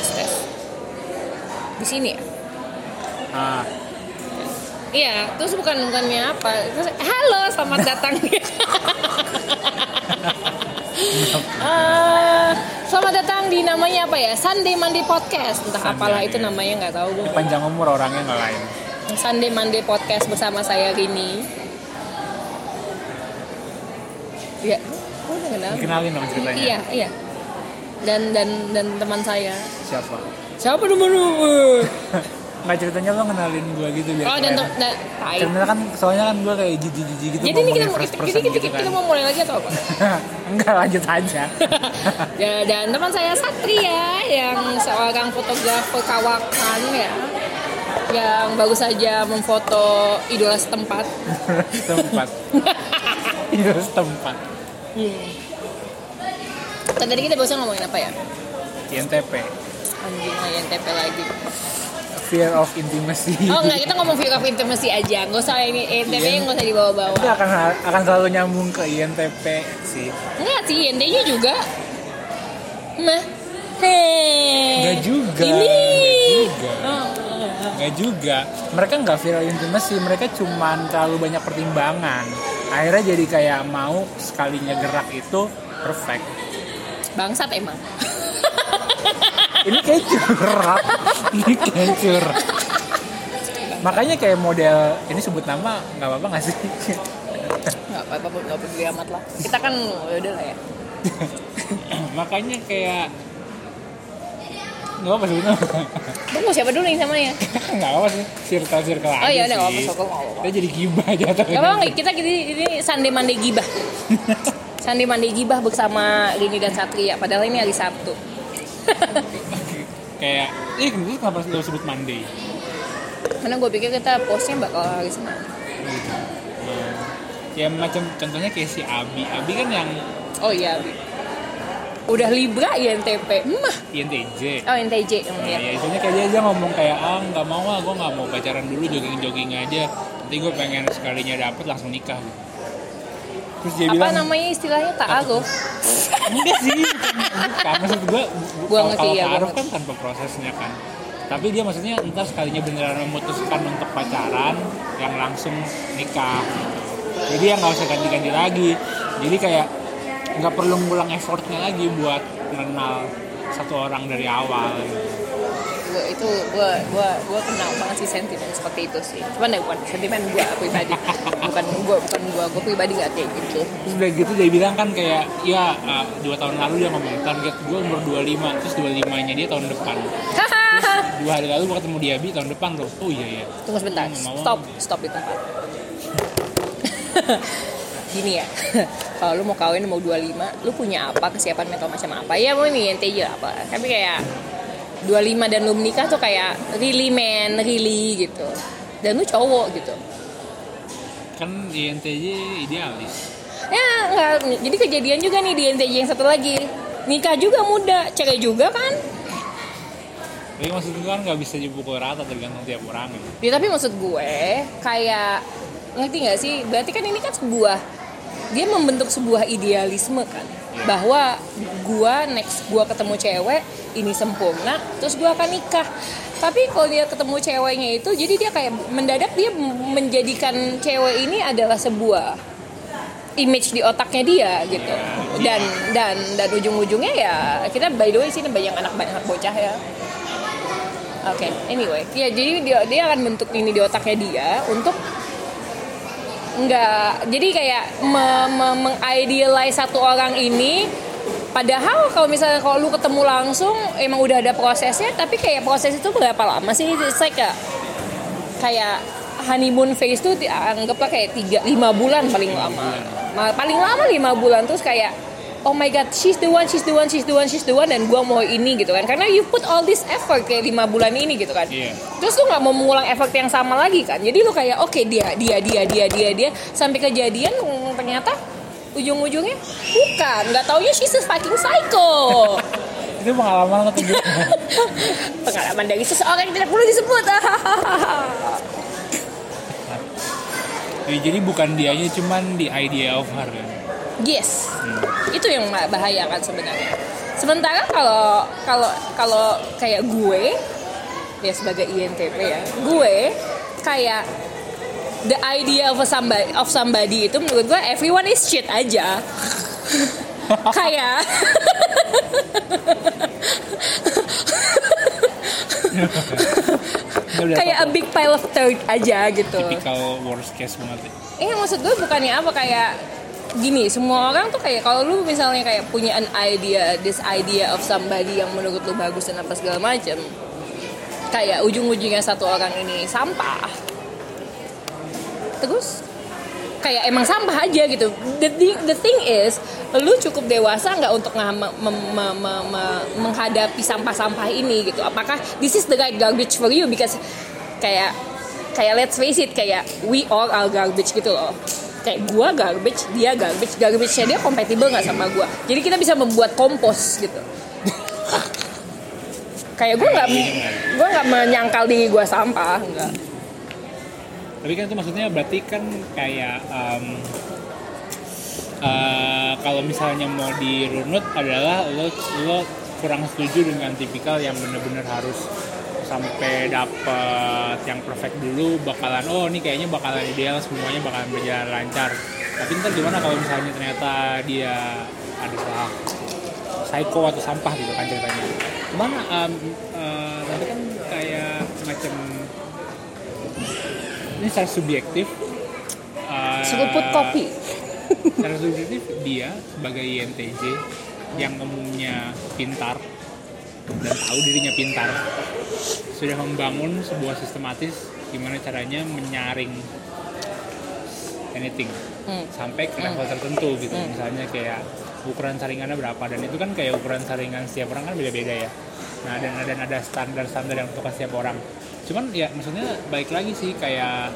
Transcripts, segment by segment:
tes tes di sini ya ah Iya, terus bukan bukannya apa? Terus, halo, selamat datang. Eh, selamat datang di namanya apa ya? Sunday Monday Podcast. Entah Sunday, apalah itu iya. namanya nggak tahu gue. panjang umur orangnya nggak lain Sunday Monday Podcast bersama saya Rini. Iya, gue udah kenal. dikenalin dong ceritanya Iya, iya. Dan dan dan teman saya. siapa Siapa teman lu? nggak ceritanya lo kenalin gue gitu biar Oh, dan tai. Karena kan soalnya kan gue kayak jijik-jijik gitu Jadi ini kita, first kita, kita, gitu kan. kita mau mulai lagi atau apa? Enggak lanjut aja. ya, dan teman saya Satria yang seorang fotografer kawakan ya yang baru saja memfoto idola setempat. setempat. Iya setempat. Dan tadi kita barusan ngomongin apa ya? INTP. Anjing yang TP lagi. Fear of intimacy. Oh enggak, kita ngomong fear of intimacy aja. Nggak usah ini INTP Iya. nggak usah dibawa-bawa. Itu akan akan selalu nyambung ke INTP sih. Enggak sih, INT-nya juga. Mah. Hei. Enggak juga. Ini. Enggak juga. Oh. Enggak juga. Mereka nggak fear of intimacy, mereka cuman terlalu banyak pertimbangan. Akhirnya jadi kayak mau sekalinya gerak itu perfect. Bangsat emang. ini kayak curhat ini kayak curhat makanya kayak model ini sebut nama nggak apa-apa nggak sih Nggak apa-apa, nggak peduli amat lah. Kita kan udah lah ya. makanya kayak nggak apa sebut nama Tunggu siapa dulu yang samanya? nggak apa sih circle circle aja Oh iya, udah sih nggak apa-apa, nggak kita jadi gibah jatuh Gak apa-apa, kita ini, ini Sunday Monday Gibah Sunday Monday Gibah bersama Rini dan Satria. Padahal ini hari Sabtu. Kayak eh itu kenapa lo sebut Monday Karena gue pikir kita postnya bakal hari Senin. Gitu. Nah, ya macam contohnya kayak si Abi. Abi kan yang Oh iya, Abi. Udah Libra ya NTP Mah. INTJ Oh NTJ Nah, ya. ya kayak dia aja ngomong kayak ah nggak mau ah gue nggak mau pacaran dulu jogging jogging aja. Nanti gue pengen sekalinya dapet langsung nikah. gitu. Terus dia Apa bilang namanya istilahnya ta'aruf enggak sih bukan, bukan. maksud gue Gua ngerti, kalau ya, ngerti. kan tanpa prosesnya kan tapi dia maksudnya ntar sekalinya beneran memutuskan untuk pacaran yang langsung nikah gitu. jadi ya nggak usah ganti-ganti lagi jadi kayak nggak perlu ngulang effortnya lagi buat mengenal satu orang dari awal gitu. Gua, itu gue gua gua kenal banget sih sentimen seperti itu sih. Cuman ya bukan sentimen gue pribadi. Bukan gue bukan gue gue pribadi gak kayak gitu. Terus udah gitu dia bilang kan kayak ya uh, dua tahun lalu dia ngomong target gue umur 25 terus 25 nya dia tahun depan. Hahaha dua hari lalu gue ketemu dia bi tahun depan loh. Oh iya iya. Tunggu sebentar, Hmm, stop, stop di tempat. Gini ya, kalau lu mau kawin mau 25, lu punya apa, kesiapan mental macam apa? Ya mau ini NTJ apa. Tapi kayak 25 dan lu menikah tuh kayak really man, really gitu. Dan lu cowok gitu. kan di NTJ idealis Ya enggak, jadi kejadian juga nih di NTJ yang satu lagi. Nikah juga muda, cerai juga kan? tapi maksud gue kan nggak bisa dipukul rata tergantung tiap orang gitu. Ya tapi maksud gue kayak ngerti nggak sih? Berarti kan ini kan sebuah dia membentuk sebuah idealisme kan bahwa gua next gua ketemu cewek ini sempurna terus gua akan nikah. Tapi kalau dia ketemu ceweknya itu jadi dia kayak mendadak dia menjadikan cewek ini adalah sebuah image di otaknya dia gitu. Dan dan dan ujung-ujungnya ya kita by the way sini banyak anak banyak bocah ya. Oke, anyway, ya jadi dia dia akan bentuk ini di otaknya dia untuk nggak. Jadi kayak me, me, mengidealize satu orang ini padahal kalau misalnya kalau lu ketemu langsung emang udah ada prosesnya tapi kayak proses itu berapa lama sih? It's like a- kayak honeymoon phase tuh anggaplah kayak tiga lima bulan paling lama. Ma- paling lama lima bulan terus kayak oh my god she's the one she's the one she's the one she's the one dan gua mau ini gitu kan. Karena you put all this effort kayak lima bulan ini gitu kan. Iya. terus lu nggak mau mengulang effort yang sama lagi kan. Jadi lu kayak oke dia dia dia dia dia dia. Sampai kejadian mm, ternyata ujung-ujungnya bukan. Nggak taunya she's a fucking psycho. Itu pengalaman gue pengalaman dari seseorang yang tidak perlu disebut. Jadi bukan dianya cuman di idea of her kan yes. Itu yang bahaya kan sebenarnya. Sementara kalau kalau kalau kayak gue ya sebagai INTP ya gue kayak the idea of somebody of somebody itu menurut gue everyone is shit aja. Kayak kayak a big pile of dirt aja gitu. Typical worst case banget. Ya. Iya maksud gue bukannya apa kayak gini semua orang tuh kayak kalau lu misalnya kayak punya an idea this idea of somebody yang menurut lu bagus dan apa segala macam kayak ujung-ujungnya satu orang ini sampah terus kayak emang sampah aja gitu. The thing, the thing is lu cukup dewasa nggak untuk nge- me- me- me- me- me- menghadapi sampah-sampah ini gitu? Apakah this is the right garbage for you? Because kayak kayak let's face it kayak we all are garbage gitu loh kayak gua garbage dia garbage. Garbage-nya dia kompatibel nggak sama gua? Jadi kita bisa membuat kompos gitu. Kayak gua nggak gua nggak menyangkal diri gua sampah enggak Tapi kan itu maksudnya berarti kan kayak em, eh, kalau misalnya mau dirunut adalah lo lo kurang setuju dengan tipikal yang bener-bener harus sampai dapet yang perfect dulu bakalan oh ini kayaknya bakalan ideal semuanya bakalan berjalan lancar. Tapi ntar gimana kalau misalnya ternyata dia adalah psycho atau sampah gitu kan ceritanya. Cuman em, eh, nanti kan kayak macam ini secara subjektif eh, seruput kopi. secara subjektif dia sebagai INTJ yang umumnya pintar dan tahu dirinya pintar. Sudah membangun sebuah sistematis gimana caranya menyaring anything Hmm. sampai ke level tertentu gitu. Misalnya kayak ukuran saringannya berapa. Dan itu kan kayak ukuran saringan setiap orang kan beda-beda ya. Nah dan dan ada standar-standar yang untuk setiap orang. Cuman ya maksudnya baik lagi sih kayak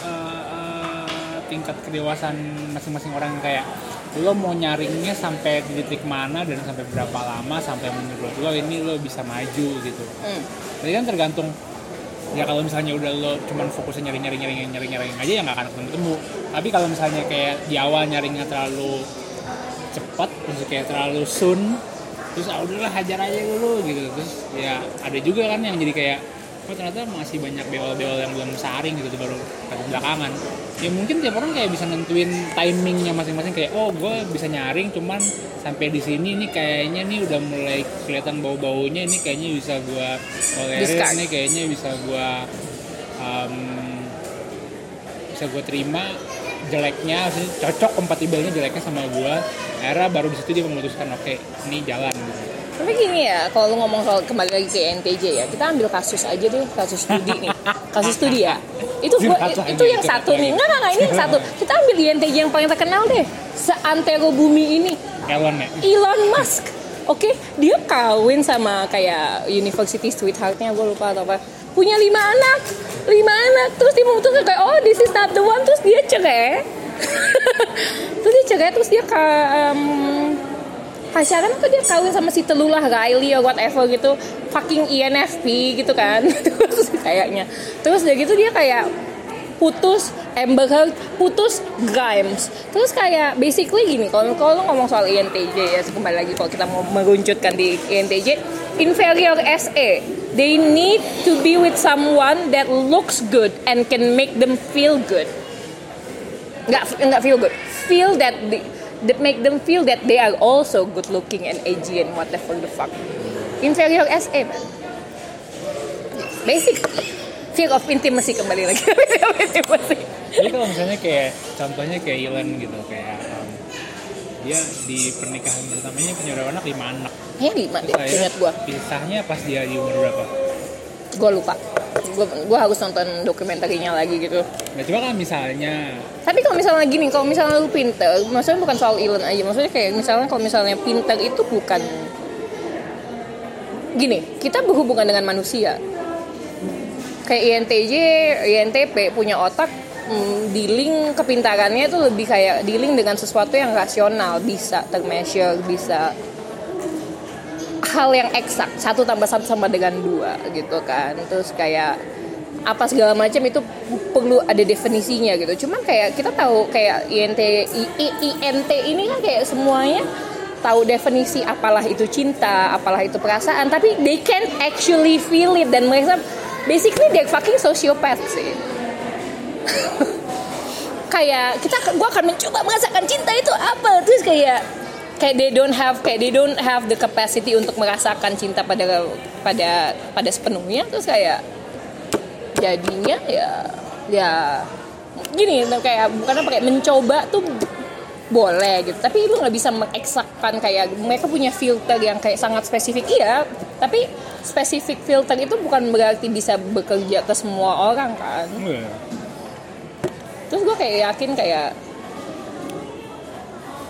eh, eh, tingkat kedewasaan masing-masing orang kayak lo mau nyaringnya sampai di titik mana dan sampai berapa lama sampai menurut lo ini lo bisa maju gitu. Hmm. jadi kan tergantung ya kalau misalnya udah lo cuman fokusnya nyari nyari nyari nyari nyari aja ya nggak akan ketemu ketemu tapi kalau misalnya kayak di awal nyaringnya terlalu cepat terus kayak terlalu soon terus ah udahlah hajar aja dulu gitu. Terus ya ada juga kan yang jadi kayak oh ternyata masih banyak beol-beol yang belum saring gitu baru belakangan. Ya mungkin tiap orang kayak bisa nentuin timingnya masing-masing kayak oh gue bisa nyaring cuman sampai di sini ini kayaknya nih udah mulai kelihatan bau-baunya ini kayaknya bisa gue tolerir ini kayaknya bisa gue um, bisa gue terima jeleknya cocok kompatibelnya jeleknya sama gue era baru di situ dia memutuskan oke ini jalan Tapi gini ya, kalau lu ngomong soal kembali lagi ke NTJ ya, kita ambil kasus aja deh, kasus studi nih. Kasus studi ya. Itu gua, itu yang satu nih. enggak, enggak, ini yang satu. Kita ambil di NTJ yang paling terkenal deh. Seantero bumi ini. Elon ya Elon Musk. Oke, dia kawin sama kayak university sweetheartnya, gue lupa atau apa. Punya lima anak, lima anak. Terus dia memutuskan kayak, oh this is not the one. Terus dia cerai. terus dia cerai, terus dia ke em, pacaran atau dia kawin sama si telulah Riley or whatever gitu. Fucking INFP gitu kan. Terus kayaknya. Terus udah gitu dia kayak putus Amber Heard putus Grimes. Terus kayak basically gini kalau kalau ngomong soal INTJ ya kembali lagi kalau kita mau meruncutkan di INTJ inferior SE they need to be with someone that looks good and can make them feel good. Nggak nggak feel good. Feel that that make them feel that they are also good looking and edgy and whatever the fuck inferior SE man. Basic. Fear of intimacy kembali lagi. Intimacy. Jadi kalau misalnya kayak contohnya kayak Elon gitu kayak um, dia di pernikahan pertamanya punya berapa anak lima anak. Kayaknya lima deh ingat gua. pisahnya pas dia di umur berapa gua lupa. Gua harus nonton dokumenterinya lagi gitu. Nah coba kan misalnya. Tapi kalau misalnya gini kalau misalnya lu pinter maksudnya bukan soal Elon aja maksudnya kayak misalnya kalau misalnya pinter itu bukan gini kita berhubungan dengan manusia. Kayak INTJ INTP punya otak hmm, dealing kepintarannya itu lebih kayak dealing dengan sesuatu yang rasional bisa termeasure bisa hal yang eksak. Satu tambah satu sama dengan dua gitu kan. Terus kayak apa segala macam itu perlu ada definisinya gitu. Cuman kayak kita tahu kayak INT INT ini kan kayak semuanya tahu definisi apalah itu cinta, apalah itu perasaan, tapi they can actually feel it dan mereka basically they're fucking sociopath sih. kayak kita gue akan mencoba merasakan cinta itu apa. Terus kayak kayak they don't have kayak they don't have the capacity untuk merasakan cinta pada pada pada sepenuhnya. Terus kayak jadinya ya ya gini kayak bukan apa kayak mencoba tuh boleh gitu. Tapi lu nggak bisa mengeksakkan kayak mereka punya filter yang kayak sangat spesifik. Iya tapi spesifik filter itu bukan berarti bisa bekerja ke semua orang kan. Iya. terus gue kayak yakin kayak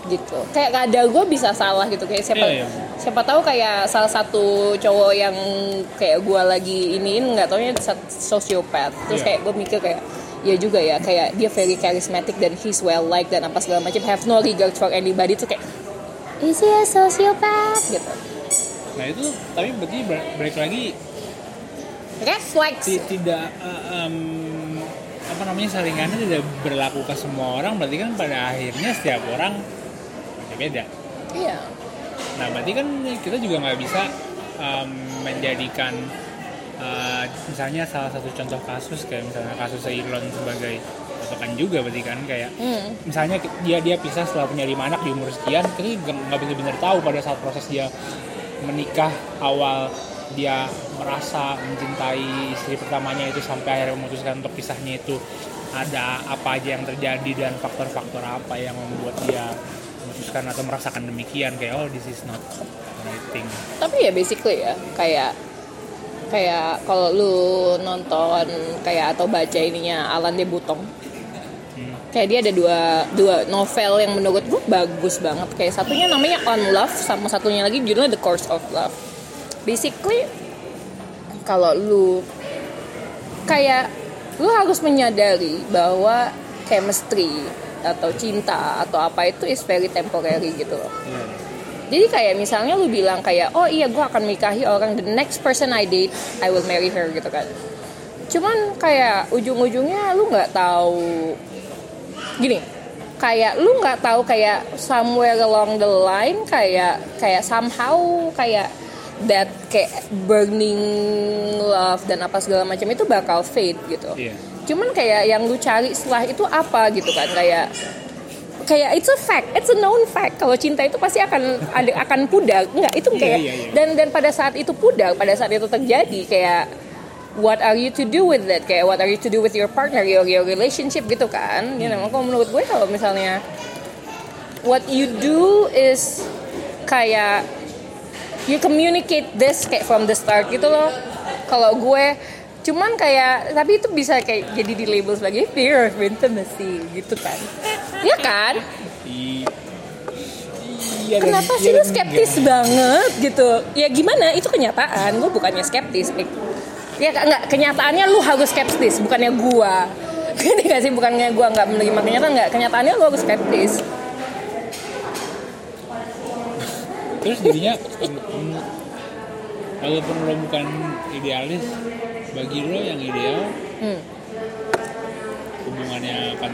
gitu. Kayak kadang gue bisa salah gitu. Kayak siapa Iya, iya. siapa tahu kayak salah satu cowok yang kayak gue lagi iniin nggak taunya sosiopat terus Iya. kayak gue mikir kayak ya juga ya kayak dia very charismatic dan he's well liked dan apa segala macam. Have no regard for anybody. Tuh kayak is he a sociopath? Gitu. Nah itu tapi berarti ber- balik lagi reflex ti- tidak eh, em, apa namanya saringannya tidak berlaku ke semua orang. Berarti kan pada akhirnya setiap orang beda-beda. iya Nah berarti kan kita juga nggak bisa em, menjadikan eh, misalnya salah satu contoh kasus kayak misalnya kasus Elon sebagai patokan juga berarti kan kayak hmm. misalnya dia dia pisah setelah punya lima anak di umur sekian kita juga nggak benar-benar tahu pada saat proses dia menikah awal dia merasa mencintai istri pertamanya itu sampai akhirnya memutuskan untuk pisahnya itu ada apa aja yang terjadi dan faktor-faktor apa yang membuat dia memutuskan atau merasakan demikian kayak oh this is not right thing. Tapi ya basically ya kayak kayak kalau lu nonton kayak atau baca ininya Alan de Botton Hmm. kayak dia ada dua dua novel yang menurut gue bagus banget. Kayak satunya namanya On Love sama satunya lagi judulnya The Course of Love. Basically kalau lu kayak lu harus menyadari bahwa chemistry atau cinta atau apa itu is very temporary gitu loh Iya. jadi kayak misalnya lu bilang kayak oh iya gue akan nikahi orang the next person I date I will marry her gitu kan cuman kayak ujung-ujungnya lu nggak tahu gini kayak lu nggak tahu kayak somewhere along the line kayak kayak somehow kayak that kayak burning love dan apa segala macam itu bakal fade gitu Iya. Cuman kayak yang lu cari setelah itu apa gitu kan kayak kayak it's a fact, it's a known fact. Kalau cinta itu pasti akan ada akan pudar, enggak itu Iya, kayak iya, iya. dan dan pada saat itu pudar, pada saat itu terjadi kayak what are you to do with that? Kayak what are you to do with your partner your your relationship gitu kan, you know kalau menurut gue kalau misalnya what you do is kayak you communicate this kayak from the start gitu loh. Kalau gue cuman kayak tapi itu bisa kayak jadi di label sebagai fear of intimacy gitu kan. Ya kan? Iya kenapa iya sih lu skeptis enggak. banget gitu? Ya gimana? Itu kenyataan gue bukannya skeptis Nick. ya enggak kenyataannya lu harus skeptis bukannya gua. Gini gak sih? Bukannya gua nggak menerima kenyataan nggak kenyataannya lu harus skeptis. Terus jadinya walaupun lo bukan idealis bagi lo yang ideal hmm. hubungannya akan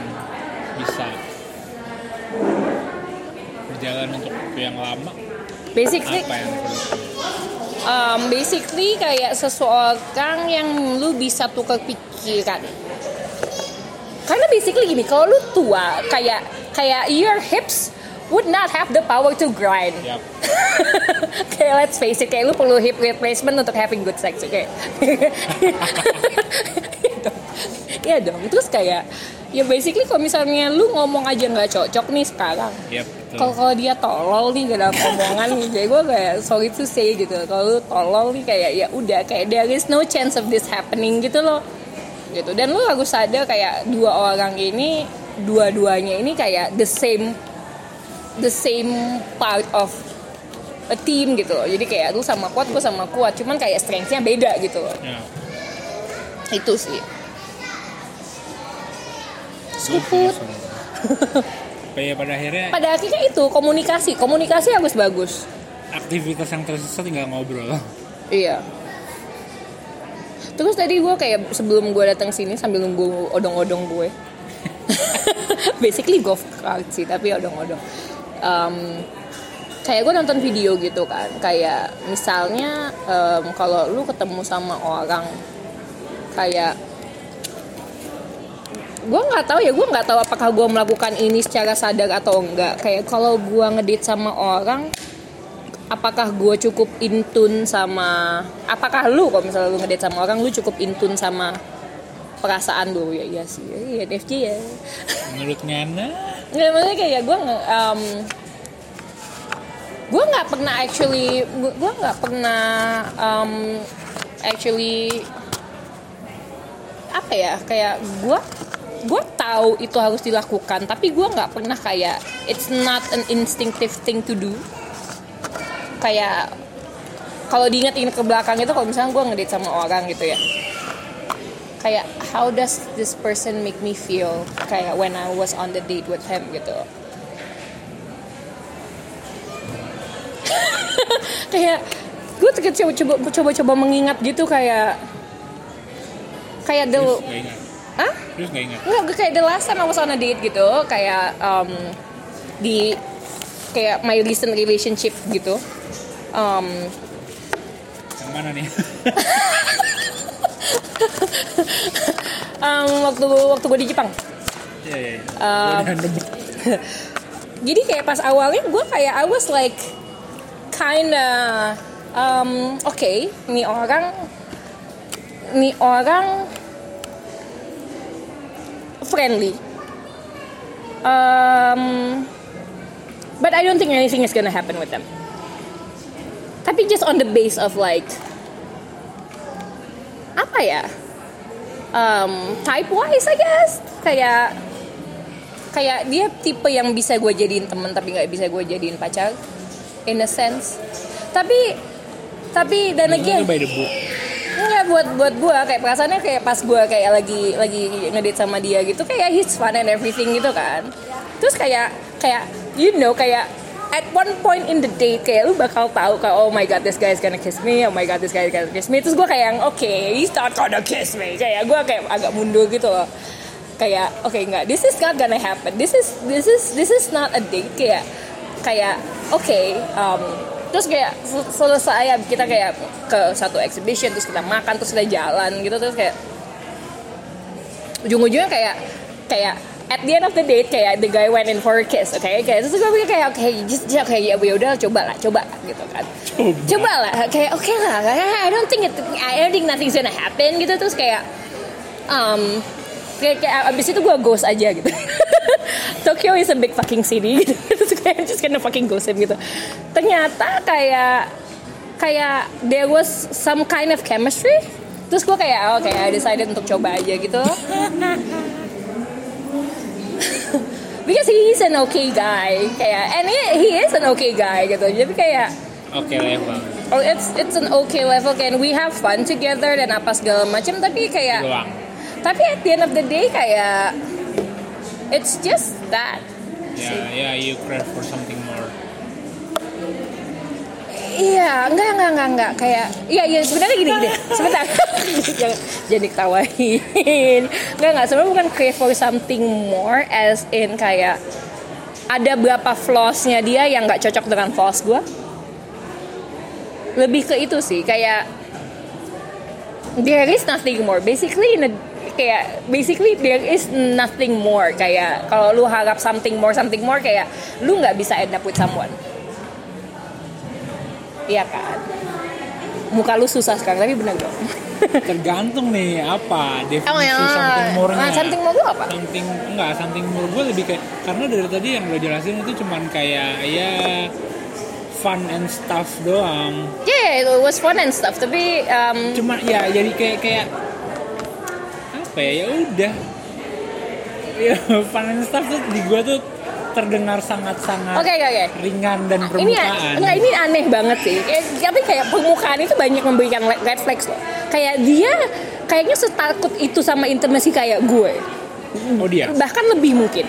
bisa berjalan untuk waktu yang lama? Basically apa yang perlu? Um, basically kayak seseorang yang lu bisa tukar pikiran. Karena basically gini kalau lu tua kayak kayak your hips would not have the power to grind. Yap. kayak let's face it. Kayak lu perlu hip replacement untuk having good sex oke Iya dong. Dong terus kayak ya basically kalau misalnya lu ngomong aja nggak cocok nih sekarang. Betul. kalau kalau dia tolol nih gak dalam omongan jadi gue kayak sorry to say gitu. Kalau lu tolol nih kayak ya udah kayak there is no chance of this happening gitu loh. Gitu. Dan lu harus sadar kayak dua orang ini dua-duanya ini kayak the same the same part of a team gitu loh jadi kayak lu sama kuat gue sama kuat cuman kayak strengthnya beda gitu loh ya. itu sih. Tapi ya pada akhirnya pada akhirnya itu komunikasi komunikasi harus bagus aktivitas yang tersisa tinggal ngobrol Iya. Terus tadi gue kayak sebelum gue datang sini sambil nunggu odong-odong gue. Basically golf cart sih, tapi odong-odong. Um, kayak gue nonton video gitu kan. Kayak misalnya em, kalau lu ketemu sama orang kayak gue nggak tahu ya gue nggak tahu apakah gue melakukan ini secara sadar atau enggak. Kayak kalau gue ngedit sama orang apakah gue cukup intun sama apakah lu kalau misalnya lu ngedit sama orang lu cukup intun sama perasaan lu ya iya sih. Ya DFJ ya. Menurut Ngana nggak maksudnya kayak gue nggak um, gue nggak pernah actually gue nggak pernah um, actually apa ya kayak gue gue tahu itu harus dilakukan tapi gue nggak pernah kayak it's not an instinctive thing to do. Kayak kalau diinget-inget ke belakang itu kalau misalnya gue ngedate sama orang gitu ya kayak how does this person make me feel? Kayak when I was on the date with him gitu. Kayak gue coba coba coba coba mengingat gitu kayak kayak the terus nggak ingat? Hah? terus nggak ingat? Kayak the last time I was on a date gitu Kayak um, Di Kayak my recent relationship gitu. Um, yang mana nih um, Waktu waktu gue di Jepang Iya iya. iya. Um. Jadi kayak pas awalnya gue kayak I was like Kinda um, Oke Nih orang Nih orang Friendly um, But I don't think anything is gonna happen with them Tapi just on the base of like Apa ya? Um, Type wise I guess. Kayak kayak dia tipe yang bisa gue jadiin temen tapi nggak bisa gue jadiin pacar. In a sense. Tapi tapi dan book? Enggak buat buat gue kayak perasaannya kayak pas gue kayak lagi lagi ngedate sama dia gitu kayak he's fun and everything gitu kan. Terus kayak kayak you know kayak at one point in the date kayak lu bakal tahu kayak oh my god this guy is gonna kiss me oh my god this guy is gonna kiss me. Terus gue kayak yang oke he's not gonna kiss me. Kayak gue kayak agak mundur gitu loh. Kayak oke enggak this is not gonna happen. This is this is this is not a date kayak kayak oke um, terus kayak sel- selesai kita kayak ke satu exhibition terus kita makan terus kita jalan gitu terus kayak ujung-ujungnya kayak kayak at the end of the date kayak the guy went in for a kiss oke kayak terus gue pikir kayak oke just just kayak ya udah coba lah coba lah gitu kan. Coba. Lah kayak oke lah kayak, I don't think it I don't think nothing's gonna happen gitu. Terus kayak um kayak, kayak abis itu gue ghost aja gitu. Tokyo is a big fucking city gitu. Terus kayak just gonna fucking ghost him gitu. Ternyata kayak kayak there was some kind of chemistry. Terus gue kayak oke I decided untuk coba aja gitu because he's an okay guy. Kayak and he, he is an okay guy gitu. Jadi kayak oke level. oh it's it's an okay level. Kan we have fun together dan apa segala macam. Tapi kayak doang tapi at the end of the day kayak it's just that. Ya ya you crave for something more Iya, enggak, enggak, enggak, enggak. Kayak, iya, iya, sebenarnya gini, gini. Sebentar. jangan, jangan diketawain. Enggak, enggak. Sebenarnya bukan crave for something more as in kayak ada berapa flaws-nya dia yang nggak cocok dengan flaws gue. Lebih ke itu sih, kayak there is nothing more. Basically, in a- kayak basically there is nothing more. Kayak kalau lu harap something more, something more, kayak lu nggak bisa end up with someone. Iya kan? Muka lu susah sekarang, tapi bener dong. tergantung nih apa definisi Oh ya, something more-nya ah, something more lu apa? something enggak something more gue lebih kayak karena dari tadi yang lo jelasin itu cuman kayak ya fun and stuff doang Yeah, it was fun and stuff, tapi um, cuma ya jadi kayak kayak apa ya ya udah ya fun and stuff tuh di gue tuh terdengar sangat-sangat oke oke. ringan dan Ini permukaan enggak ini aneh banget sih. Kayak, tapi kayak permukaan itu banyak memberikan le- red flags loh. Kayak dia kayaknya setakut itu sama intimacy kayak gue. oh dia Bahkan lebih mungkin.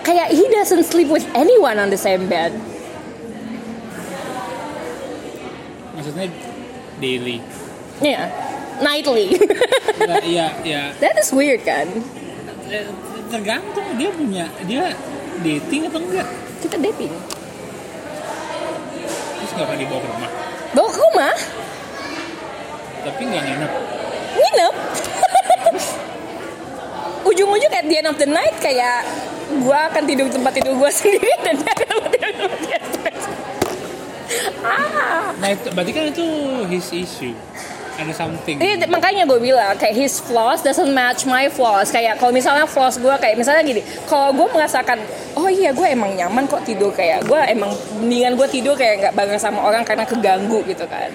Kayak he doesn't sleep with anyone on the same bed. maksudnya daily Iya. Nightly. ya ya ya That is weird kan? eh, tergantung dia punya dia dating atau enggak? Kita dating. nggak pernah dibawa ke rumah? Bawa ke rumah? Tapi nggak nginep. Nginep? Ujung-ujung at the end of the night kayak gue akan tidur di tempat tidur gue sendiri dan dia akan tidur di tempat dia ah. Nah itu berarti kan itu his issue ada something Ini makanya gue bilang kayak his flaws doesn't match my flaws. Kayak kalau misalnya flaws gue kayak misalnya gini, kalau gue merasakan oh iya gue emang nyaman kok tidur kayak gue emang mendingan gue tidur kayak nggak bareng sama orang karena keganggu gitu kan.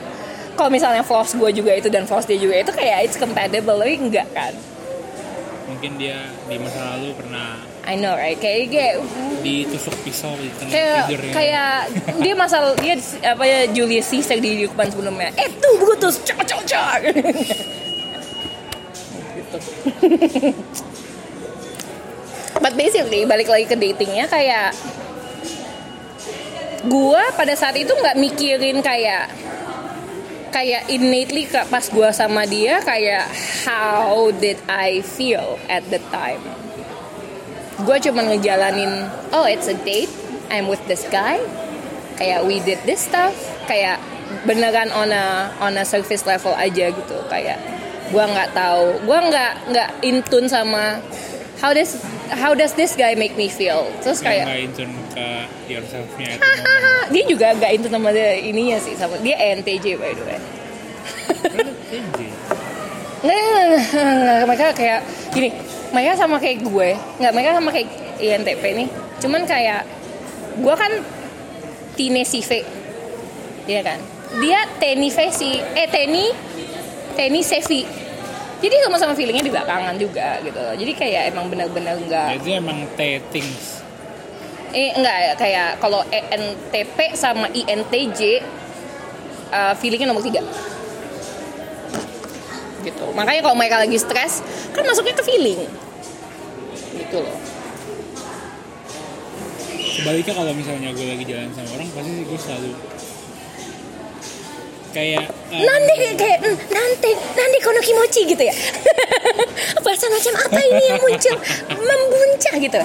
Kalau misalnya flaws gue juga itu dan flaws dia juga itu kayak it's compatible, tapi enggak kan. mungkin dia di masa lalu pernah I know right, kayak kayak ditusuk pisau di tengah kayak tidurnya kayak dia masal dia apa ya Julius Caesar di depan sebelumnya. Eh tuh Brutus cok cok cok gitu but basically balik lagi ke datingnya kayak gua pada saat itu nggak mikirin kayak kayak innately pas gua sama dia kayak how did I feel at the time gue cuma ngejalanin oh it's a date. I'm with this guy. Kayak we did this stuff. Kayak beneran on a on a surface level aja gitu. Kayak gue nggak tahu. Gue nggak nggak intun sama how does how does this guy make me feel? Terus kayak nggak intun ke yourselfnya dia juga nggak intun sama dia ininya sih sama dia NTJ by the way nggak nggak, nggak, nggak, mereka kayak gini. Mereka sama kayak gue. Nggak mereka sama kayak INTP nih. Cuman kayak gue kan Tine Sive. Iya kan? Dia Teni Vesi eh Teni Teni Sevi. Jadi sama-sama feelingnya di belakangan juga gitu loh. Jadi kayak emang benar-benar nggak itu emang T-things. Eh enggak kayak kalau ENTP sama INTJ uh, feelingnya nomor tiga gitu. Makanya kalau mereka lagi stres kan masuknya ke feeling. Gitu loh. Sebaliknya kalau misalnya gue lagi jalan sama orang pasti gue selalu kayak um, nanti kayak "Hmm, nanti nanti kono kimochi gitu ya. Perasaan macam apa ini yang muncul? Membuncah gitu.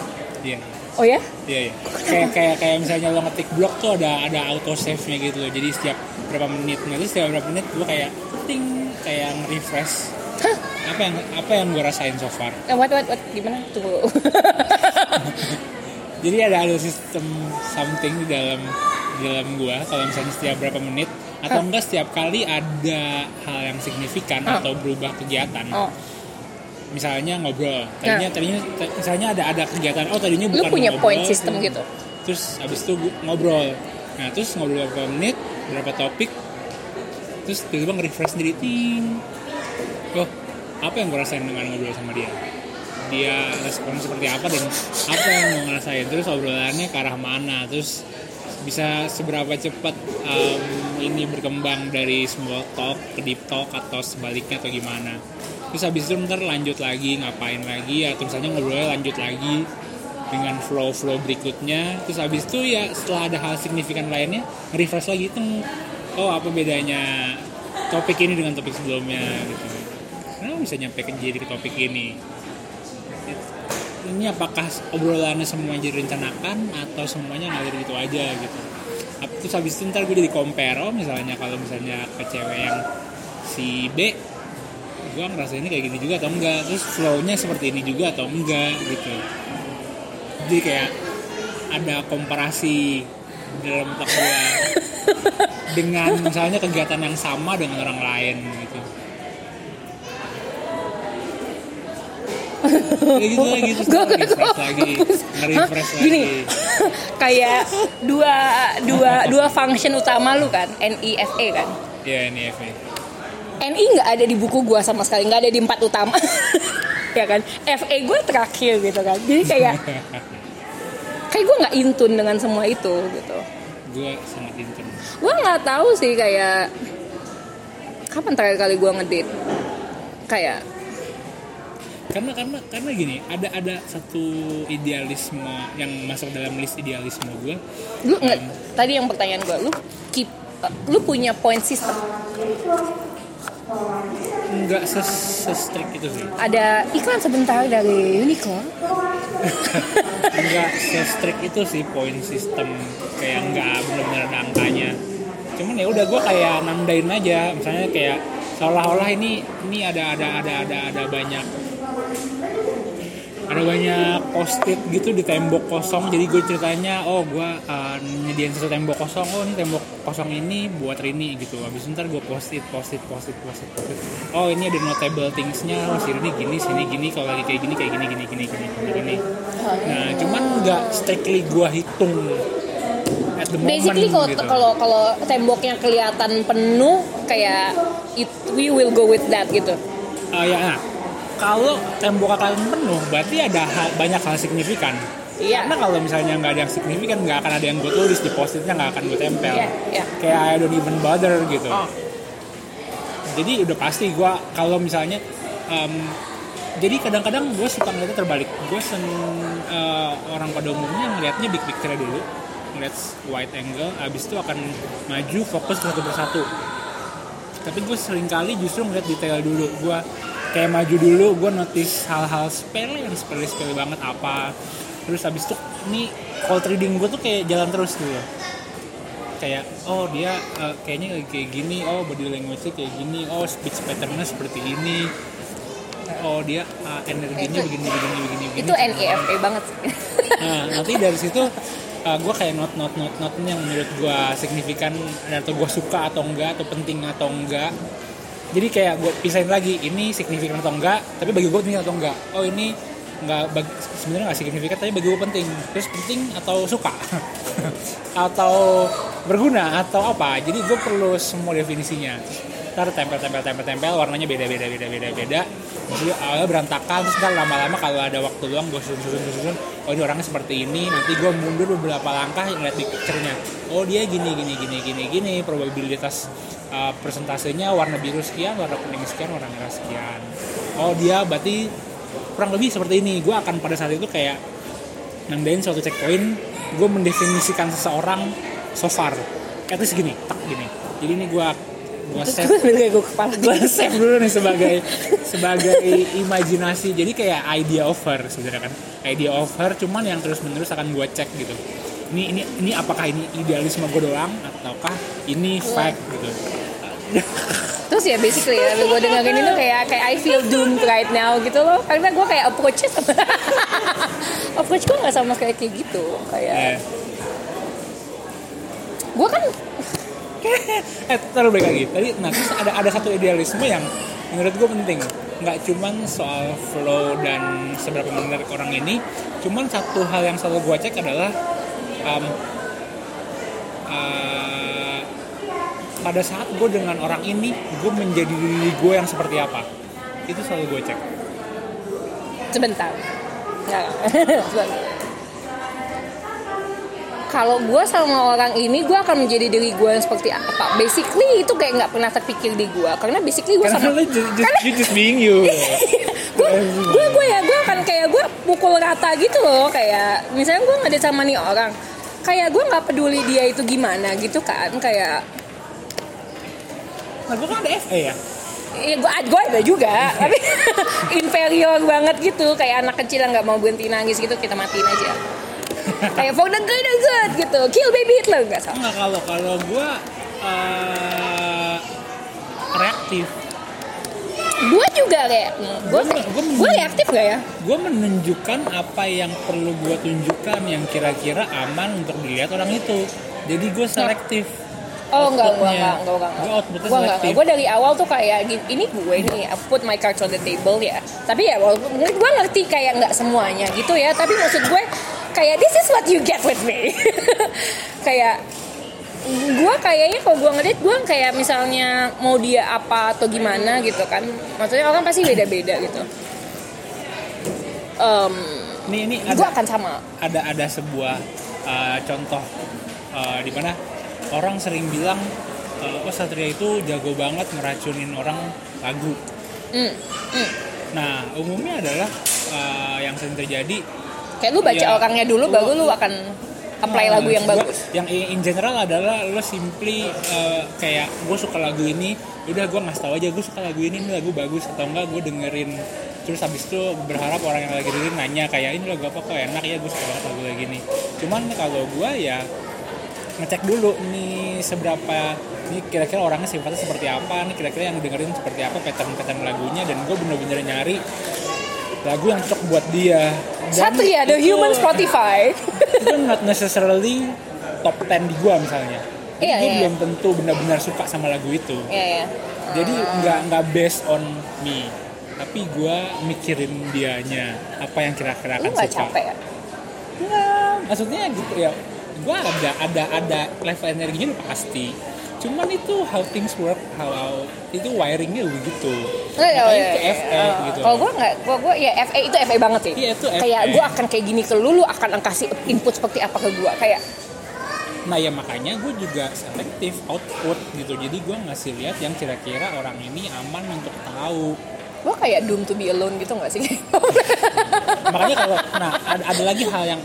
Iya. Oh ya? Iya iya. Kayak kayak kayak misalnya lo ngetik blog tuh ada ada auto save nya gitu loh. Jadi setiap berapa menit itu setiap berapa menit gue kayak ting kayak nge-refresh. Hah? apa yang apa yang gue rasain so far? Eh, what what what? Gimana? Tunggu. Jadi ada ada sistem something di dalam di dalam gua. Kalau misalnya setiap berapa menit atau enggak setiap kali ada hal yang signifikan Oh. atau berubah kegiatan. Oh. Misalnya ngobrol. Tadinya tadinya t- misalnya ada ada kegiatan. Oh tadinya lu bukan punya ngobrol, point system gitu? Terus abis itu ngobrol. Nah terus ngobrol berapa menit berapa topik terus tiba-tiba nge-refresh sendiri ting. Oh apa yang gue rasain dengan ngobrol sama dia? Dia respon seperti apa dan apa yang mau ngerasain? Terus obrolannya ke arah mana? Terus bisa seberapa cepat um, ini berkembang dari small talk ke deep talk atau sebaliknya atau gimana? Terus habis itu ntar lanjut lagi ngapain lagi? Atau misalnya ngobrolnya lanjut lagi dengan flow-flow berikutnya. Terus habis itu ya setelah ada hal signifikan lainnya refresh lagi itu oh apa bedanya topik ini dengan topik sebelumnya gitu? Kenapa bisa nyampe ke jadi ke topik ini? Ini apakah obrolannya semuanya direncanakan atau semuanya ngalir gitu aja gitu? Terus habis itu ntar gue jadi compare oh misalnya kalau misalnya ke cewek yang si B gue ngerasainnya kayak gini juga atau enggak? Terus flow-nya seperti ini juga atau enggak gitu? Jadi kayak ada komparasi dalam otak gue dengan misalnya kegiatan yang sama dengan orang lain gitu. Kayak gitu lagi terus refresh lagi lagi Gini, kayak dua dua dua function utama lu kan NIFE kan? Ya ini FA NI nggak ada di buku gua sama sekali nggak ada di empat utama. Ya kan? FE gue terakhir gitu kan? Jadi kayak kayak gue nggak intun dengan semua itu gitu. Gue sangat intern gue nggak tahu sih kayak kapan terakhir kali gue ngedate? Kayak karena karena karena gini ada ada satu idealisme yang masuk dalam list idealisme gue lu nggak tadi yang pertanyaan gue lu keep uh, lu punya point system nggak ses itu sih. Ada iklan sebentar dari Uniqlo nggak se strict itu sih point system. Kayak nggak benar-benar ada angkanya. Cuman ya udah gue kayak nandain aja. Misalnya kayak seolah-olah ini ini ada ada ada ada ada banyak ada banyak post-it gitu di tembok kosong. Jadi gue ceritanya oh gue uh, nyediain satu tembok kosong. Oh ini tembok kosong ini buat Rini gitu. Habis itu ntar gue post-it post-it post-it post-it post-it. Oh ini ada notable thingsnya. Oh si Rini gini sini gini. Kalau lagi kayak gini kayak gini gini gini gini gini gini. Nah cuman nggak strictly gue hitung at the moment Basically kalau gitu. kalau kalau temboknya kelihatan penuh kayak it, we will go with that gitu. Ah, ya, nah, kalau tembok kalian penuh, berarti ada hal, banyak hal signifikan. Iya. Karena kalau misalnya nggak ada yang signifikan, nggak akan ada yang gue tulis di post-itnya nggak akan gue tempel. Iya, iya. Kayak I don't even bother gitu. Oh. Jadi udah pasti gue kalau misalnya, em, jadi kadang-kadang gue suka ngeliatnya terbalik. Gue sen eh, orang pada umumnya ngeliatnya big picture dulu, ngeliat wide angle, abis itu akan maju fokus satu persatu tapi gue sering kali justru ngeliat detail dulu gue kayak maju dulu gue notice hal-hal sepele yang sepele-sepele banget apa terus habis itu ini cold reading gue tuh kayak jalan terus dulu kayak oh dia eh, kayaknya kayak gini oh body language kayak gini oh speech patternnya seperti ini oh dia eh, energinya Itu- begini begini begini begini Itu NEFA banget sih. Nah, nanti dari situ gue kayak not not not not yang menurut gue signifikan atau gue suka atau enggak atau penting atau enggak. Jadi kayak gue pisahin lagi ini signifikan atau enggak, tapi bagi gue penting atau enggak. Oh ini enggak bagi, sebenarnya nggak signifikan tapi bagi gue penting. Terus penting atau suka atau berguna atau apa. Jadi gue perlu semua definisinya. Ntar tempel tempel tempel tempel warnanya beda beda beda beda beda. Jadi awalnya berantakan terus ntar lama-lama kalau ada waktu luang gue susun susun susun oh ini orangnya seperti ini nanti gue mundur beberapa langkah big picture-nya oh dia gini gini gini gini gini probabilitas uh, persentasenya warna biru sekian warna kuning sekian warna merah sekian. Oh dia berarti kurang lebih seperti ini. Gue akan pada saat itu kayak nandain suatu checkpoint. Gue mendefinisikan seseorang so far. At least gini tak gini. Jadi ini gue gue save kayak gue kepala gue save dulu nih sebagai sebagai imajinasi. Jadi kayak idea of her sebenarnya kan. Idea of her cuman yang terus menerus akan gue cek gitu ini ini ini apakah ini idealisme gue doang ataukah ini fact gitu? Terus ya basically ya, gue dengerin itu kayak kayak I feel doomed right now gitu loh. Karena gue kayak approach-nya sama Approach gue gak sama kayak kayak gitu Kayak Eh, Gue kan eh taruh balik lagi. Tadi nah terus ada ada satu idealisme yang menurut gue penting. Nggak cuman soal flow dan seberapa menarik orang ini cuman satu hal yang selalu gue cek adalah um, uh, pada saat gue dengan orang ini gue menjadi diri gue yang seperti apa? Itu selalu gue cek. Sebentar. Nggak, kalau gue sama orang ini gue akan menjadi diri gue yang seperti apa? Basically itu kayak nggak pernah terpikir di gue karena basically gue karena sama just, just, you just being you. Gue gue gue ya gue akan kayak gue pukul rata gitu loh kayak misalnya gue ngedate sama nih orang kayak gue nggak peduli dia itu gimana gitu kan kayak nah gue kan ada FA ya Iya, gue gue ada juga, tapi inferior banget gitu, kayak anak kecil yang nggak mau berhenti nangis gitu, kita matiin aja. kayak for the greater good gitu, kill baby Hitler nggak salah. Enggak kalau kalau gue uh, reaktif Gue juga kayak, gue gue reaktif gak ya? gue menunjukkan apa yang perlu gue tunjukkan yang kira-kira aman untuk dilihat orang itu jadi gue selektif Oh enggak, enggak, Outputnya. enggak, enggak, enggak, Gua outputnya Gua enggak. Gue dari awal tuh kayak gini, ini gue nih, I put my cards on the table ya. Tapi ya walaupun gue ngerti kayak nggak semuanya gitu ya. Tapi maksud gue kayak this is what you get with me. kayak gue kayaknya kalau gue ngedit gue kayak misalnya mau dia apa atau gimana gitu kan. Maksudnya orang pasti beda-beda gitu. Em, ini ini gue akan sama. ada ada sebuah uh, contoh uh, di mana orang sering bilang uh, oh Satria itu jago banget ngeracunin orang lagu Hmm, hmm. nah umumnya adalah uh, yang sering terjadi Kayak lu baca Ya, orangnya dulu, lu- baru lu akan apply lagu yang gua- bagus. Yang in general adalah lo simply uh, kayak gue suka lagu ini, udah gue ngasih tahu aja gue suka lagu ini, ini lagu bagus atau enggak gue dengerin. Terus habis itu berharap orang yang lagi dengerin nanya kayak ini lagu apa kok enak ya gue suka banget lagu lagi ini. Cuman kalau gue ya ngecek dulu nih seberapa ini kira-kira orangnya sifatnya seperti apa nih kira-kira yang dengerin seperti apa pattern-pattern lagunya dan gue bener-bener nyari lagu yang cocok buat dia Dan Satria, the itu- human Spotify. itu not necessarily top 10 di gue misalnya Iya, gue iya. belum tentu benar-benar suka sama lagu itu Iya ya. jadi nggak nggak based on me tapi gue mikirin dianya apa yang kira-kira Lu akan suka capek ya? Nggak, maksudnya gitu ya gue ada ada ada level energinya udah pasti cuman itu how things work how, how- itu wiringnya begitu Oh, iya, Makanya iya, itu iya. FA Oh, gitu Kalau gue nggak, gue gue ya FA itu FA banget sih. Iya, itu Kayak FA. gue akan kayak gini ke lu, lu akan kasih input seperti apa ke gue. Kayak nah ya makanya gue juga selektif output gitu jadi gue ngasih lihat yang kira-kira orang ini aman untuk tahu gue kayak doom to be alone gitu nggak sih? makanya kalau nah ada, ada lagi hal yang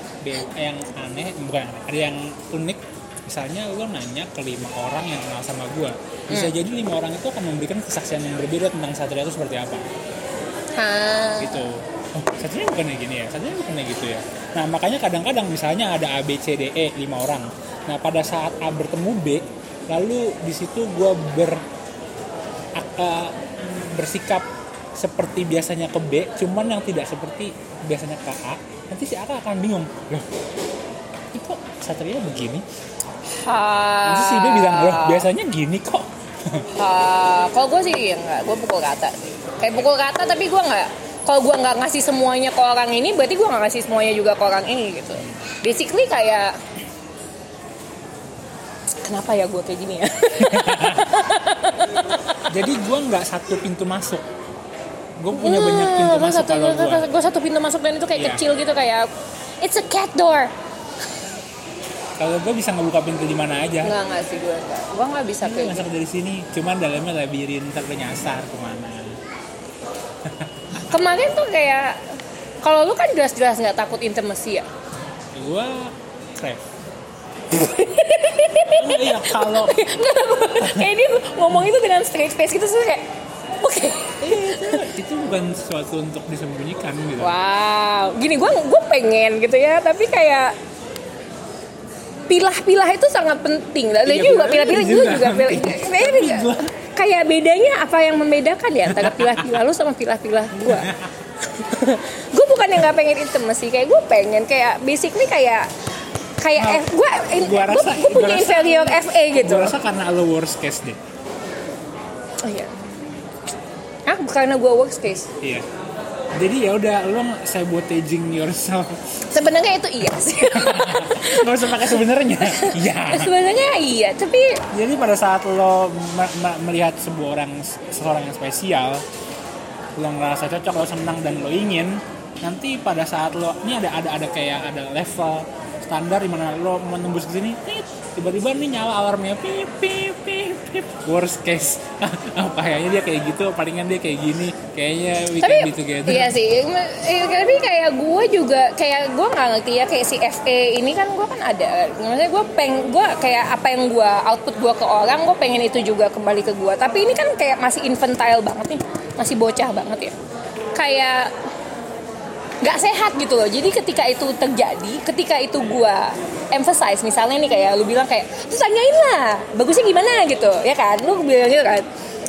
yang aneh bukan ada yang unik misalnya lo nanya ke lima orang yang kenal sama gue bisa Hmm. jadi lima orang itu akan memberikan kesaksian yang berbeda tentang satria itu seperti apa. Hah. gitu. Oh satria bukannya gini ya? Satria bukannya gitu ya? Nah makanya kadang-kadang misalnya ada A B C D E lima orang. Nah pada saat A bertemu B lalu di situ gue ber eh, bersikap seperti biasanya ke B cuman yang tidak seperti biasanya ke A nanti si A akan bingung. Loh kok satria begini Ha. B bilang loh biasanya gini kok Ha. Kalau gue sih enggak, gue pukul rata sih. Kayak pukul rata tapi gue nggak. Kalau gue nggak ngasih semuanya ke orang ini, berarti gue nggak ngasih semuanya juga ke orang ini gitu. Basically kayak Kenapa ya gue kayak gini ya? jadi gue nggak satu pintu masuk gue punya banyak pintu masuk satu, kalau gue satu pintu masuk dan itu kayak Iya. kecil gitu kayak It's a cat door. Kalau gue bisa ngebuka pintu di mana aja Enggak enggak sih gue enggak. Gue nggak bisa Ini kayak masuk dari sini cuman dalamnya labirin ntar nyasar ke mana Kemarin tuh kayak kalau lu kan jelas-jelas nggak takut intimacy ya. gue crave iya kalau kayak dia ngomong itu dengan straight face gitu sih kayak oke. itu, itu bukan sesuatu untuk disembunyikan gitu Wow, gini gue gue pengen gitu ya, tapi kayak pilah-pilah itu sangat penting. Dan Iya, juga pilah-pilah juga juga pilah. Kayaknya Tapi juga- gua- Kayak bedanya apa yang membedakan ya antara pilah-pilah lu sama pilah-pilah gue. gue bukan yang nggak pengen intimacy, kayak gue pengen kayak basically kayak kayak Nah, F, gue gua gue punya gua rasa- inferior FA gitu. gue rasa karena lo worst case deh Oh iya. Ah, karena gue worst case. iya jadi ya udah lo sabotaging yourself Sebenarnya itu iya sih. nggak usah pakai sebenarnya iya Sebenarnya iya, tapi jadi pada saat lo me- me- melihat sebuah orang seseorang yang spesial lo ngerasa cocok lo senang dan lo ingin nanti pada saat lo ini ada ada ada kayak ada level standar di mana lo menembus ke sini tiba-tiba nih nyala alarmnya pip pip pip pip. Worst case. Kayaknya dia kayak gitu palingan dia kayak gini kayaknya we tapi can be together. iya sih Eh, tapi kayak gue juga kayak gue nggak ngerti ya kayak si FA ini kan gue kan ada maksudnya gue peng gue kayak apa yang gue output gue ke orang gue pengen itu juga kembali ke gue tapi ini kan kayak masih infantile banget nih masih bocah banget ya. Kayak nggak sehat gitu loh. Jadi ketika itu terjadi ketika itu gue emphasize misalnya nih kayak lu bilang kayak terus tanyain lah bagusnya gimana? gitu ya kan? Lu bilang gitu kan?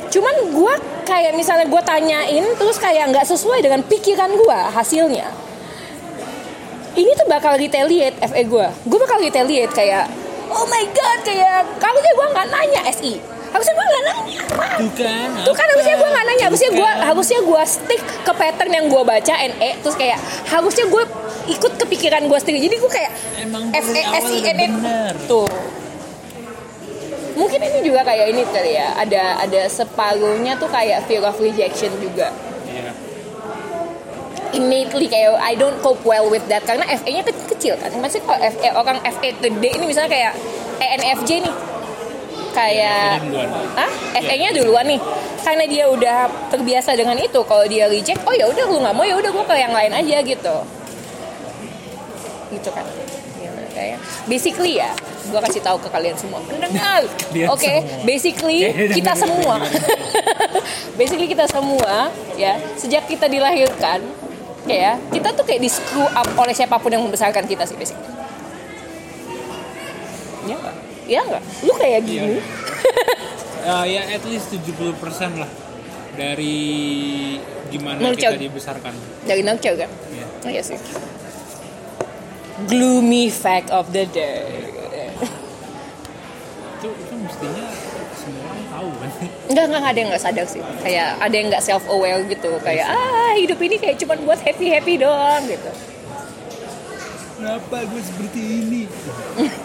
Cuman gue kayak misalnya gue tanyain terus kayak nggak sesuai dengan pikiran gue hasilnya ini tuh bakal retaliate FE gue gue bakal retaliate kayak oh my god kayak harusnya gue nggak nanya SI harusnya gue nggak nanya Pak. tuh kan Tuh kan harusnya gue nggak nanya, harusnya gue kan. harusnya gue stick ke pattern yang gue baca NE, terus kayak harusnya gue ikut kepikiran gue sendiri. Jadi gue kayak Emang F E S I N E bener. tuh. Mungkin ini juga kayak ini kali ya, ada ada separuhnya tuh kayak fear of rejection juga. Iya. Innately kayak I don't cope well with that karena FE-nya kan kecil kan. Maksudnya kalau FE orang FE gede ini misalnya kayak ENFJ nih. Kayak Ini duluan. ah FE-nya duluan nih. Karena dia udah terbiasa dengan itu. Kalau dia reject oh ya udah lu nggak mau ya udah gue ke yang lain aja gitu. Gitu kan. Ya, kayak basically ya gue kasih tahu ke kalian semua. Pendengar oke semua. basically kita semua. basically kita semua ya sejak kita dilahirkan ya kita tuh kayak di screw up oleh siapa pun yang membesarkan kita sih basically. Ya? Ya nggak lu kayak Iya. gini Eh, ya at least 70% lah dari gimana Nurture. kita dibesarkan. dari nurture kan Iya. Oh, iya sih gloomy fact of the day Itu, itu mestinya semua orang tahu kan. Enggak, enggak ada yang nggak sadar sih. Kayak ada yang nggak self aware gitu. Kayak ah hidup ini kayak cuman buat happy happy doang gitu. Kenapa gue seperti ini?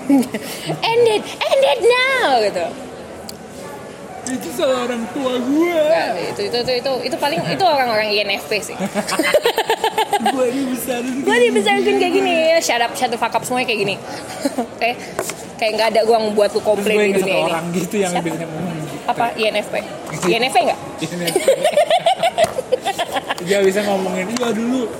End it, end it now gitu. Itu salah orang tua gue. Nggak, itu, itu itu itu itu paling itu orang-orang INFP sih. gue ini besar Gue dibesarkan kayak gini, shut up, shut the fuck up semuanya kayak gini. kayak kayak nggak ada uang buat lu komplain gue di dunia ini. orang gitu yang Siapa? biasanya ngomong gitu. Apa INFP? INFP nggak? Dia bisa ngomongin, iya dulu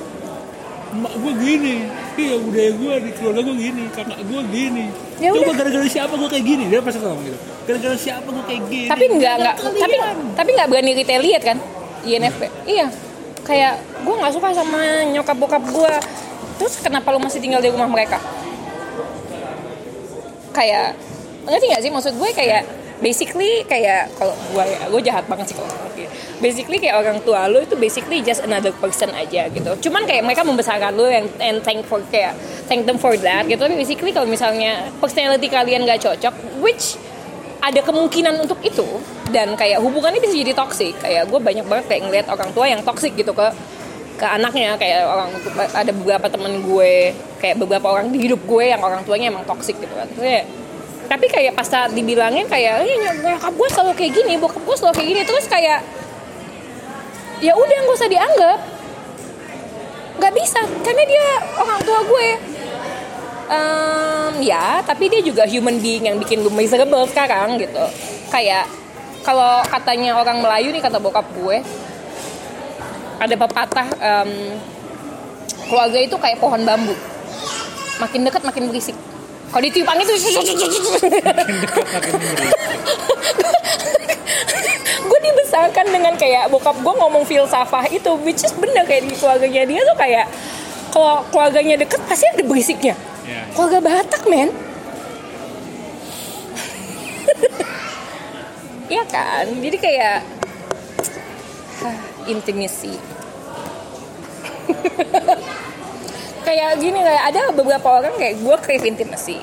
emak gue gini, iya budaya gue di keluarga gue gini, kakak gue gini. Ya Coba gara-gara siapa gue kayak gini? Dia pasti ngomong gitu. Gara-gara siapa gue kayak gini? Tapi nggak nggak tapi tapi nggak berani retaliate kan? INFP. Iya. Kayak gue nggak suka sama nyokap bokap gue. Terus kenapa lu masih tinggal di rumah mereka? Kayak ngerti nggak sih maksud gue kayak basically kayak kalau gue ya gue jahat banget sih kalau gitu. basically kayak orang tua lu itu basically just another person aja gitu. Cuman kayak mereka membesarkan lu and, and thank for kayak thank them for that gitu. Tapi basically kalau misalnya personality kalian gak cocok which ada kemungkinan untuk itu. Dan kayak hubungannya bisa jadi toxic. Kayak gue banyak banget kayak ngeliat orang tua yang toxic gitu ke ke anaknya. Kayak orang ada beberapa temen gue kayak beberapa orang di hidup gue yang orang tuanya emang toxic gitu kan. Kayak- tapi kayak pas saat dibilangin kayak "Ih, nyok- nyokap gue selalu kayak gini bokap gue selalu kayak gini. Terus kayak ya udah nggak usah dianggap. Nggak bisa karena dia orang tua gue. Em, ya tapi dia juga human being yang bikin lu miserable sekarang gitu. Kayak kalau katanya orang Melayu nih kata bokap gue ada pepatah em, keluarga itu kayak pohon bambu. Makin dekat makin berisik kalau ditiup angin tuh gue dibesarkan dengan kayak bokap gue ngomong filsafah itu which is bener kayak di keluarganya dia tuh kayak kalau keluarganya deket pasti ada berisiknya Ya. keluarga Batak men. Iya kan? Jadi kayak ah, intimacy kayak gini kayak ada beberapa orang kayak gue crave intimacy.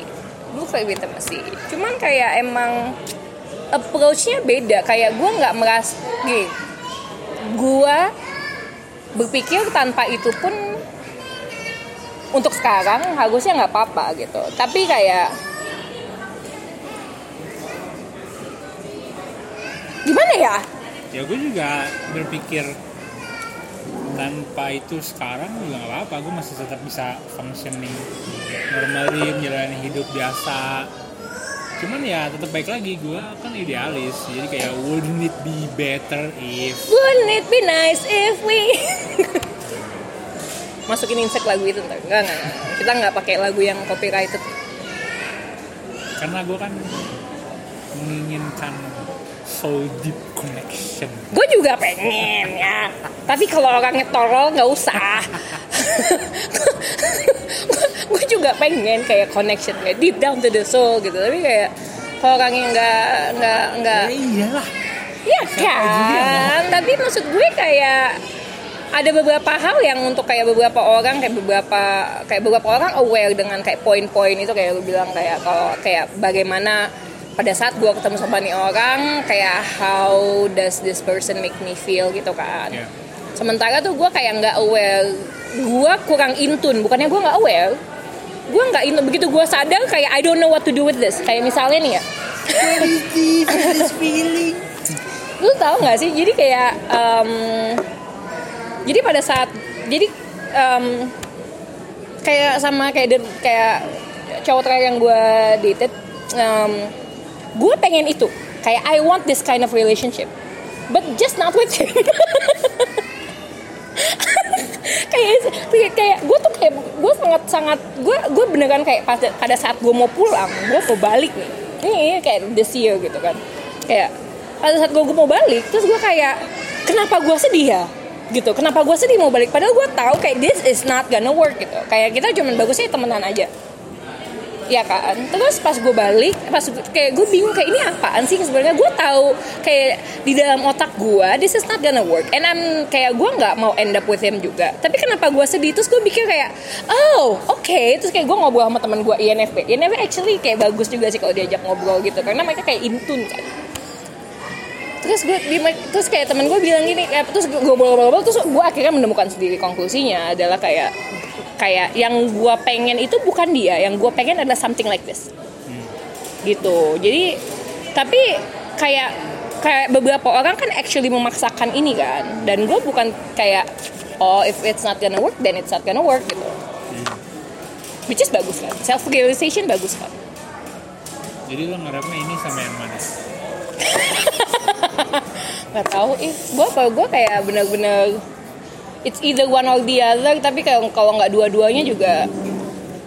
Gue crave intimacy. Cuman kayak emang approach-nya beda. Kayak gue nggak meras gini. Gue berpikir tanpa itu pun untuk sekarang harusnya nggak apa-apa gitu. Tapi kayak gimana ya? Ya gue juga berpikir tanpa itu sekarang juga nggak apa-apa. Gue masih tetap bisa functioning normally menjalani hidup biasa. Cuman ya tetap baik lagi. Gue kan idealis jadi kayak wouldn't it be better if wouldn't it be nice if we masukin insert lagu itu ntar. Enggak enggak, enggak. kita nggak pakai lagu yang copyrighted. Karena gue kan menginginkan soul deep connection gue juga pengen ya. Tapi kalau orangnya tolol nggak usah. Gue juga pengen kayak connection kayak deep down to the soul gitu. Tapi kayak kalau orangnya nggak nggak nggak ya iyalah. Iya juga yang kan, tapi maksud gue kayak ada beberapa hal yang untuk kayak beberapa orang kayak beberapa kayak beberapa orang aware dengan kayak poin-poin itu. Kayak lu bilang kayak kalau kayak bagaimana pada saat gue ketemu sama nih orang kayak how does this person make me feel gitu kan. ya Sementara tuh gue kayak nggak aware, gue kurang intun, bukannya gue nggak aware, gue nggak intun. Begitu gue sadar kayak I don't know what to do with this. Kayak misalnya nih ya, lu tau nggak sih jadi kayak em, jadi pada saat jadi em, kayak sama kayak kayak cowok terakhir yang gue dated em, gue pengen itu. Kayak I want this kind of relationship. But just not with him. Kayak kayak gue tuh kayak gue sangat sangat gue gue beneran kayak pada pada saat gue mau pulang gue mau balik nih. Ini kayak this year gitu kan. Kayak pada saat gue mau balik terus gue kayak kenapa gue sedih ya? Gitu kenapa gue sedih mau balik? Padahal gue tahu kayak this is not gonna work gitu. Kayak kita cuman bagusnya temenan aja ya kan? Terus pas gue balik pas kayak gue bingung kayak ini apaan sih sebenarnya? Gue tahu kayak di dalam otak gue this is not gonna work. And I'm kayak gue nggak mau end up with him juga. Tapi kenapa gue sedih? Terus gue pikir kayak oh oke. Terus kayak gue ngobrol sama teman gue INFP INFP actually kayak bagus juga sih kalau diajak ngobrol gitu. Karena mereka kayak intun kan terus gue di, terus kayak temen gue bilang gini kayak terus gue ngobrol-ngobrol terus gue akhirnya menemukan sendiri konklusinya adalah kayak kayak yang gue pengen itu bukan dia yang gue pengen adalah something like this. Gitu. Jadi tapi kayak kayak beberapa orang kan actually memaksakan ini kan. Dan gue bukan kayak oh if it's not gonna work then it's not gonna work gitu. Which is bagus kan. Self realization bagus kan. Jadi lo ngarepnya ini sama yang mana? nggak tahu ih gue kalau gue kayak bener-bener it's either one or the other tapi kalau kalau nggak dua-duanya juga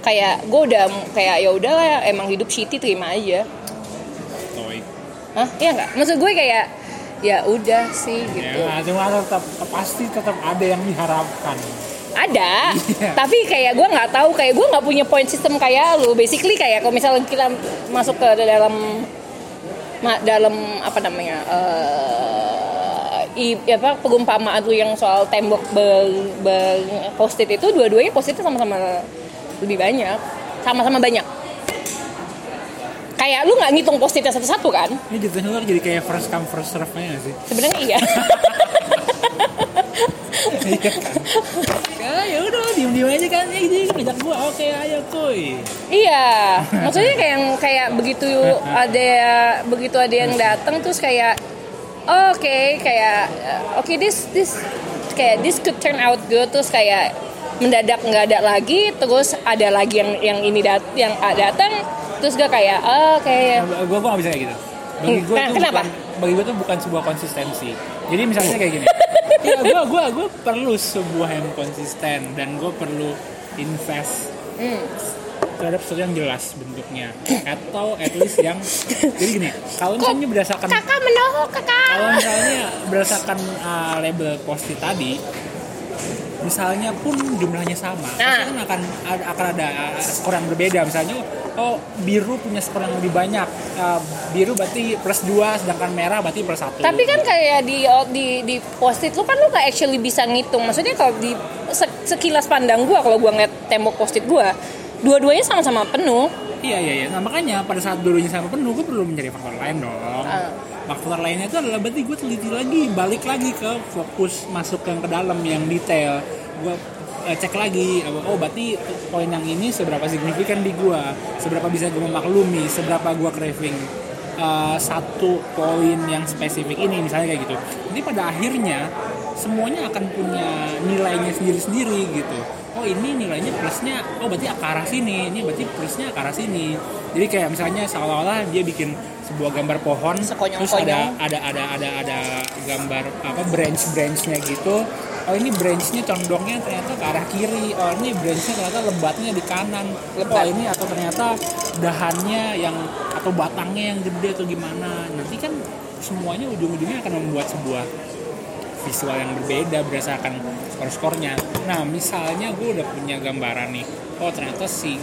kayak gue udah kayak ya udahlah emang hidup shitty terima aja Toy. Hah? Iya nggak? Maksud gue kayak ya udah sih gitu. Ya, cuma tetap pasti tetap ada yang diharapkan. Ada, Iya. tapi kayak gue nggak tahu kayak gue nggak punya point system kayak lu. Basically kayak kalau misalnya kita masuk ke dalam dalam apa namanya eh i, apa perumpamaan tuh yang soal tembok ber, ber post-it itu dua-duanya post-it sama-sama lebih banyak, sama-sama banyak. Kayak lu nggak ngitung post-itnya satu-satu kan? Ini lo jadi kayak first come first serve nya gak sih? Sebenarnya iya. Ya ya udah diem diem aja kan ya jadi ngajak gua oke ayo kuy. Iya, maksudnya kayak yang kayak begitu ada begitu ada yang datang terus kayak oh, oke kayak uh, oke this this kayak this could turn out good terus kayak mendadak nggak ada lagi terus ada lagi yang yang ini dat yang datang terus gak kayak oh, oke Nah, gua gua gak bisa kayak gitu. Bagi gua itu kenapa? bukan bagi gua tuh bukan sebuah konsistensi. Jadi misalnya kayak gini. ya gua gua gua perlu sebuah yang konsisten dan gua perlu invest Hmm. terhadap sesuatu yang jelas bentuknya atau at least yang jadi gini kalau misalnya berdasarkan kakak menohok kakak kalau misalnya berdasarkan uh, label post tadi misalnya pun jumlahnya sama pasti Nah. kan akan ada, akan ada uh, skor yang berbeda misalnya oh biru punya skor yang lebih banyak Uh, biru berarti plus 2 sedangkan merah berarti plus 1 Tapi kan kayak di di di post-it lu kan lu gak actually bisa ngitung. Maksudnya kalau di se- sekilas pandang gua kalau gua ngeliat tembok post-it gua, dua-duanya sama-sama penuh. iya iya iya nah makanya pada saat dulunya sama penuh gue perlu mencari faktor lain dong Ah. Faktor lainnya itu adalah berarti gue teliti lagi balik lagi ke fokus masuk yang ke dalam yang detail. Gue eh, cek lagi oh berarti poin yang ini seberapa signifikan di gue seberapa bisa gue memaklumi seberapa gue craving eh, satu poin yang spesifik ini misalnya kayak gitu. Jadi pada akhirnya semuanya akan punya nilainya sendiri-sendiri gitu. Oh ini nilainya plusnya oh berarti ke arah sini ini berarti plusnya ke arah sini. Jadi kayak misalnya seolah-olah dia bikin sebuah gambar pohon terus ada ada ada ada ada gambar apa branch branchnya gitu. Oh ini branchnya condongnya ternyata ke arah kiri. Oh ini branchnya ternyata lebatnya di kanan. Oh Lebat. ini atau ternyata dahannya yang atau batangnya yang gede atau gimana. Nanti kan semuanya ujung-ujungnya akan membuat sebuah visual yang berbeda berdasarkan skor-skornya. Nah, misalnya gue udah punya gambaran nih, oh ternyata si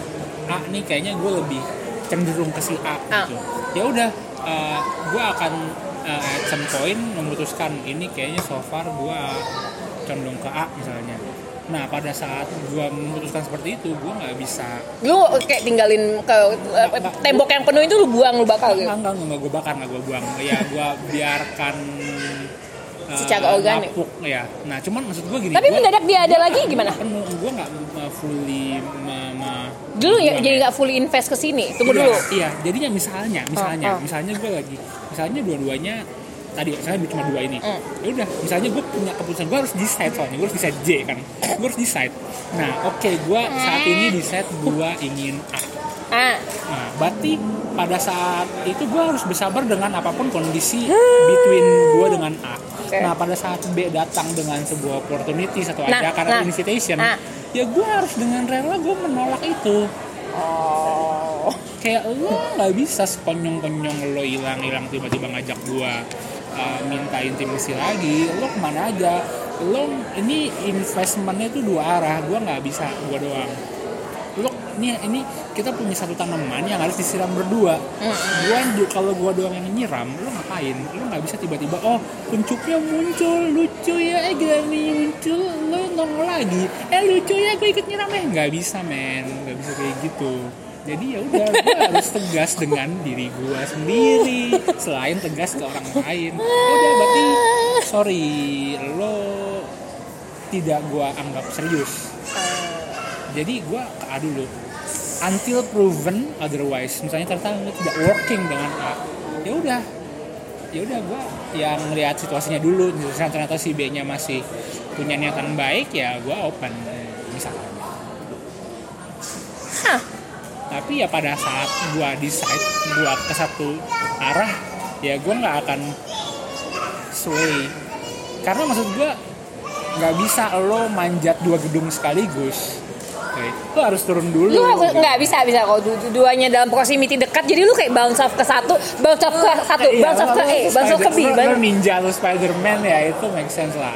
A nih kayaknya gue lebih cenderung ke si A A. gitu. Ya udah, uh, gue akan uh, at some point memutuskan ini kayaknya so far gue condong ke A misalnya. Nah, pada saat gue memutuskan seperti itu, gue nggak bisa Lu kayak tinggalin ke eh, tembok yang penuh itu lu buang lu bakal gitu. Enggak, enggak, enggak gue bakar, enggak gue buang. Ya, gue biarkan eh, Secara organik. ngapuk, ya. Nah, cuman maksud gue gini. Tapi gua- mendadak dia ada gua lagi gimana? Penuh, gue nggak fully ma- ma- Dulu ya jadi nggak fully invest ke sini. Tunggu Iya, dulu. Iya, jadinya misalnya, misalnya, Oh, oh. misalnya gue lagi, misalnya dua-duanya tadi misalnya cuma dua ini. Hmm. Ya udah, misalnya gue punya keputusan gue harus decide soalnya gue harus decide J kan. Gue harus decide. Nah, oke, gue saat ini decide gue ingin A. Ah, Nah, berarti pada saat itu gue harus bersabar dengan apa pun kondisi between gue dengan A. Oke. Nah, pada saat B datang dengan sebuah opportunity atau Nah, ajakan nah, invitation, nah. ya gue harus dengan rela gue menolak itu. oh. Kayak lo nggak bisa sekonyong-konyong lo hilang-hilang tiba-tiba ngajak gue uh, minta intimasi lagi. Lo ke mana aja? Lo ini investmentnya itu dua arah. Gue nggak bisa gue doang. Lo ini ini kita punya satu tanaman yang harus disiram berdua. Gua ju- kalau gua doang yang nyiram lu ngapain? Lu nggak bisa tiba-tiba oh kuncupnya muncul lucu ya eh gini muncul lu nongol lagi. Eh lucu ya gue ikut nyiram. Eh nggak bisa men. Nggak bisa kayak gitu. Jadi ya udah gua harus tegas dengan diri gua sendiri selain tegas ke orang lain. Udah berarti sorry lo tidak gua anggap serius jadi gue ke A dulu. Until proven otherwise. Misalnya ternyata tidak working dengan A. Ya udah. Ya udah gue yang lihat situasinya dulu. Misalnya ternyata si B nya masih punya niatan baik ya gue open misalnya. Hah. tapi ya pada saat gue decide gue ke satu arah ya gue nggak akan sway. Karena maksud gue nggak bisa lo manjat dua gedung sekaligus Lo harus turun dulu. Lu harus nggak bisa bisa. Kalau du- duanya dalam proximity dekat jadi lu kayak bounce off ke satu bounce off ke satu Iya, bounce off ke lo bounce off ke B ninja atau Spiderman ya itu make sense lah.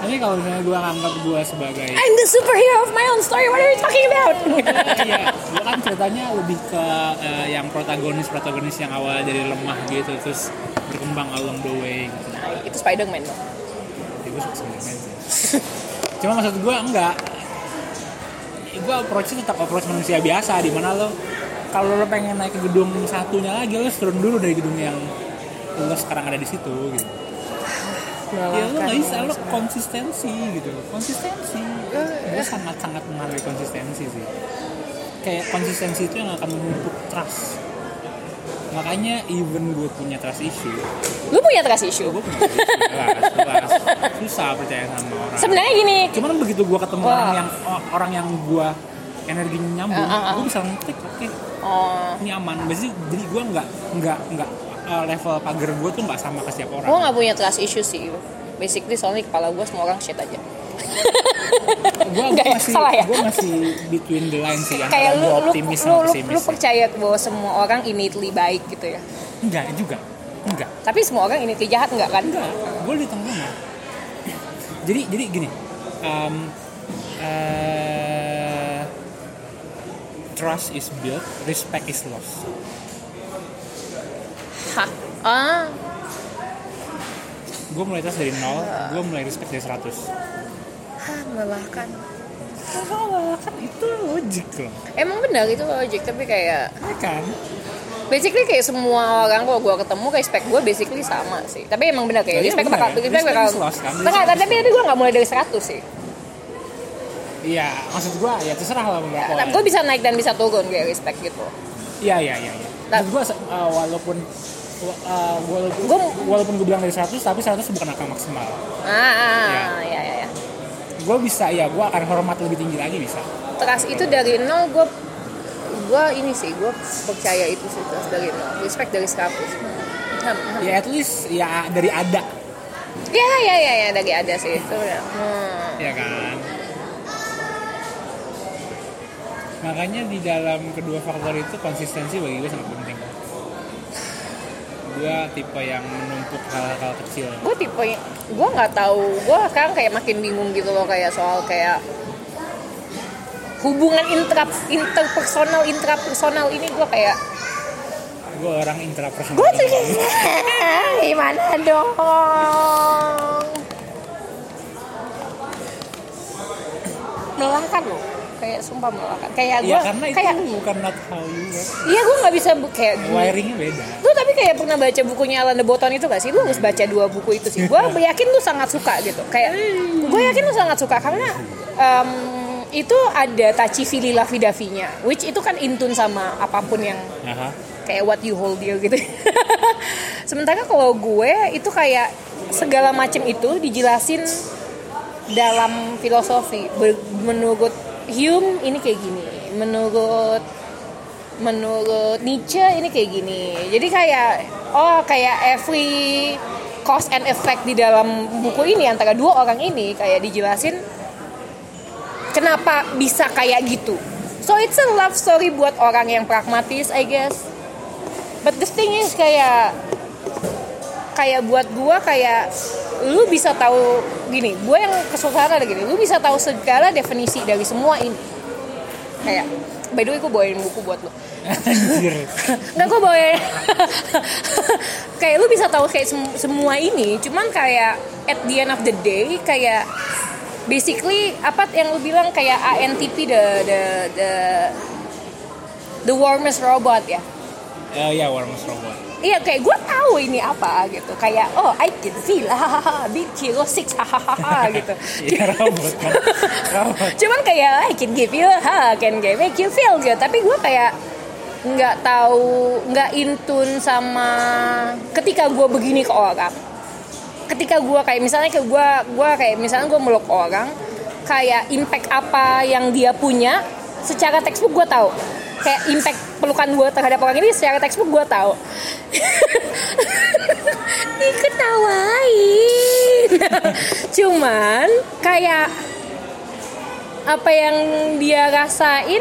Tapi kalau misalnya gue nganggap gue sebagai I'm the superhero of my own story what are you talking about? Iya, gue kan ceritanya lebih ke eh, yang protagonis-protagonis yang awal dari lemah gitu terus berkembang along the way gitu. Nah, itu Spider-Man. Dong Jadi gue suka Spiderman sih. Cuma maksud gue enggak. Gue approach tetap approach manusia biasa di mana lo kalau lo pengen naik ke gedung satunya lagi lo turun dulu dari gedung yang lo sekarang ada di situ gitu. Ya lo nggak bisa lo konsistensi gitu. Konsistensi. Gue sangat sangat menghargai konsistensi sih. Kayak konsistensi itu yang akan memupuk trust. Makanya even gue punya trust issue, lu punya trust issue? Gue punya trust issue. Jelas, jelas. Susah percaya sama orang. Sebenarnya gini. Cuman begitu gua ketemu Wah. orang yang oh, orang yang gua energinya nyambung Ah, ah, ah. gua bisa ngetik oke. Oh. Ini aman. Jadi, jadi gua nggak nggak nggak uh, level pagar gua tuh nggak sama ke setiap orang. Gue nggak punya trust issue sih. Basically soalnya kepala gue semua orang shit aja gua ya? masih Salah ya? gua masih between the lines sih kayak lu lu, optimis lu, lu, lu percaya bahwa semua orang innately baik gitu ya? Enggak juga. Enggak. Tapi semua orang innately jahat nggak kan? Enggak gua di tengah jadi jadi gini um, uh, trust is built respect is lost. Hah? ah. Gue mulai tes dari nol gue mulai respect dari 100 Hah, melelahkan Oh, kan itu logik loh. emang benar itu logik tapi kayak Ya kan? basically kayak semua orang kalau gue ketemu kayak spek gue basically sama sih tapi emang benar kayak Iya, respect benar bakal ya. Respect bakal lost kan? Tapi tapi gue nggak mulai dari 100 sih Iya, maksud gue ya terserah lah berapa. Nah, gue bisa naik dan bisa turun kayak respect gitu Iya, iya, iya. iya. Nah. Maksud gue walaupun uh, walaupun Gua- walaupun gue bilang dari 100 tapi 100 bukan angka maksimal. ah ya ya ya Gue bisa ya, gue akan hormat lebih tinggi lagi bisa. trust itu dari nol gue gue ini sih gue percaya itu sih trust dari nol respect dari 100 Hmm, hmm. Ya at least ya dari ada, ya ya ya ya dari ada sih itu udah hmm. ya kan? Makanya di dalam kedua faktor itu konsistensi bagi gue sangat penting. Gue tipe yang menumpuk hal-hal kecil. gue tipe gue nggak tahu. Gue sekarang kayak makin bingung gitu loh kayak soal kayak hubungan intra interpersonal intrapersonal ini gue kayak gue orang intrapersonal. Gue tuh gimana dong? Melelahkan loh kayak sumpah melelahkan kayak gue ya karena itu kayak bukan not how you work. Iya gue nggak bisa kayak wiringnya beda. Lu tapi kayak pernah baca bukunya Alan de Botton itu gak sih? Lu harus baca dua buku itu sih. Gue yakin lu sangat suka gitu. Kayak gue yakin lu sangat suka karena em, itu ada tachi fili lavidavinya which itu kan intun sama apa pun yang Aha. kayak what you hold dear gitu. Sementara kalau gue itu kayak segala macam itu dijelasin dalam filosofi menurut Hume ini kayak gini menurut menurut Nietzsche ini kayak gini. Jadi kayak oh kayak every cause and effect di dalam buku ini antara dua orang ini kayak dijelasin kenapa bisa kayak gitu. So it's a love story buat orang yang pragmatis I guess. But the thing is kayak kayak buat gua kayak lu bisa tahu gini gua yang kesukaan ada gini lu bisa tahu segala definisi dari semua ini kayak by the way gue bawain buku buat lo Anjir. Nggak gue bawain kayak lu bisa tahu kayak sem- semua ini cuman kayak at the end of the day kayak basically apa yang lu bilang kayak ANTP the the the the warmest robot ya Eh, ya Warmus Robot. Iya kayak gue tahu ini apa gitu. Kayak oh I can feel hahaha big kilo six hahaha gitu. Iya robot kan. Robot. cuman kayak I can give you ha can give make you feel gitu tapi gue kayak nggak tahu nggak intun sama ketika gue begini ke orang. Ketika gue kayak misalnya ke gue gue kayak misalnya gue meluk orang kayak impact apa yang dia punya secara textbook gue tahu kayak impact pelukan gue terhadap orang ini secara textbook gue tahu. Diketawain. Cuman kayak apa yang dia rasain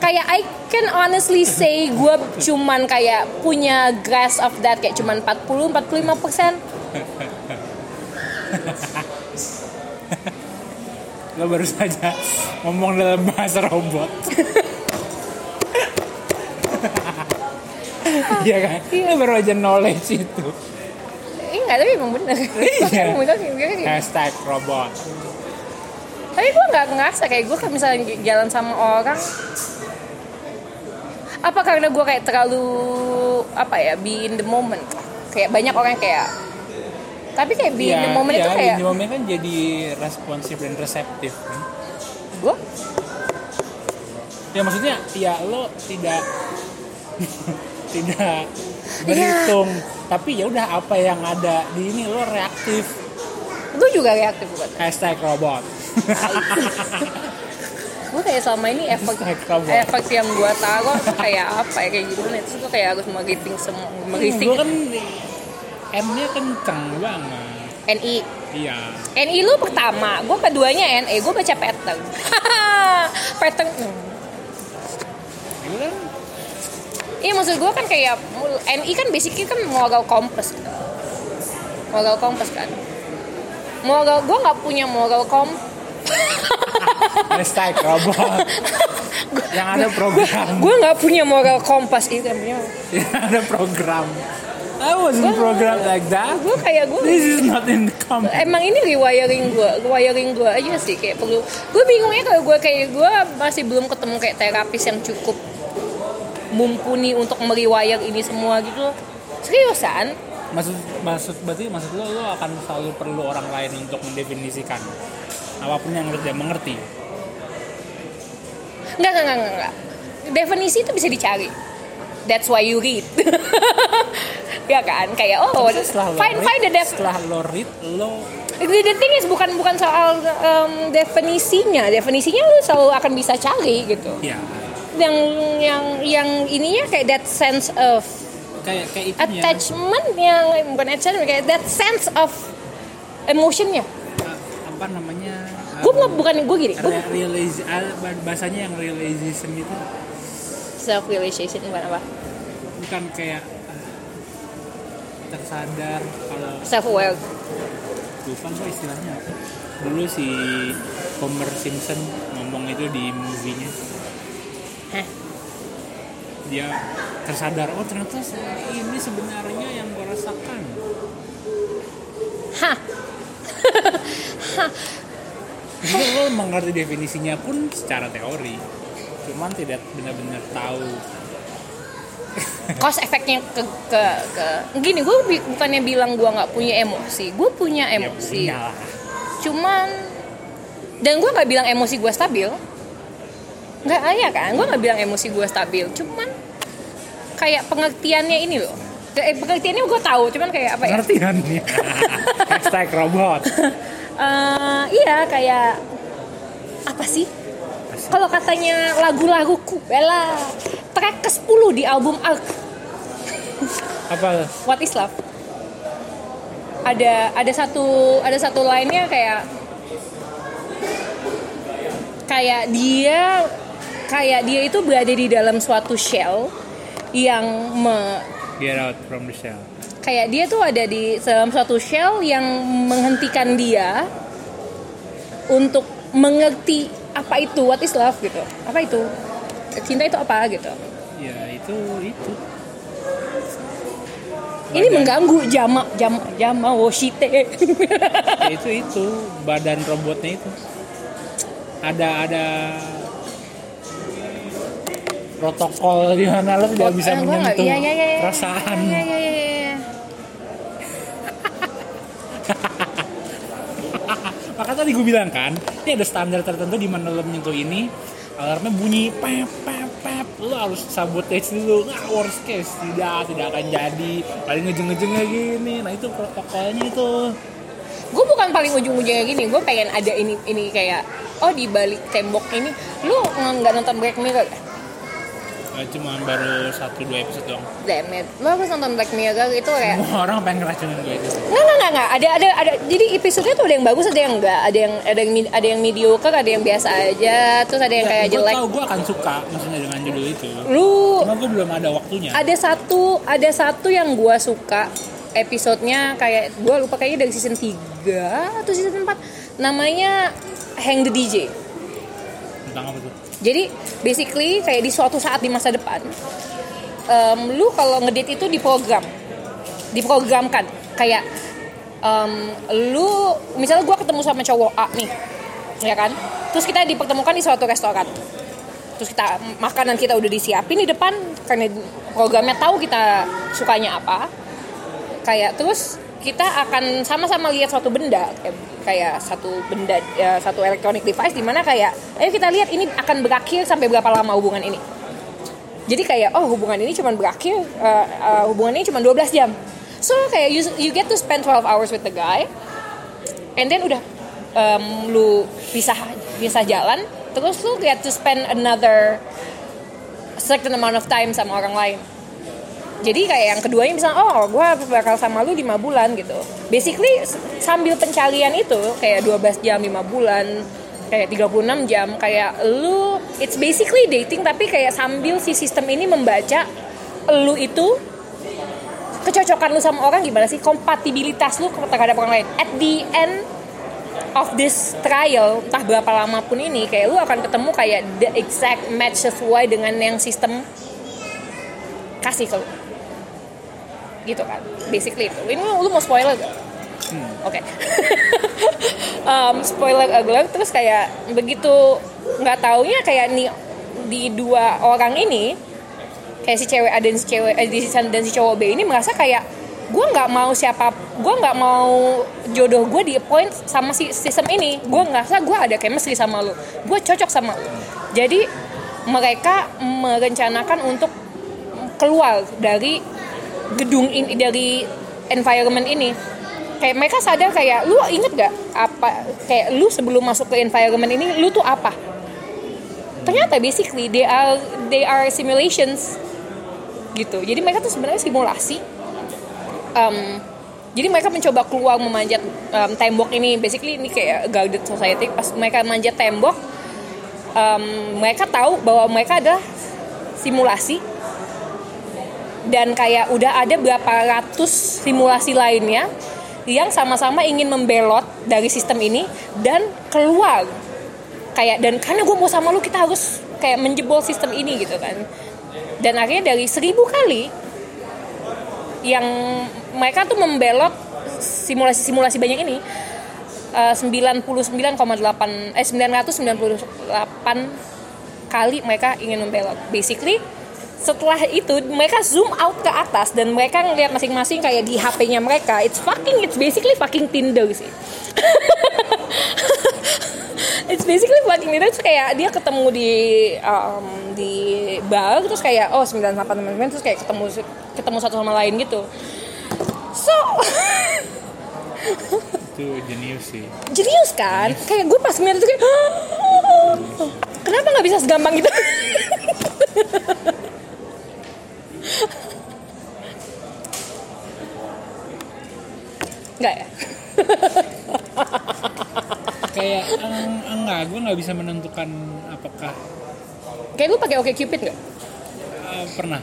kayak I can honestly say gue cuman kayak punya grasp of that kayak cuman 40 45 persen Lo baru saja ngomong dalam bahasa robot. Iya kan? Lo baru aja knowledge itu. enggak tapi emang bener Iya. Emang bener. Hashtag robot. tapi gue nggak ngerasa kayak gue kayak misalnya jalan sama orang apa karena gue kayak terlalu apa ya be in the moment kayak banyak orang kayak tapi kayak be in the moment itu iya, kayak in the moment kan jadi responsif dan reseptif kan. gue Ya maksudnya ya lo tidak tidak Iya. berhitung tapi ya udah apa yang ada di ini lo reaktif. Gue juga reaktif bukan hashtag robot. Gue kayak selama ini robot. effort yang gue taruh tuh kayak apa ya kayak gimana terus gue kayak harus meriting semua meriting gue kan M nya kenceng banget NI iya NI lu pertama gue keduanya NE gue baca pattern pattern hmm. gue kan Iya maksud gue kan kayak NI kan basically kan moral compass gitu. Moral compass kan. Moral gue nggak punya moral kom. hashtag robot yang ada program Gue nggak punya moral kompas itu namanya. yang ada program I wasn't programmed like that Gue kayak gue this is not in the company emang ini rewiring gue, rewiring gue aja sih kayak perlu. Gue bingungnya kalau gue kayak gue masih belum ketemu kayak terapis yang cukup mumpuni untuk meriwire ini semua gitu. Seriusan? maksud maksud berarti maksud lo lo akan selalu perlu orang lain untuk mendefinisikan apa pun yang dia mengerti Enggak, enggak, enggak, enggak, enggak. Definisi itu bisa dicari. That's why you read. ya kan? Kayak oh, setelah lo find read- find the def. setelah lo read lo The, thing is bukan bukan soal um, definisinya. Definisinya lu selalu akan bisa cari gitu. ya Yang yang yang ininya kayak that sense of kayak kayak itunya attachment yang bukan attachment kayak that sense of emotionnya. uh, apa namanya Gue nggak bukan gue gini. Gue Re- realize ah, bahasanya yang realization itu self realization bukan apa? bukan kayak ah, tersadar kalau Self aware. lupa gue istilahnya apa dulu si Homer Simpson ngomong itu di movie-nya Hah? dia tersadar oh ternyata ini sebenarnya yang gue rasakan Hah. Lo mengerti definisinya pun secara teori cuman tidak benar-benar tahu. Cause efeknya ke ke ke gini gue bukannya bilang gue nggak punya emosi gue punya ya emosi. punya lah. Cuman dan gue nggak bilang emosi gue stabil. Nggak ya kan? Gue nggak bilang emosi gue stabil. Cuman kayak pengertiannya ini loh. Eh, pengertiannya gue tahu cuman kayak apa ya? Pengertian nih hashtag robot. Eh, iya kayak apa sih kalau katanya lagu-laguku Bella track ke 10 di album Ark apa? What is Love? Ada ada satu ada satu lainnya kayak kayak dia kayak dia itu berada di dalam suatu shell yang me, get out from the shell. kayak dia tuh ada di dalam suatu shell yang menghentikan dia untuk mengerti apa itu what is love gitu? Apa itu? Cinta itu apa gitu? Ya itu itu. Ini Badan- mengganggu jama jama jama woshite ya itu itu. Badan robotnya itu. Ada ada protokol di mana lo tidak bisa Eh, menyentuh iya, iya, iya. perasaan. Iya, iya, iya, iya. maka tadi gue bilang kan ini ada standar tertentu di mana lo menyentuh ini alarmnya bunyi pep pep pep. Lo harus sabotage dulu. Nggak worst case tidak tidak akan jadi. Paling ngejeng-ngejengnya gini. Nah itu protokolnya itu. Gue bukan paling ujung-ujungnya gini. Gue pengen ada ini ini kayak oh di balik tembok ini lu nggak nonton Black Mirror Eh, cuman baru satu dua episode doang Damn it. Lo harus nonton Black Mirror itu kayak semua orang pengen ngeracunin gue itu Nggak, nggak, nggak, nggak. Ada, ada, ada. Jadi episodenya tuh ada yang bagus, ada yang enggak. Ada yang, ada yang, ada yang mediocre, ada yang biasa aja. Terus ada yang kayak gue jelek. tau gue akan suka maksudnya dengan judul itu Lu cuma gue belum ada waktunya ada satu, ada satu yang gua suka episodenya kayak gua lupa kayaknya dari season 3 atau season 4 namanya Hang the DJ. tentang apa tuh Jadi basically kayak di suatu saat di masa depan, em, lu kalau ngedate itu diprogram, diprogramkan. Kayak em, lu misalnya gua ketemu sama cowok A nih, ya kan? Terus kita dipertemukan di suatu restoran. Terus kita makanan kita udah disiapin di depan karena programnya tahu kita sukanya apa. Kayak terus kita akan sama-sama lihat suatu benda kayak, satu benda ya, satu electronic device di mana kayak ayo kita lihat ini akan berakhir sampai berapa lama hubungan ini. Jadi kayak oh hubungan ini cuma berakhir uh, uh, hubungan ini cuma 12 jam. So kayak you, you get to spend 12 hours with the guy and then udah um, lu pisah pisah jalan terus lu get to spend another certain amount of time sama orang lain jadi kayak yang keduanya bisa oh gue bakal sama lu 5 bulan gitu. Basically sambil pencarian itu kayak 12 jam 5 bulan kayak 36 jam kayak lu it's basically dating tapi kayak sambil si sistem ini membaca lu itu kecocokan lu sama orang gimana sih? Kompatibilitas lu terhadap orang lain. At the end of this trial entah berapa lama pun ini kayak lu akan ketemu kayak the exact match sesuai dengan yang sistem kasih ke lu gitu kan. Basically itu. Ini lu, mau spoiler gak? Oke. um, spoiler alert terus kayak begitu nggak taunya kayak nih di dua orang ini kayak si cewek A dan si cewek eh, dan si cowok B ini merasa kayak gue nggak mau siapa gue nggak mau jodoh gue di appoint sama si sistem ini. Gue ngerasa gue ada chemistry sama lu. Gue cocok sama lu. Jadi mereka merencanakan untuk keluar dari gedung ini dari environment ini. Kayak mereka sadar kayak lu inget gak apa kayak lu sebelum masuk ke environment ini lu tuh apa? Ternyata basically they are they are simulations gitu. Jadi mereka tuh sebenarnya simulasi. Em, jadi mereka mencoba keluar memanjat em, tembok ini. Basically ini kayak guarded society. Pas mereka manjat tembok em, mereka tahu bahwa mereka adalah simulasi dan kayak udah ada berapa ratus simulasi lainnya yang sama-sama ingin membelot dari sistem ini dan keluar. Kayak dan karena gue mau sama lu kita harus kayak menjebol sistem ini gitu kan. Dan akhirnya dari seribu kali yang mereka tuh membelot simulasi-simulasi banyak ini eh, 99,8 eh 998 kali mereka ingin membelot. Basically setelah itu mereka zoom out ke atas dan mereka ngelihat masing-masing kayak di HP-nya mereka. It's fucking it's basically fucking Tinder sih. It's basically fucking Tinder. Terus kayak dia ketemu di um, di bar terus kayak oh 98 terus kayak ketemu ketemu satu sama lain gitu. So itu jenius sih. Jenius kan? Kayak gue pas ngeliat itu kayak kenapa nggak bisa segampang gitu nggak ya kayak eng, enggak gue nggak bisa menentukan apakah kayak lu pakai oke cupid nggak eh, pernah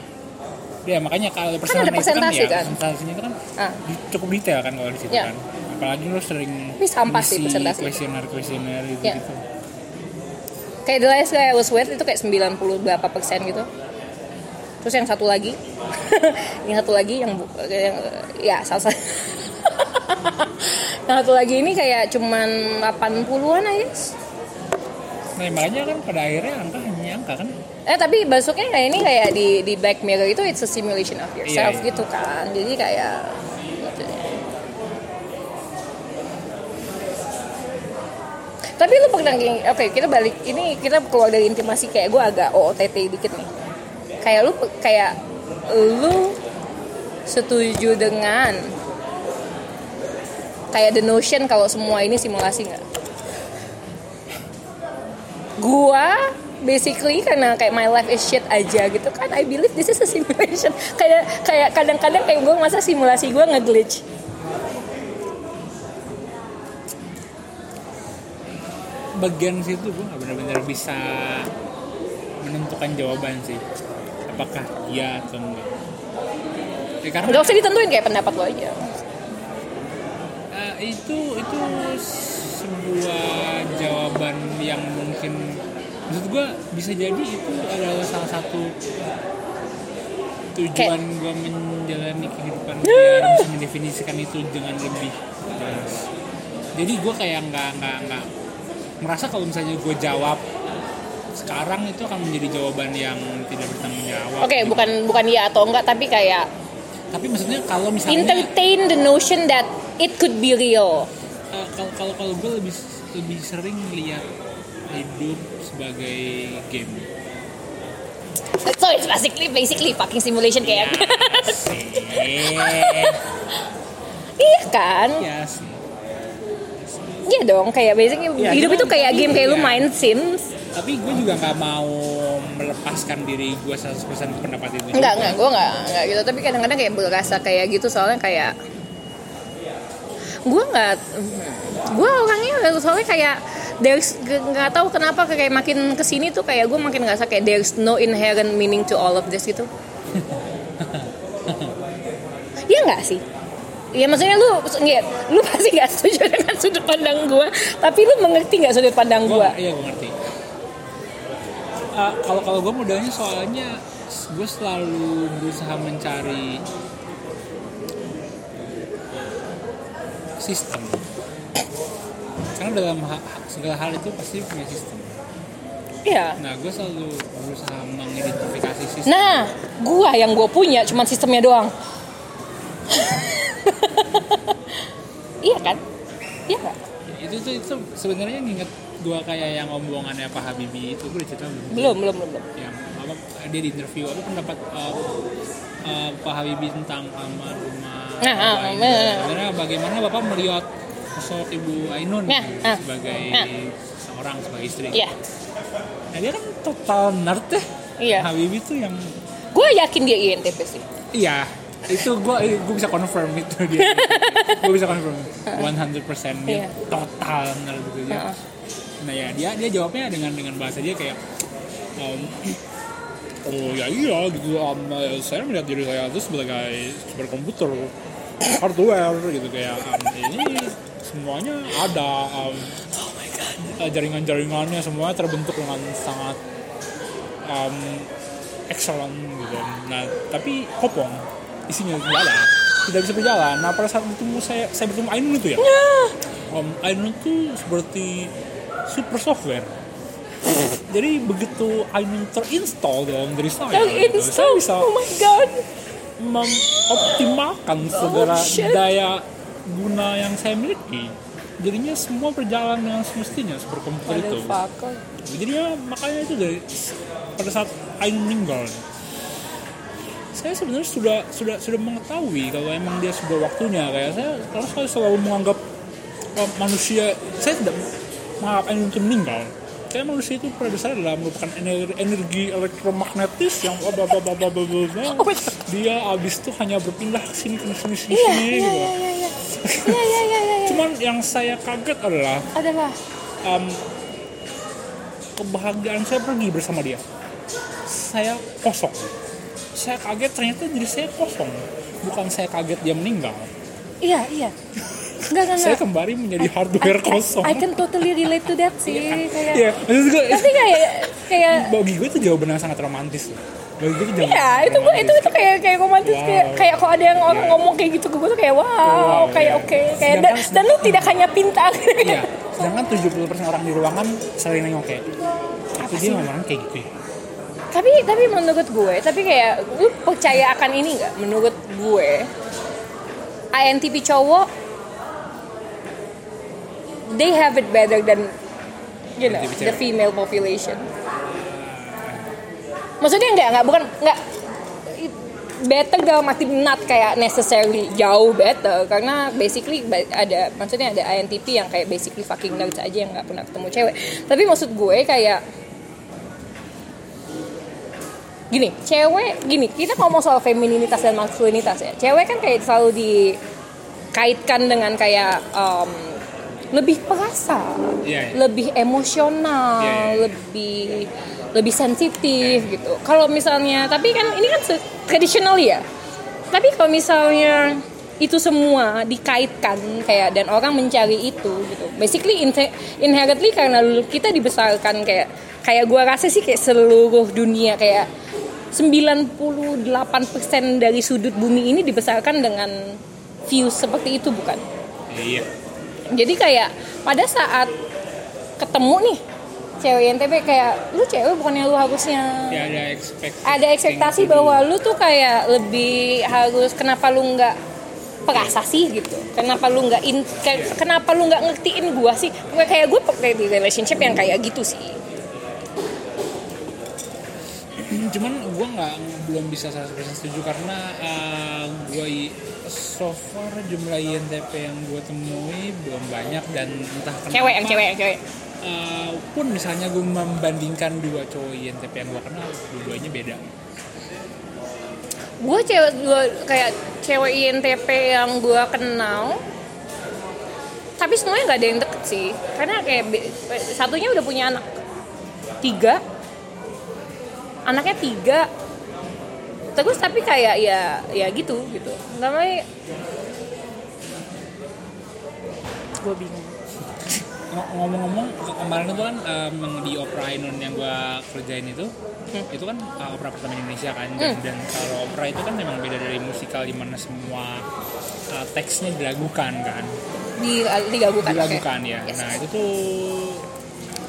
ya makanya kalau persentase itu persentase kan, kan? ya, presentasinya itu kan ah cukup detail kan kalau di situ Ya. kan apalagi lo sering Ini sampah sih presentasi. kuesioner kuesioner gitu Ya. gitu kayak The Last Guy I Was With itu kayak 90 berapa persen gitu terus yang satu lagi yang satu lagi yang, yang ya salah satu yang satu lagi ini kayak cuman 80-an I guess Nah makanya kan pada akhirnya angka hanya angka kan. Eh tapi masuknya kayak ini kayak di di Black Mirror itu it's a simulation of yourself Iya, iya. gitu kan. Jadi kayak Tapi lu pernah oke kita balik ini kita keluar dari intimasi kayak gue agak OOTT dikit nih. Kayak lu kayak lu setuju dengan kayak the notion kalau semua ini simulasi nggak? gua basically karena kayak my life is shit aja gitu kan I believe this is a simulation kayak kayak kadang-kadang kayak gue masa simulasi gue nge-glitch Bagian situ gue nggak benar-benar bisa menentukan jawaban sih. Apakah iya atau enggak. Ya, karena nggak usah ditentuin kayak pendapat lo aja eh, itu itu sebuah jawaban yang mungkin maksud gue bisa jadi itu adalah salah satu tujuan gue menjalani kehidupan biar bisa mendefinisikan itu dengan lebih jelas jadi gue kayak nggak nggak nggak merasa kalau misalnya gue jawab sekarang itu akan menjadi jawaban yang tidak bertanggung jawab oke bukan bukan iya atau enggak tapi kayak tapi maksudnya kalau misalnya entertain the notion that it could be real Eh, kalau kalau kalau gue lebih lebih sering lihat hidup sebagai game. so it's basically basically fucking simulation kayak Ya sih, iya kan ya sih. iya dong kayak basically Ya, hidup itu kayak game kayak lu ya. main Sims Tapi gue juga nggak mau melepaskan diri gue 100% ke pendapat itu. Enggak, enggak, gue enggak, enggak gitu Tapi kadang-kadang kayak berasa kayak gitu soalnya kayak Gue enggak Gue orangnya soalnya kayak There's, nggak tahu kenapa kayak makin ke sini tuh kayak gue makin ngerasa kayak there's no inherent meaning to all of this gitu Iya nggak sih? Ya maksudnya lu, nggak, lu pasti gak setuju dengan sudut pandang gue Tapi lu mengerti gak sudut pandang gue? iya gue ngerti. Eh, kalau kalau gue modalnya soalnya gue selalu berusaha mencari sistem. Karena dalam ha- segala hal itu pasti punya sistem. Iya Nah, gue selalu berusaha mengidentifikasi sistem. Nah, gua yang gue punya cuman sistemnya doang. iya kan? Iya kan? itu tuh itu sebenarnya nginget gue kayak yang omongannya Pak Habibie itu gue cerita belum? Belum, belum, belum. belum. Yang apa dia di interview apa pendapat uh, uh, Pak Habibie tentang almarhumah Nah, ah, Ainun. nah. Sebenarnya bagaimana bapak melihat sosok Ibu Ainun Nah, ah. sebagai Nah. seorang sebagai istri. Iya, Nah dia kan total nerd deh. iya. Habibie tuh yang Gue yakin dia INTP sih. iya itu gue gue bisa confirm itu dia gue bisa confirm 100% dia Iya. total nerd gitu dia Heeh. Nah ya dia dia jawabnya dengan dengan bahasa dia kayak um, oh ya iya gitu. Um, eh, saya melihat diri saya itu sebagai superkomputer hardware gitu kayak um, ini semuanya ada um, eh, jaringan-jaringannya semuanya terbentuk dengan sangat um, excellent gitu. Nah tapi kopong isinya tidak ada tidak bisa berjalan. Nah pada saat bertemu saya saya bertemu Ainun itu ya. Um, Ainun itu seperti super software. Jadi begitu Ainun terinstall dalam diri saya gitu, saya bisa oh my god. mengoptimalkan segala Oh, shit. daya guna yang saya miliki. Jadinya semua berjalan dengan semestinya super komputer itu. Jadi ya makanya itu dari pada saat Ainun meninggal. Saya sebenarnya sudah sudah sudah mengetahui kalau emang dia sudah waktunya. Kayak saya karena saya selalu menganggap uh, manusia saya tidak Ainun itu meninggal saya manusia itu pada dasarnya adalah merupakan energi, energi elektromagnetis yang bla bla bla bla bla bla bla, bla. Oh dia abis itu hanya berpindah ke sini ke sini sini Iya, sini iya, gitu iya, iya, iya. Iya, iya, iya, iya, iya. cuman yang saya kaget adalah Adalah. um, kebahagiaan saya pergi bersama dia. Saya kosong. Saya kaget ternyata diri saya kosong. Bukan saya kaget dia meninggal. Iya, iya. Enggak, enggak, saya kembali menjadi hardware kosong I can totally relate to that sih. Kayak, Iya, maksud gue Tapi kayak kayak bagi gue itu jawaban yang sangat romantis loh. Bagi gue itu jawaban Iya, itu gue itu itu kayak kayak romantis Wow. kayak kayak kalau ada yang orang Iya. ngomong kayak gitu ke gue tuh kayak wow, Wow, kayak iya. oke kayak dan, dan lu tidak hanya pintar. Iya, sedangkan 70% orang di ruangan saling nengok kayak apa dia ngomong kayak gitu ya? tapi tapi menurut gue, tapi kayak lu percaya akan ini nggak? Menurut gue, INTP cowok they have it better than you know the female population. Maksudnya nggak nggak bukan nggak better dalam arti not kayak necessarily jauh better karena basically ba- ada maksudnya ada INTP yang kayak basically fucking nerds aja yang nggak pernah ketemu cewek. Tapi maksud gue kayak gini cewek gini kita ngomong soal femininitas dan maskulinitas ya. Cewek kan kayak selalu dikaitkan dengan kayak um, lebih perasa Iya, iya. lebih emosional Iya, iya. lebih lebih sensitif gitu kalau misalnya tapi kan ini kan traditional ya tapi kalau misalnya itu semua dikaitkan kayak dan orang mencari itu gitu basically inherently karena kita dibesarkan kayak kayak gua rasa sih kayak seluruh dunia kayak 98% dari sudut bumi ini dibesarkan dengan views seperti itu bukan Iya. Jadi kayak pada saat ketemu nih cewek NTB kayak lu cewek bukannya lu harusnya Ya ada expect ada ekspektasi bahwa lu tuh kayak lebih harus kenapa lu nggak perasa sih gitu? Kenapa lu nggak in, ke- kenapa lu nggak ngertiin gua sih? Gue kayak gue pakai di relationship yang kayak gitu sih cuman gue nggak belum bisa 100% setuju karena uh, gue so far jumlah INTP yang gue temui belum banyak dan entah kenapa cewek yang cewek yang cewek. uh, pun misalnya gue membandingkan dua cowok INTP yang gue kenal dua-duanya beda. Gue cewek gue kayak cewek INTP yang gue kenal tapi semuanya nggak ada yang deket sih. Karena kayak satunya udah punya anak tiga anaknya tiga. Terus tapi kayak ya ya gitu gitu. Namanya gue bingung. Ng- ngomong-ngomong ke- kemarin itu kan um, di opera Ainun yang gue kerjain itu Hmm. itu kan uh, opera pertama Indonesia kan. Dan, dan kalau opera itu kan memang beda dari musikal di mana semua uh, teksnya dilakukan kan. Di digagukan oke. dilakukan ya. Yes. nah itu tuh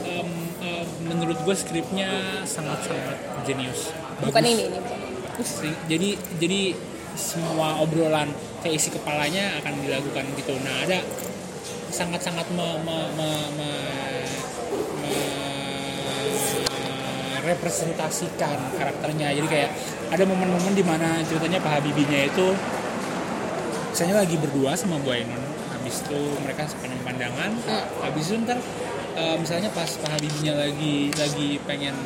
um, um, menurut gue skripnya sangat-sangat jenius. Bukan ini ini bukan. Ini. Jadi jadi semua obrolan kayak isi kepalanya akan dilakukan gitu. Nah ada sangat-sangat me, me, me, me, me- representasikan karakternya. Jadi kayak ada momen-momen di mana ceritanya Pak Habibinya itu misalnya lagi berdua sama Bu Ainun habis itu mereka sepanjang pandangan. Hmm. habis itu ntar eh, misalnya pas Pak Habibinya lagi lagi pengen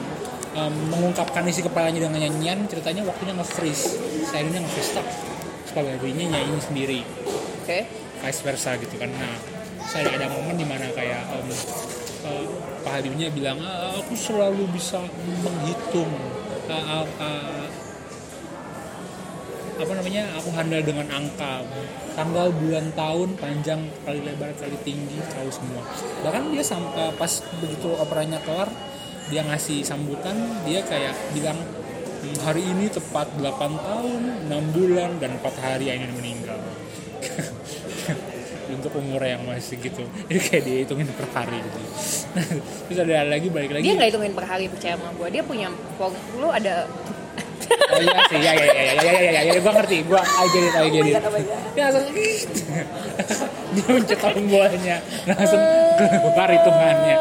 em, mengungkapkan isi kepalanya dengan nyanyian ceritanya waktunya nge-freeze. Saya ini nge-freeze stop Pak Habibinya nyanyi sendiri. Oke. Vice versa gitu kan. Nah saya ada momen di mana kayak em, eh, Pak Habibnya bilang "Ah, aku selalu bisa menghitung ah, ah, ah, apa namanya aku handal dengan angka tanggal bulan tahun panjang kali lebar kali tinggi tahu semua. Bahkan dia sampai pas begitu operanya kelar dia ngasih sambutan dia kayak bilang "Hmm, hari ini tepat 8 tahun 6 bulan dan 4 hari Ainun meninggal. Untuk umur yang masih gitu. Jadi kayak dia hitungin per hari gitu. Terus ada lagi balik lagi. Dia nggak hitungin per hari percaya sama gue dia punya lu ada oh iya sih. Ya ya ya ya ya ya ya, ya, gue ngerti. Gue I get it I get it. Dia langsung dia mencet tombolnya. Langsung keluar hitungannya.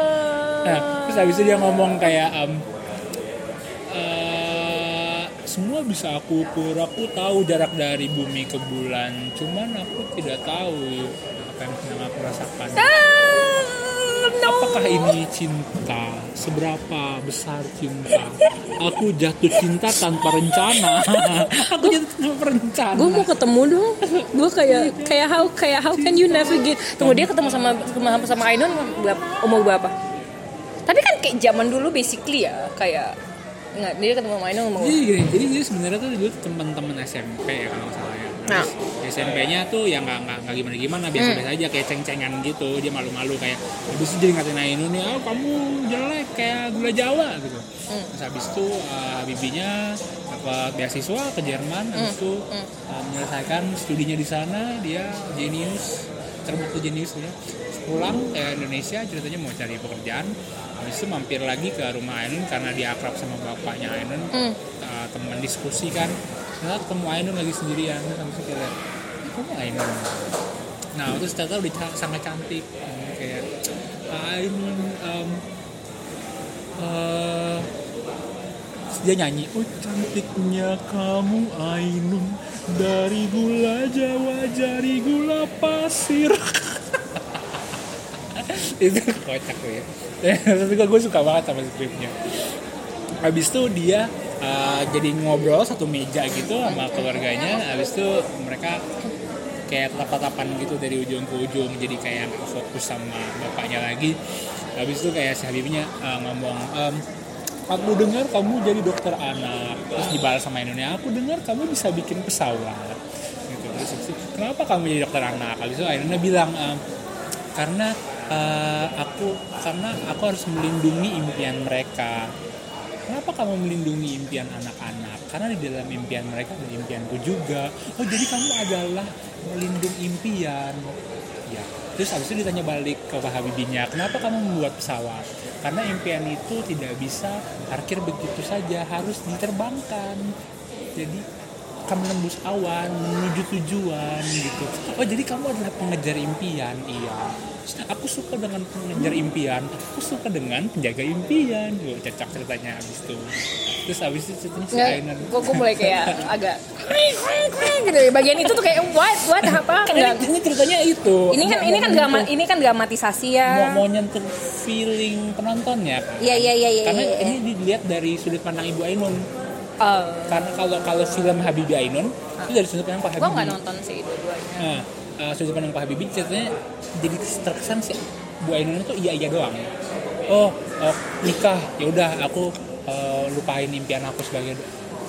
Nah terus habis itu dia ngomong kayak eh, semua bisa aku ukur. Aku tahu jarak dari bumi ke bulan. Cuman aku tidak tahu apa yang sedang aku rasakan. Ah, no. Apakah ini cinta? Seberapa besar cinta? Aku jatuh cinta tanpa rencana. Aku jatuh tanpa rencana. gue mau ketemu dong gue kayak kayak how kayak how can you navigate tunggu dia ketemu sama sama sama Ainun umur berapa tapi kan kayak zaman dulu basically ya kayak nggak dia ketemu sama Ainun umur Jadi gini, jadi dia sebenarnya tuh dulu teman-teman SMP ya kalau salah ya. Nah. SMP-nya tuh ya nggak nggak gimana gimana biasa-biasa aja kayak ceng-cengan gitu dia malu-malu kayak habis itu jadi ngatain Ainun nih oh kamu jelek kayak gula Jawa gitu Hmm. terus habis itu uh, Habibinya dapat beasiswa ke Jerman habis itu Hmm. uh, menyelesaikan studinya di sana dia jenius terbukti jenius ya pulang ke Indonesia ceritanya mau cari pekerjaan habis itu mampir lagi ke rumah Ainun karena dia akrab sama bapaknya Ainun Hmm. uh, teman diskusi kan ternyata ketemu Ainun lagi sendirian habis itu kayak kamu Ainun. Nah terus ternyata udah sangat cantik. Hmm, kayak Ainun um, terus dia nyanyi oh cantiknya kamu Ainun dari gula Jawa jadi gula pasir. Itu kocak ya tapi gue suka banget sama skripnya habis itu dia uh, jadi ngobrol satu meja gitu sama keluarganya. Habis itu mereka kayak tatap-tatapan gitu dari ujung ke ujung. Jadi kayak fokus sama bapaknya lagi. Habis itu kayak si Habibnya uh, ngomong "Em, aku dengar kamu jadi dokter anak. Terus dibalas sama Indonesia aku dengar kamu bisa bikin pesawat. Gitu. Terus itu, kenapa kamu jadi dokter anak? Habis itu Indonesia bilang "Em, karena eh, aku karena aku harus melindungi impian mereka kenapa kamu melindungi impian anak-anak? Karena di dalam impian mereka ada impianku juga. Oh jadi kamu adalah melindungi impian. Ya terus habis itu ditanya balik ke Pak Habibinya kenapa kamu membuat pesawat? Karena impian itu tidak bisa parkir begitu saja harus diterbangkan. Jadi akan menembus awan menuju tujuan gitu. Oh jadi kamu adalah pengejar impian iya aku suka dengan pengejar impian aku suka dengan penjaga impian Wah, cocok ceritanya habis itu terus habis itu ceritanya si Ainan kok gue mulai kayak agak gitu ya. Bagian itu tuh kayak what what apa kan ini, enggak. ini ceritanya itu Ini kan ini kan drama ini kan dramatisasi ya. mau, mau nyentuh feeling penontonnya kan Iya iya iya iya. karena iya. ini dilihat dari sudut pandang Ibu Ainun Oh. karena kalau kalau film Habibie Ainun itu dari sudut pandang Pak Gue Habibie nggak nonton sih dua-duanya. Nah, uh, sudut pandang Pak Habibie ceritanya jadi terkesan si Bu Ainun itu iya iya doang. Oh, oh, nikah, ya udah aku uh, lupain impian aku sebagai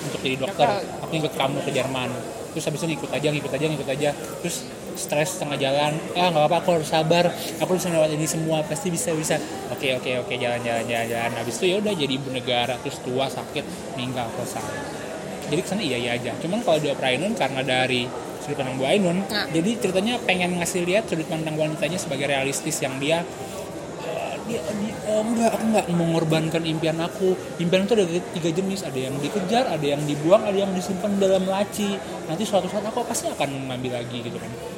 untuk jadi dokter. Aku ikut kamu ke Jerman. Terus habis itu ngikut aja, ngikut aja, ngikut aja. Terus stres tengah jalan. Ah nggak apa-apa, aku harus sabar. Aku bisa lewat ini semua, pasti bisa bisa. Oke oke oke, jalan jalan jalan jalan. Habis itu ya udah jadi ibu negara, terus tua sakit, meninggal selesai jadi ke sana iya iya aja cuman kalau di Opera Ainun karena dari sudut pandang Bu Ainun. Nah. jadi ceritanya pengen ngasih lihat sudut pandang wanitanya sebagai realistis yang dia eh, dia, dia oh, enggak aku enggak mengorbankan impian aku. Impian itu ada tiga jenis. Ada yang dikejar ada yang dibuang ada yang disimpan dalam laci. Nanti suatu saat aku pasti akan mengambil lagi gitu kan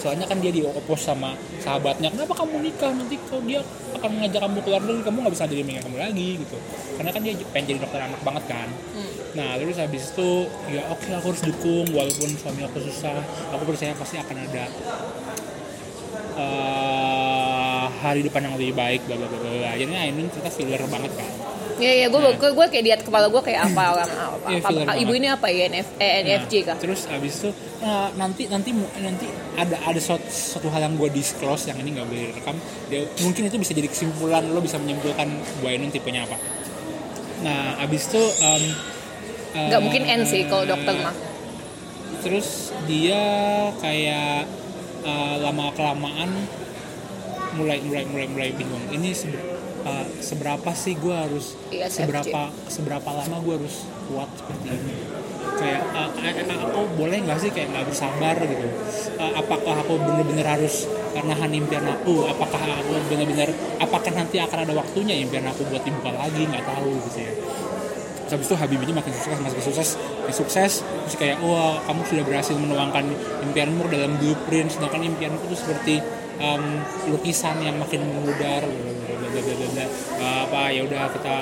soalnya kan dia diopos sama sahabatnya. Kenapa kamu nikah? Nanti kalau dia akan mengajak kamu keluar negeri kamu nggak bisa jadi dengan kamu lagi gitu. Karena kan dia pengen jadi dokter anak banget kan. Hmm. nah terus habis itu ya oke aku harus dukung walaupun suami aku susah. Aku percaya pasti akan ada eh, hari depan yang lebih baik bla bla bla jadi ini cerita filler banget kan Iya iya gue gue gue kayak lihat kepala gue kayak apa apa, apa, Iya, apa, apa- ibu ini apa ya NF eh, NFJ Nah, kah? terus habis itu nah, nanti nanti nanti ada ada suatu, suatu hal yang gue disclose yang ini nggak boleh direkam. Dia, mungkin itu bisa jadi kesimpulan lo bisa menyimpulkan Bu Ainun tipenya apa. Nah habis itu em, Nggak eh, mungkin N sih kalau dokter mah. terus dia kayak eh, lama kelamaan mulai mulai mulai mulai bingung. Ini sebe- seberapa sih gue harus Iya, seberapa seberapa lama gue harus kuat seperti ini? Kayak eh, aku boleh nggak sih kayak nggak bersabar gitu? Eh, apakah aku bener-bener harus nahan impian aku? Apakah aku bener-bener apakah nanti akan ada waktunya impian aku buat dibuka lagi? Nggak tahu gitu ya. Habis itu Habibie makin sukses, makin sukses, makin sukses. Terus kayak, wah kamu sudah berhasil menuangkan impianmu dalam blueprint, sedangkan impianku itu seperti em, lukisan yang makin memudar. bla, bla, bla, bla, apa ya udah kita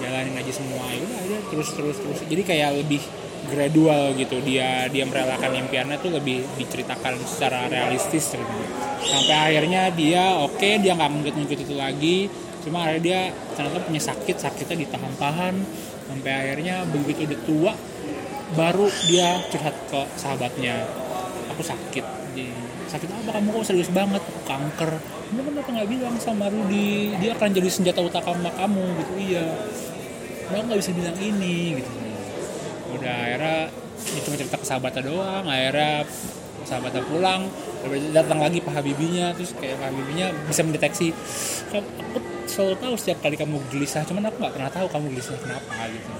jalanin aja semua. Ya udah, aja terus terus terus. Jadi kayak lebih gradual gitu. Dia dia merelakan impiannya tuh lebih diceritakan secara realistis ceritanya. sampai akhirnya dia oke dia nggak ngikut-ngikut itu lagi. Cuma akhirnya dia ternyata punya sakit sakitnya ditahan-tahan. Sampai akhirnya begitu udah tua baru dia curhat ke sahabatnya. Aku sakit. Sakit apa kamu? Kok serius banget? Kanker kamu kenapa nggak bilang sama Rudi dia akan jadi senjata utama kamu gitu iya kenapa nggak bisa bilang ini gitu udah akhirnya dia cuma cerita ke sahabatnya doang akhirnya sahabatnya pulang datang lagi Pak Habibinya terus kayak Pak Habibinya bisa mendeteksi "Kamu- aku selalu tahu setiap kali kamu gelisah cuman aku nggak pernah tahu kamu gelisah kenapa gitu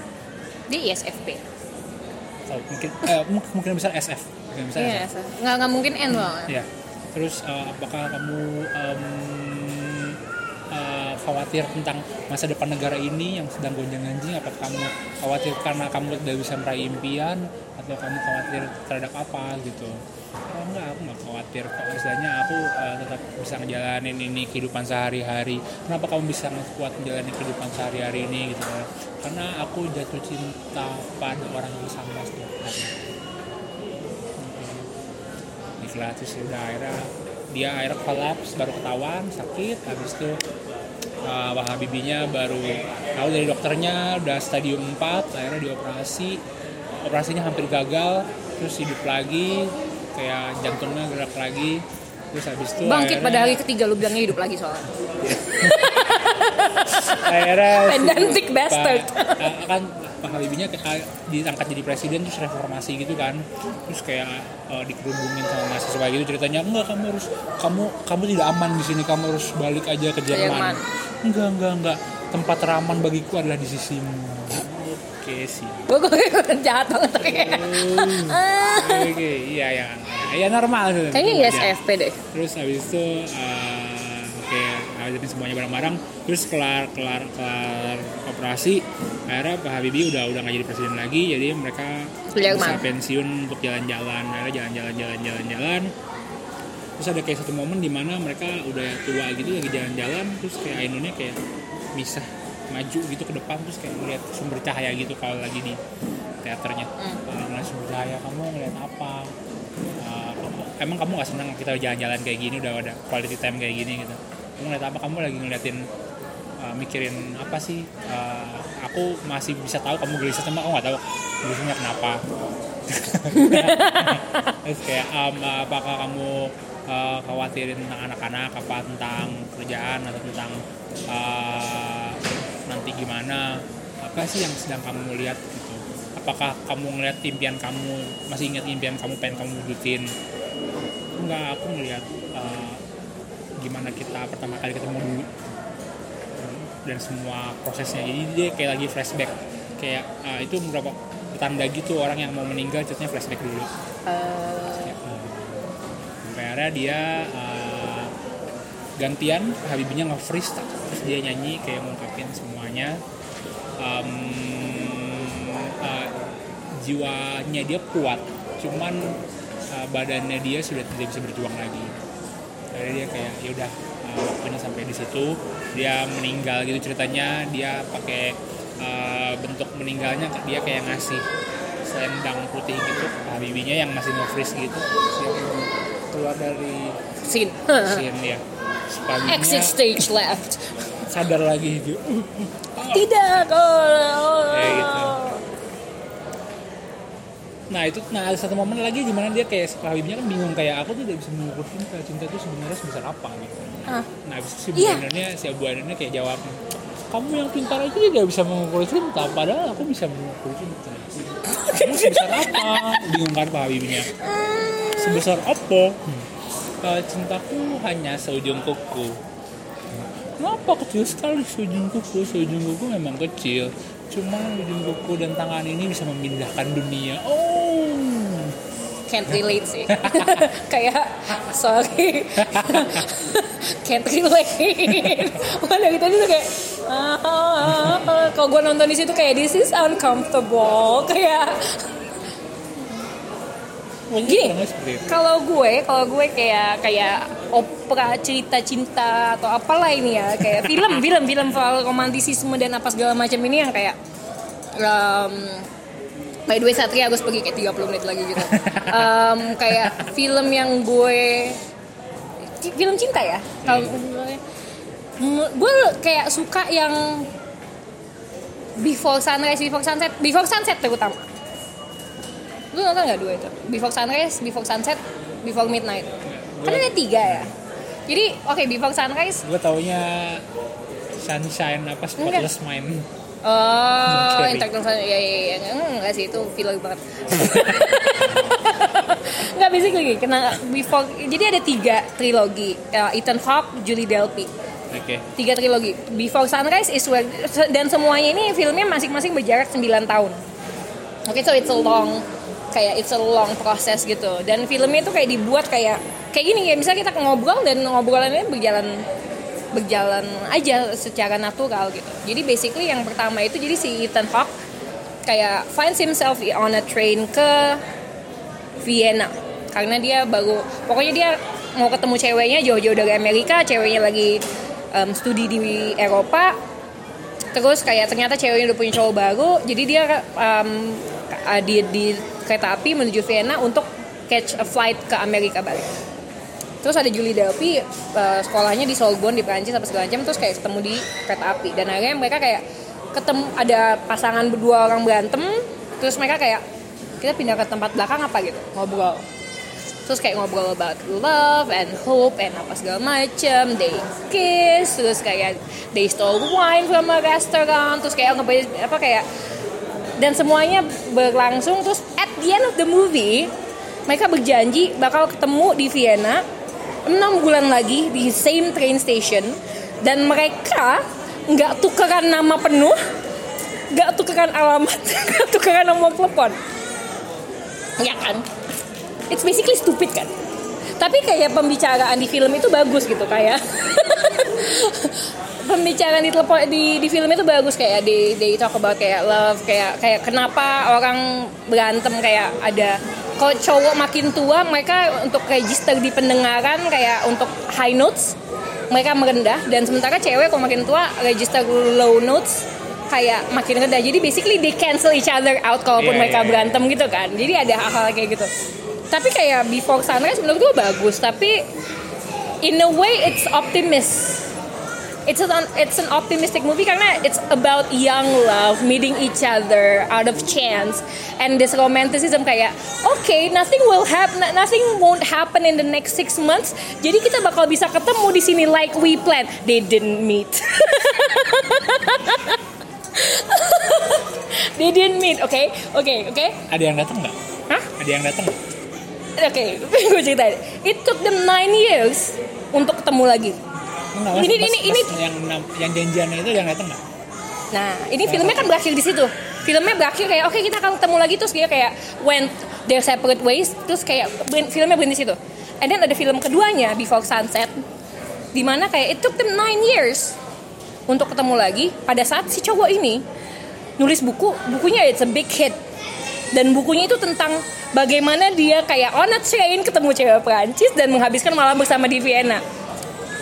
Dia ISFP. Tahu, mungkin eh, mungkin, bisa SF mungkin Iya, SF. nggak nggak mungkin N banget. Ya. Terus eh, apakah kamu em, eh, khawatir tentang masa depan negara ini yang sedang gonjang ganjing? Apakah kamu khawatir karena kamu tidak bisa meraih impian atau kamu khawatir terhadap apa gitu? Oh, enggak, aku nggak khawatir kok. Misalnya aku eh, tetap bisa ngejalanin ini kehidupan sehari-hari. Kenapa kamu bisa kuat menjalani kehidupan sehari-hari ini gitu? Karena aku jatuh cinta pada orang yang sama setiap hari ikhlas terus udah akhirnya dia akhirnya kolaps baru ketahuan sakit. Habis itu uh, Wah Habibinya baru tahu dari dokternya udah stadium 4 akhirnya dioperasi. Operasinya hampir gagal terus hidup lagi kayak jantungnya gerak lagi. Terus habis itu Bangkit akhirnya- pada hari ketiga lu bilangnya hidup lagi soalnya. akhirnya si Pedantic Pak- bastard. eh, kan Pak Habibie kayak diangkat jadi presiden terus reformasi gitu kan terus kayak eh, dikerubungin sama mahasiswa gitu ceritanya enggak kamu harus kamu kamu tidak aman di sini kamu harus balik aja ke Jerman. Enggak enggak enggak tempat teraman bagiku adalah di sisimu oke sih Gue gue jahat banget oke iya ya ya normal. Kayaknya. ISFP deh. terus habis itu oke ngajarin semuanya bareng-bareng. Terus kelar kelar kelar operasi akhirnya Pak Habibie udah udah nggak jadi presiden lagi jadi mereka bisa pensiun untuk jalan-jalan akhirnya jalan-jalan jalan-jalan. Jalan terus ada kayak satu momen di mana mereka udah tua gitu lagi jalan-jalan terus kayak Ainunnya kayak misah maju gitu ke depan terus kayak ngeliat sumber cahaya gitu kalau lagi di teaternya. Uh, ngeliat sumber cahaya kamu ngeliat apa? Uh, emang kamu gak senang kita jalan-jalan kayak gini udah ada quality time kayak gini gitu kamu ngeliat apa kamu lagi ngeliatin uh, mikirin apa sih? Uh, aku masih bisa tahu kamu gelisah cuma aku nggak tahu gelisahnya kenapa. Terus kayak um, apakah kamu uh, khawatirin tentang anak-anak apa tentang kerjaan atau tentang uh, nanti gimana? Apa sih yang sedang kamu lihat gitu? Apakah kamu ngeliat impian kamu masih ingat impian kamu pengen kamu wujudin? Enggak aku ngeliat uh, gimana kita pertama kali ketemu dulu dan semua prosesnya. Jadi dia kayak lagi flashback. Kayak uh, itu beberapa tanda gitu orang yang mau meninggal ceritanya flashback dulu. Eh, uh, sampai akhirnya dia uh, gantian Habibinya nge-freeze terus dia nyanyi kayak ngungkapin semuanya. Um, uh, jiwanya dia kuat. Cuman uh, badannya dia sudah tidak bisa berjuang lagi akhirnya dia kayak ya udah uh, waktunya sampai di situ dia meninggal gitu ceritanya dia pakai uh, bentuk meninggalnya dia kayak ngasih selendang putih gitu ke Habibinya yang masih nge-freeze gitu Terus dia keluar dari scene. scene ya Exit stage left. sadar lagi gitu Tidak. Oh, Kayak gitu. Nah itu nah ada satu momen lagi di mana dia kayak Habibnya kan bingung kayak aku tuh tidak bisa mengukur cinta cinta itu sebenarnya sebesar apa gitu. Ah. Nah habis itu si Iya. Buananya si Abu kayak jawab kamu yang pintar aja tidak bisa mengukur cinta padahal aku bisa mengukur cinta. Kamu sebesar apa? Bingung kan Pak Habibnya. Sebesar apa? Hmm. "Eh, cintaku hanya seujung kuku. Kenapa kecil sekali seujung kuku? Seujung kuku memang kecil. Cuma ujung kuku dan tangan ini bisa memindahkan dunia. Oh, Can't relate sih. kayak sorry. Can't relate. Dari tadi tuh kayak ah, ah, ah. kalau gue nonton di situ kayak this is uncomfortable kayak Gini. Kalau gue kalau gue kayak kayak opera cerita cinta atau apalah ini ya kayak film film film soal romantisisme dan apa segala macam ini yang kayak um, by the way Satria harus pergi kayak 30 menit lagi gitu. Um, kayak film yang gue film cinta ya kalau gue gue kayak suka yang before sunrise before sunset before sunset terutama lu nonton nggak dua itu before sunrise before sunset before midnight kan ada tiga ya jadi oke before sunrise Gue taunya sunshine apa spotless mind. Oh, Carrie. Intercontinental ya ya ya Hmm, enggak sih itu filler banget. Enggak basically kena before jadi ada tiga trilogi Uh, Ethan Hawke, Julie Delpy. Oke. Tiga trilogi. Before Sunrise is where dan semuanya ini filmnya masing-masing berjarak 9 tahun. Oke, so it's a long kayak it's a long proses gitu. Dan filmnya itu kayak dibuat kayak kayak gini ya, misalnya kita ngobrol dan ngobrolannya berjalan berjalan aja secara natural gitu. Jadi basically yang pertama itu jadi si Ethan Hawke kayak finds himself on a train ke Vienna karena dia baru pokoknya dia mau ketemu ceweknya jauh-jauh dari Amerika, ceweknya lagi em, studi di Eropa. Terus kayak ternyata ceweknya udah punya cowok baru, jadi dia em, uh, di, di kereta api menuju Vienna untuk catch a flight ke Amerika balik. Terus ada Julie Delpy uh, sekolahnya di Sorbonne di Prancis apa segala macam terus kayak ketemu di kereta api. Dan akhirnya mereka kayak ketemu ada pasangan berdua orang berantem terus mereka kayak kita pindah ke tempat belakang apa? gitu ngobrol. Terus kayak ngobrol about love and hope and apa segala macam they kiss terus kayak they stole wine from a restaurant terus kayak apa kayak dan semuanya berlangsung terus at the end of the movie mereka berjanji bakal ketemu di Vienna enam bulan lagi di same train station. Dan mereka nggak tukeran nama penuh nggak tukeran alamat nggak tukeran nomor telepon. Ya kan? It's basically stupid kan? Tapi kayak pembicaraan di film itu bagus gitu kayak pembicaraan di telepon di di film itu bagus kayak di they talk about kayak love kayak kayak kenapa orang berantem kayak ada kalau cowok makin tua mereka untuk register di pendengaran kayak untuk high notes mereka merendah. Dan sementara cewek kalau makin tua register low notes kayak makin rendah. Jadi basically they cancel each other out kalaupun Iya, mereka iya, iya. berantem gitu kan. Jadi ada hal-hal kayak gitu. Tapi kayak before sunrise menurut gue bagus. Tapi in a way it's optimist it's an it's an optimistic movie karena it's about young love meeting each other out of chance. And this romanticism kayak okay nothing will happen nothing won't happen in the next six months. Jadi kita bakal bisa ketemu di sini like we planned. They didn't meet. They didn't meet oke oke oke Ada yang datang nggak? Hah? Ada yang datang? oke gue ceritain. It took them nine years untuk ketemu lagi Enggak, Ini- pas- ini- ini- yang yang janjiannya itu yang datang nggak? Nah, ini filmnya kan berakhir di situ. Filmnya berakhir kayak oke kita akan ketemu lagi terus dia kayak when their separate ways terus kayak filmnya berhenti situ. And then ada film keduanya Before Sunset di mana kayak it took them nine years untuk ketemu lagi pada saat si cowok ini nulis buku, bukunya it's a big hit. Dan bukunya itu tentang bagaimana dia kayak on a train ketemu cewek Prancis dan menghabiskan malam bersama di Vienna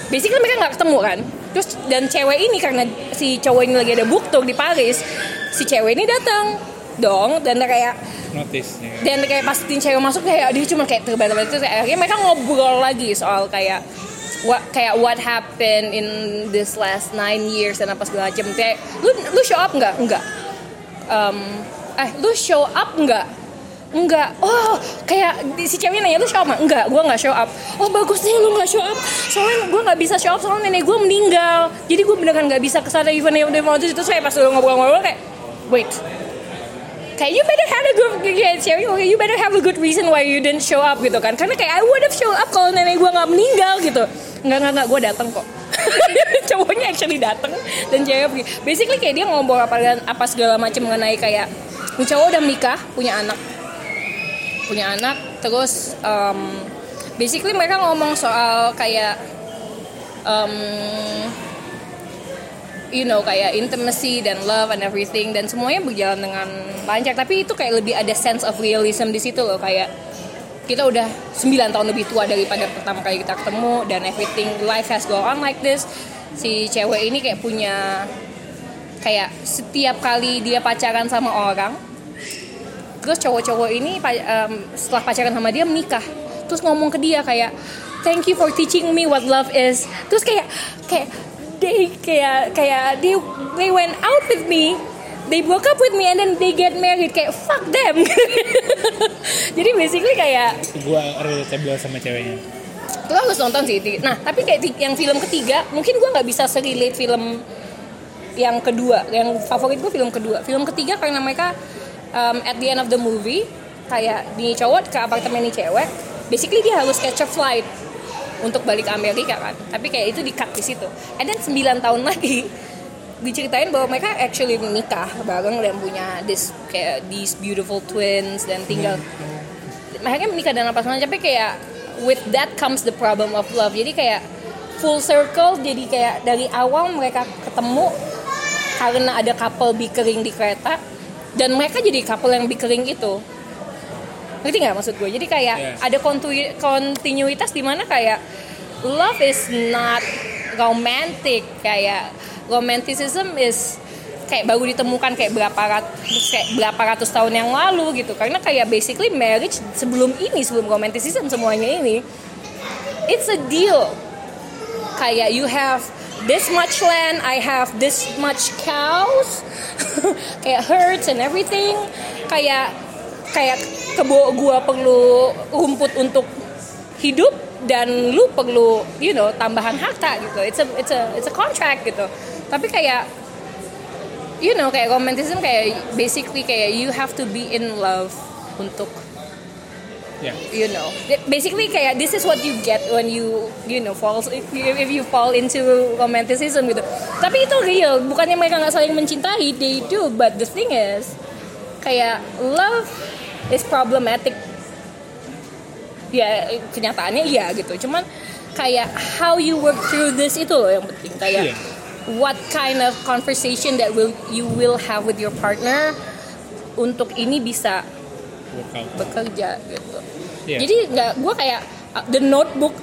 basically mereka nggak ketemu kan terus dan cewek ini karena si cowok ini lagi ada book tour di Paris si cewek ini datang dong dan kayak Notice. Ya. dan kayak pas tim cewek masuk kayak dia cuma kayak terbalik-balik terus akhirnya mereka ngobrol lagi soal kayak what kayak what happened in this last nine years dan apa segala macam kayak lu lu show up nggak nggak Em, eh lu show up nggak Enggak, oh kayak si cewek nanya lu show up nggak? Enggak, gue nggak show up. Oh bagus nih lu nggak show up. Soalnya gue nggak bisa show up soalnya nenek gue meninggal. Jadi gue beneran nggak bisa ke sana event event waktu itu. Saya pas lu ngobrol-ngobrol kayak, wait, kayak you better have a good kayak cewek you better have a good reason why you didn't show up gitu kan karena kayak I would have show up kalau nenek gue nggak meninggal gitu nggak nggak nggak gue datang kok cowoknya actually datang dan cewek pergi basically kayak dia ngobrol apa apa segala macam mengenai kayak cowok udah menikah punya anak punya anak terus um, basically mereka ngomong soal kayak um, you know kayak intimacy dan love and everything dan semuanya berjalan dengan lancar. Tapi itu kayak lebih ada sense of realism di situ loh kayak kita udah 9 tahun lebih tua daripada pertama kali kita ketemu dan everything life has go on like this. Si cewek ini kayak punya kayak setiap kali dia pacaran sama orang terus cowok-cowok ini em, setelah pacaran sama dia menikah. Terus ngomong ke dia kayak thank you for teaching me what love is. Terus kayak kayak they kayak kayak they they went out with me they broke up with me and then they get married. Kayak fuck them. Jadi basically kayak Gua relatable sama ceweknya. lo harus nonton sih nah tapi kayak yang film ketiga mungkin gue nggak bisa serelate film yang kedua yang favorit gue film kedua. Film ketiga karena mereka um, at the end of the movie kayak di cowok ke apartemen ini cewek basically dia harus catch a flight untuk balik ke Amerika kan? Tapi kayak itu di cut di situ. And then 9 tahun lagi diceritain bahwa mereka actually menikah bareng dan punya this kayak these beautiful twins dan tinggal. Mereka menikah dengan pasangan tapi kayak with that comes the problem of love. Jadi kayak full circle jadi kayak dari awal mereka ketemu karena ada couple bickering di kereta dan mereka jadi couple yang bickering itu ngerti nggak maksud gue? Jadi kayak Yes. ada kontinu- kontinuitas di mana kayak love is not romantic. Kayak romanticism is kayak baru ditemukan kayak berapa ratus kayak berapa ratus tahun yang lalu gitu. Karena kayak basically marriage sebelum ini sebelum romanticism semuanya ini it's a deal. Kayak you have this much land I have this much cows. Kayak herds and everything. Kayak kayak kebo gua perlu rumput untuk hidup dan lu perlu you know tambahan harta gitu. It's a it's a it's a contract gitu. Tapi kayak you know kayak romanticism kayak basically kayak you have to be in love untuk ya you know. Basically kayak this is what you get when you you know fall if you, if you fall into romanticism gitu. Tapi itu real. Bukannya mereka nggak saling mencintai they do. But the thing is kayak love is problematic. Ya kenyataannya iya gitu. Cuman kayak how you work through this itu loh yang penting. Kayak Iya. what kind of conversation that will you will have with your partner untuk ini bisa workout bekerja gitu. Iya. Jadi nggak gue kayak uh, the notebook.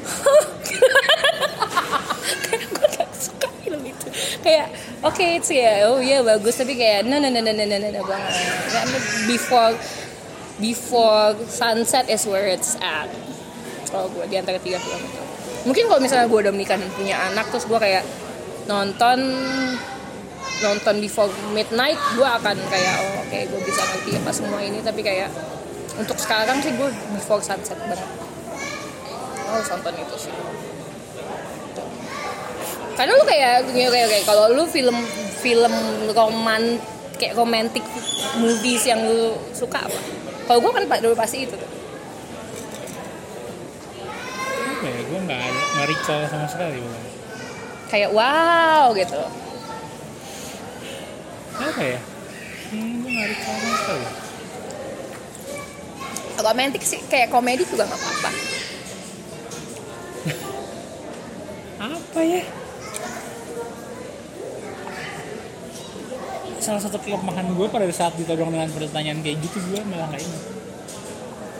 kayak gue gak suka film itu. Kayak oke okay, ya oh iya bagus tapi kayak no no no no no no no, nggak before before sunset is where it's at. Kalau gue di antara tiga film itu. Mungkin kalau misalnya gue udah menikah dan punya anak terus gue kayak nonton nonton before midnight gue akan kayak oh oke gue bisa ngerti apa semua ini tapi kayak untuk sekarang sih gue before sunset banget. Oh nonton itu sih. Karena lu kayak kayak kayak, kayak kalau lu film film roman kayak romantic movies yang lu suka apa? Kalau gue kan dulu pasti itu tuh. Apa ya gue nggak ada nggak recall sama sekali bukan kayak wow gitu. Apa ya? Hmm, gue nggak recall sama sekali romantic sih kayak komedi juga nggak apa-apa. Apa ya? Salah satu kelemahan gue pada saat ditodong dengan pertanyaan kayak gitu gue malah nggak ingat.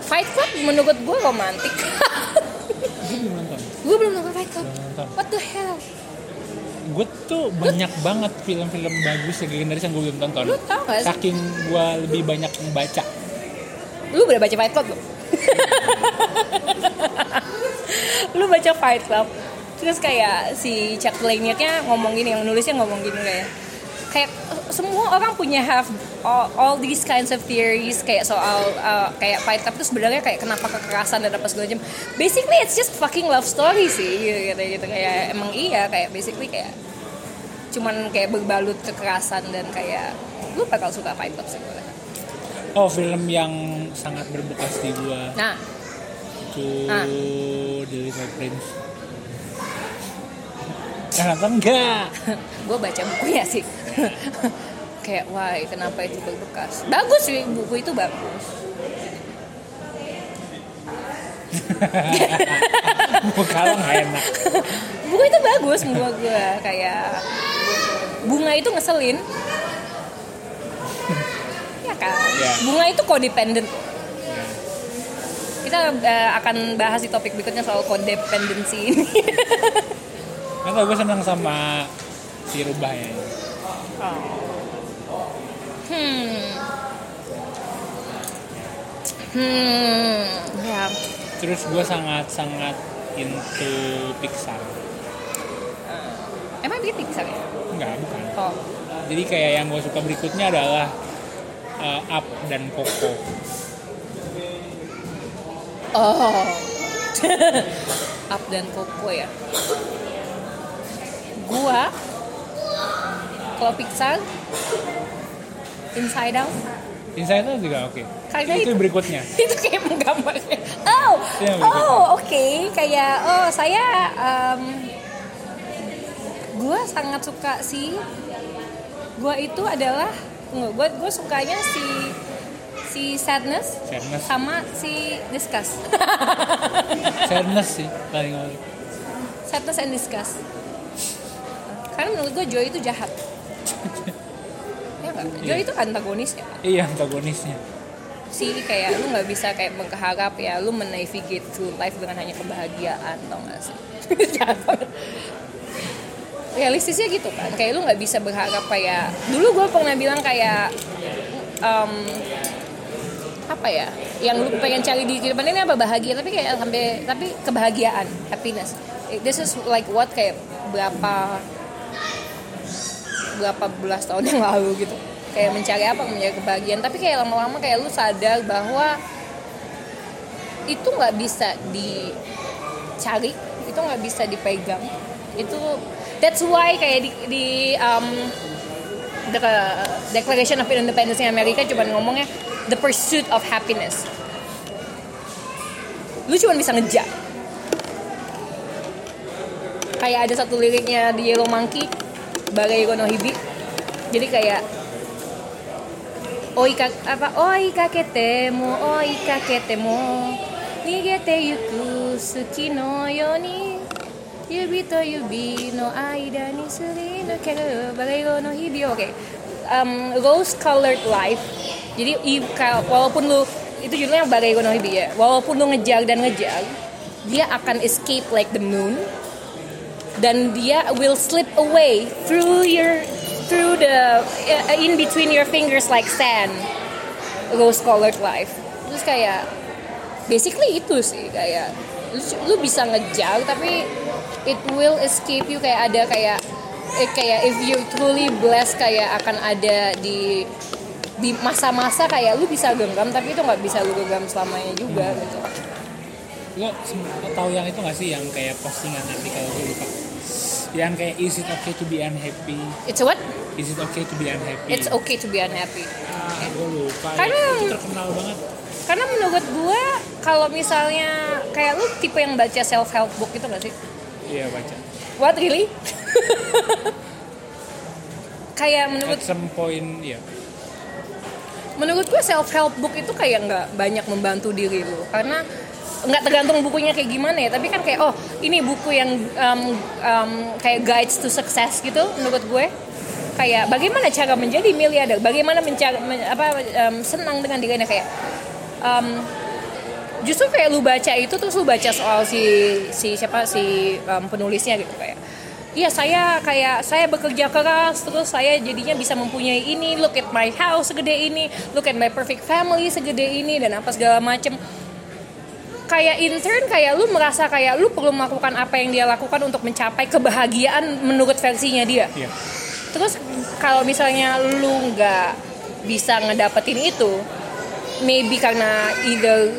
Fight Club menurut gue romantic gue belum nonton. Gue belum nonton Fight Club. Nonton. What the hell? Gue tuh banyak banget film-film bagus legendaris yang gue belum tonton. Lu tau gak sih? Saking gue lebih banyak membaca lu udah baca Fight Club belum? lu baca Fight Club terus kayak si Chuck Palahniuknya ngomong gini yang nulisnya ngomong gini kayak kayak semua orang punya have all, all these kinds of theories kayak soal uh, kayak Fight Club itu sebenarnya kayak kenapa kekerasan dan apa segala macam basically it's just fucking love story sih gitu gitu kayak emang iya kayak basically kayak cuman kayak berbalut kekerasan dan kayak lu bakal suka Fight Club sih gue. Oh film yang sangat berbekas di gue nah. Itu Ah. The Little Prince. Nonton enggak? gue baca bukunya sih. Kayak wah kenapa itu berbekas? Bagus sih buku itu bagus. Muka lo nggak enak. buku itu bagus menurut gue kayak bunga itu ngeselin kan. Ya. bunga itu codependent. Kita eh, akan bahas di topik berikutnya soal codependency ini. Nggak tau gue seneng sama si rubah ya. hmm. Hmm ya. Terus gue sangat sangat into Pixar. emang dia Pixar ya? Enggak, bukan. oh. Jadi kayak yang gue suka berikutnya adalah uh, Up dan Coco. Oh. Up dan Koko ya. Gua kalau Pixar Inside Out. Inside Out juga oke. Karena itu itu- berikutnya. itu kayak menggambar oh oh oke. Kayak oh saya um, gue sangat suka si gue itu adalah gue gue sukanya si si sadness Sadness. sama si disgust. Sadness sih paling paling sadness and disgust. Karena menurut gue Joy itu jahat. Ya nggak Joy Iya. itu antagonisnya. Kan iya antagonisnya. Sih kayak lu nggak bisa kayak mengharap ya lu menavigate through life dengan hanya kebahagiaan tau gak sih. realistisnya gitu kan. Kayak lu nggak bisa berharap kayak dulu gue pernah bilang kayak em, apa ya yang lu pengen cari di kehidupan ini apa bahagia. Tapi kayak sampai tapi kebahagiaan happiness. This is like what kayak berapa berapa belas tahun yang lalu gitu. Kayak mencari apa mencari kebahagiaan. Tapi kayak lama-lama kayak lu sadar bahwa itu nggak bisa dicari itu nggak bisa dipegang. Itu that's why kayak di, di um, the Declaration of Independence Amerika cuma ngomongnya the pursuit of happiness. Lu cuma bisa ngejar kayak ada satu liriknya di Yellow Monkey Bagai no Hibi. Jadi kayak Oi ka, apa oi kakete mo oi kakete mo nigete yuku suki no yo ni yubi to yubi no aida ni suri no keru bagai no hibi oke um, rose colored life. Jadi walaupun lu itu judulnya bagai no hibi ya. Walaupun lu ngejar dan ngejar dia akan escape like the moon. Dan dia will slip away through your through the uh, in between your fingers like sand. Rose colored life. Terus kayak basically itu sih kayak lu, lu bisa ngejar tapi it will escape you kayak ada kayak eh, kayak if you truly blessed kayak akan ada di di masa-masa kayak lu bisa genggam tapi itu nggak bisa lu genggam selamanya juga gitu. Lo tahu yang itu gak sih yang kayak postingan nanti kalau gue lupa? Yang kayak is it okay to be unhappy? It's what? Is it okay to be unhappy? It's okay to be unhappy. Ah, gue lupa. Karena- itu terkenal banget. Karena menurut gue kalau misalnya kayak lu tipe yang baca self help book itu gak sih? Iya baca. What really? kayak menurut at some point ya menurut gue self help book itu kayak nggak banyak membantu diri lu. Karena nggak tergantung bukunya kayak gimana ya. Tapi kan kayak oh ini buku yang um, um, kayak guides to success gitu menurut gue. Kayak bagaimana cara menjadi miliarder? Bagaimana mencari men- apa um, senang dengan dirinya? Kayak um, justru kayak lu baca itu terus lu baca soal si si siapa si um, penulisnya gitu kayak Iya saya kayak saya bekerja keras terus saya jadinya bisa mempunyai ini look at my house segede ini look at my perfect family segede ini dan apa segala macem. Kayak intern kayak lu merasa kayak lu perlu melakukan apa yang dia lakukan untuk mencapai kebahagiaan menurut versinya dia. Iya. Terus kalau misalnya lu nggak bisa ngedapetin itu maybe karena either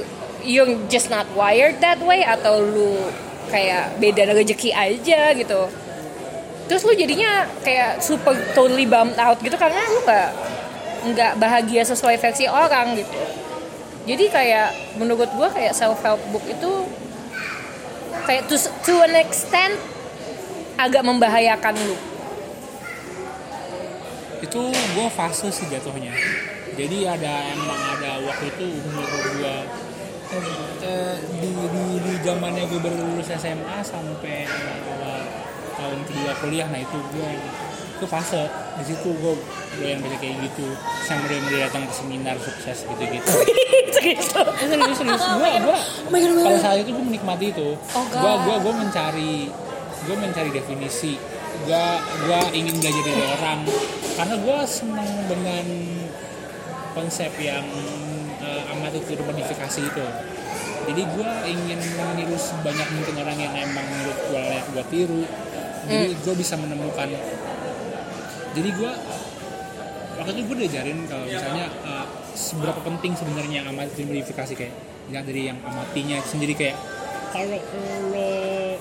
you're just not wired that way atau lu kayak beda rezeki aja gitu. Terus lu jadinya kayak super totally bummed out gitu karena lu nggak nggak bahagia sesuai versi orang gitu. Jadi kayak menurut gua kayak self help book itu kayak to, to an extent agak membahayakan lu. Itu gue fase sih jatuhnya. Jadi ada emang ada waktu itu umur gue eh, di di di zamannya gue baru lulus SMA sampai awal tahun kedua kuliah nah itu gue itu fase. Di situ gue gue yang baca kayak gitu. Mulai mulai datang ke seminar sukses gitu gitu serius serius. Serius gue gue Oh God, oh pada saat itu gue menikmati itu. Oh, gue gue gue mencari gue mencari definisi. Gue gue ingin belajar dari orang. Karena gue senang dengan konsep yang itu modifikasi itu. Jadi gue ingin meniru sebanyak mungkin orang yang emang menurut gue layak gue tiru. Jadi gue bisa menemukan jadi gue waktu itu gue diajarin kalau misalnya uh, seberapa penting sebenarnya amati modifikasi kayak yang dari yang amatinya sendiri kayak kalau lo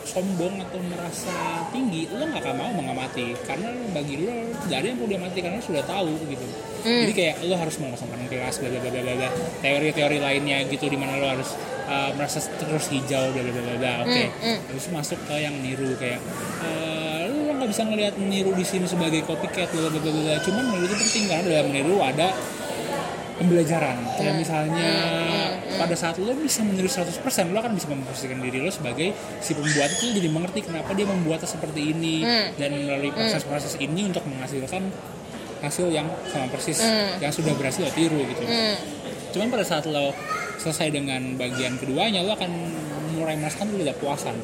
sombong atau merasa tinggi lo nggak akan mau mengamati karena bagi lo tidak ada yang perlu diamati karena lo sudah tahu gitu jadi kayak lo harus mengosongkan kelas bla bla bla bla teori-teori lainnya gitu di mana lo harus uh, merasa terus hijau bla bla bla bla oke terus masuk ke yang niru kayak uh, lo nggak bisa ngelihat niru di sini sebagai copycat bla bla bla bla bla cuman meniru itu penting karena dalam meniru ada pembelajaran. Kayak misalnya pada saat lo bisa meniru 100% lo akan bisa memposisikan diri lo sebagai si pembuat itu jadi mengerti kenapa dia membuatnya seperti ini dan melalui proses-proses ini untuk menghasilkan hasil yang sama persis yang sudah berhasil lo tiru gitu. Cuman pada saat lo selesai dengan bagian keduanya lo akan mulai merasakan ketidakpuasan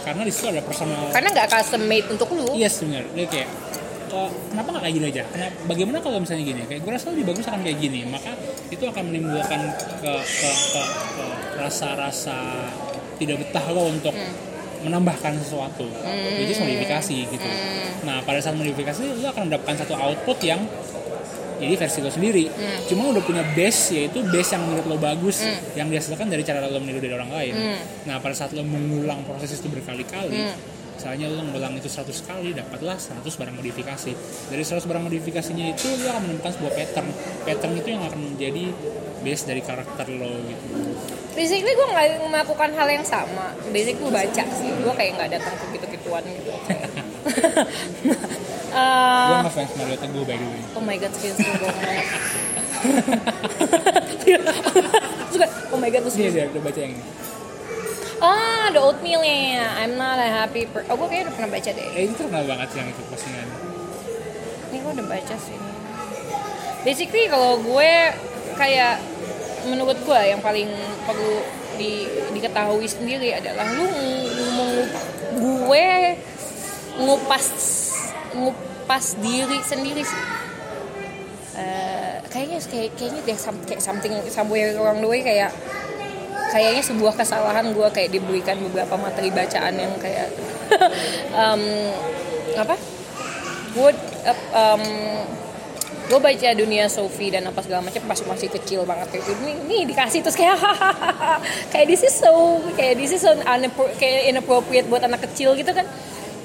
karena di situ ada personal karena nggak custom made untuk lu Iya sebenarnya. Dia kayak "Oh, kenapa nggak kayak gini aja? Kenapa, bagaimana kalau misalnya gini? Kayak gue rasa lebih bagus akan kayak gini. Maka itu akan menimbulkan ke, ke, ke, ke rasa-rasa tidak betah lo untuk menambahkan sesuatu. Jadi modifikasi gitu. Nah pada saat modifikasi lo akan mendapatkan satu output yang jadi versi lo sendiri. Cuma lo udah punya base yaitu base yang menurut lo bagus yang dihasilkan dari cara lo meniru dari orang lain. Nah pada saat lo mengulang proses itu berkali-kali, misalnya lo ngulang itu 100 kali dapatlah 100 barang modifikasi. Dari 100 barang modifikasinya itu lo akan menemukan sebuah pattern. Pattern itu yang akan menjadi base dari karakter lo gitu. Basically gue nggak melakukan hal yang sama. Basic gue baca sih. Gue kayak nggak datang ke gitu gituan gitu. Eh, gue ngefans Mario Teguh by the way. Oh my god skills gue banget Suka, oh my god terus dia dia udah baca yang ini ah the oatmeal ya I'm not a happy per oh gue kayaknya udah pernah baca deh. Eh itu terkenal banget sih yang itu postingan. Ini gue udah baca sih. Basically kalau gue kayak menurut gue yang paling perlu di, diketahui sendiri adalah lu ngomong gue ngupas ngupas diri sendiri sih. Eh, kayaknya kayak kayaknya deh some- kayak something somewhere along the way kayak kayaknya sebuah kesalahan gue kayak diberikan beberapa materi bacaan yang kayak em, apa? Gue um, gue baca dunia Sophie dan apa segala macam pas masih kecil banget kayak gitu. Nih, nih dikasih terus kayak kayak this is so kayak this is so kayak inappropriate buat anak kecil gitu kan.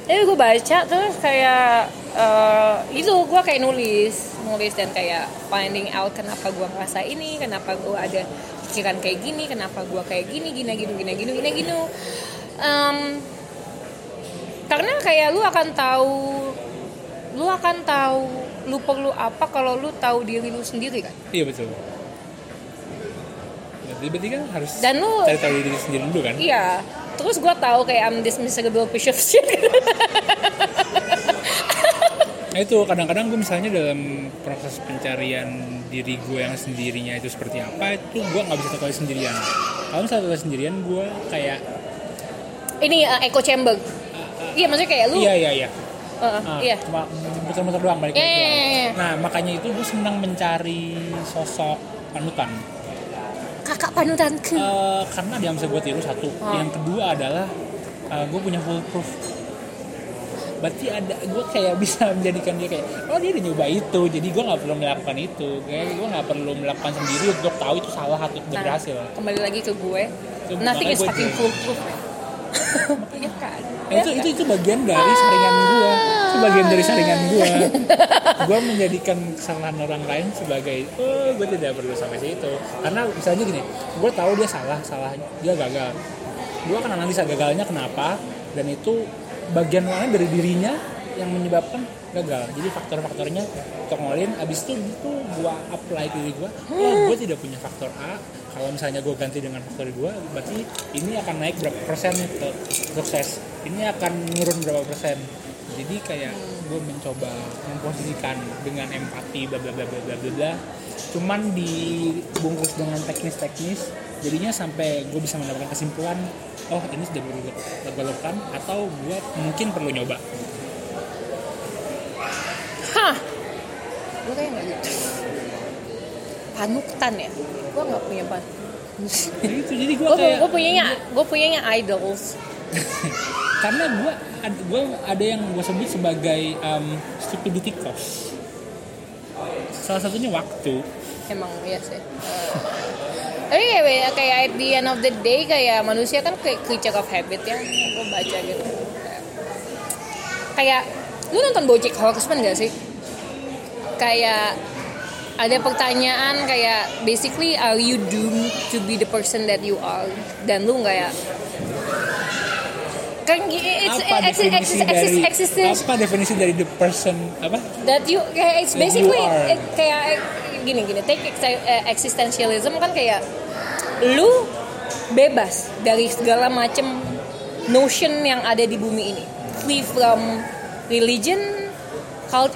Tapi gue baca terus kayak eh, itu gue kayak nulis nulis dan kayak finding out kenapa gue ngerasa ini kenapa gue ada pikiran kayak gini kenapa gue kayak gini gini gini gini gini gini gini. Em, karena kayak lu akan tahu lu akan tahu lu perlu apa kalau lu tahu diri lu sendiri kan? Iya betul. Berarti, berarti kan harus Dan lu- cari tahu diri sendiri dulu kan? Iya. Terus gue tahu kayak I'm this miserable piece of shit Nah itu kadang-kadang gue misalnya dalam proses pencarian diri gue yang sendirinya itu seperti apa itu gue nggak bisa tahu sendirian. Kalau misalnya tahu sendirian gue kayak ini uh, echo chamber iya maksudnya kayak lu iya iya iya. uh, Ah, iya cuma muter-muter doang balik lagi iya, doang. iya, iya. Nah makanya itu gue senang mencari sosok panutan. kakak panutanku Eh, karena dia bisa gue tiru satu. Ah. Yang kedua adalah gue punya full proof. Berarti ada gue kayak bisa menjadikan dia kayak oh dia udah nyoba itu, jadi gue nggak perlu melakukan itu. Kayak gue nggak perlu melakukan sendiri untuk tahu itu salah atau tidak Nah, berhasil. kembali lagi ke gue nothing makanya is gue fucking foolproof Iya kan Nah, itu itu itu bagian dari saringan gue. Itu bagian dari saringan gue. gue menjadikan kesalahan orang lain sebagai oh gue tidak perlu sampai situ. Karena misalnya gini, gue tahu dia salah, salahnya dia gagal. Gue akan analisa gagalnya kenapa dan itu bagian mana dari dirinya yang menyebabkan gagal. Jadi faktor-faktornya untuk ngolin. Abis itu itu gue apply ke diri gue. Oh, gue tidak punya faktor A. Kalau misalnya gue ganti dengan faktor gue, berarti ini akan naik berapa persen ke sukses. Ini akan menurun berapa persen. Jadi kayak gue mencoba memposisikan dengan empati bla bla bla bla bla bla bla. Cuman dibungkus dengan teknis-teknis. Jadinya sampai gue bisa mendapatkan kesimpulan, oh ini sudah developkan atau gue mungkin perlu nyoba. hah gue kayak nggak gitu panutan ya gue nggak punya pan Jadi itu jadi gue kayak gue punyanya gue punyanya idols karena gue gue ada yang gue sebut sebagai um, stupidity cost. Salah satunya waktu. emang iya sih Tapi kayak, kayak at the end of the day kayak manusia kan kayak creature of habit ya gue baca gitu. Kayak, lu nonton BoJack Horseman gak sih? Kayak ada pertanyaan kayak basically are you doomed to be the person that you are? Dan lu nggak ya kan it's, apa it's, definisi it's, dari existence apa definisi dari the person? Apa? That you kayak it's basically eh, kayak gini gini. Take eh, existentialism kan kayak lu bebas dari segala macam notion yang ada di bumi ini. Free from religion kalau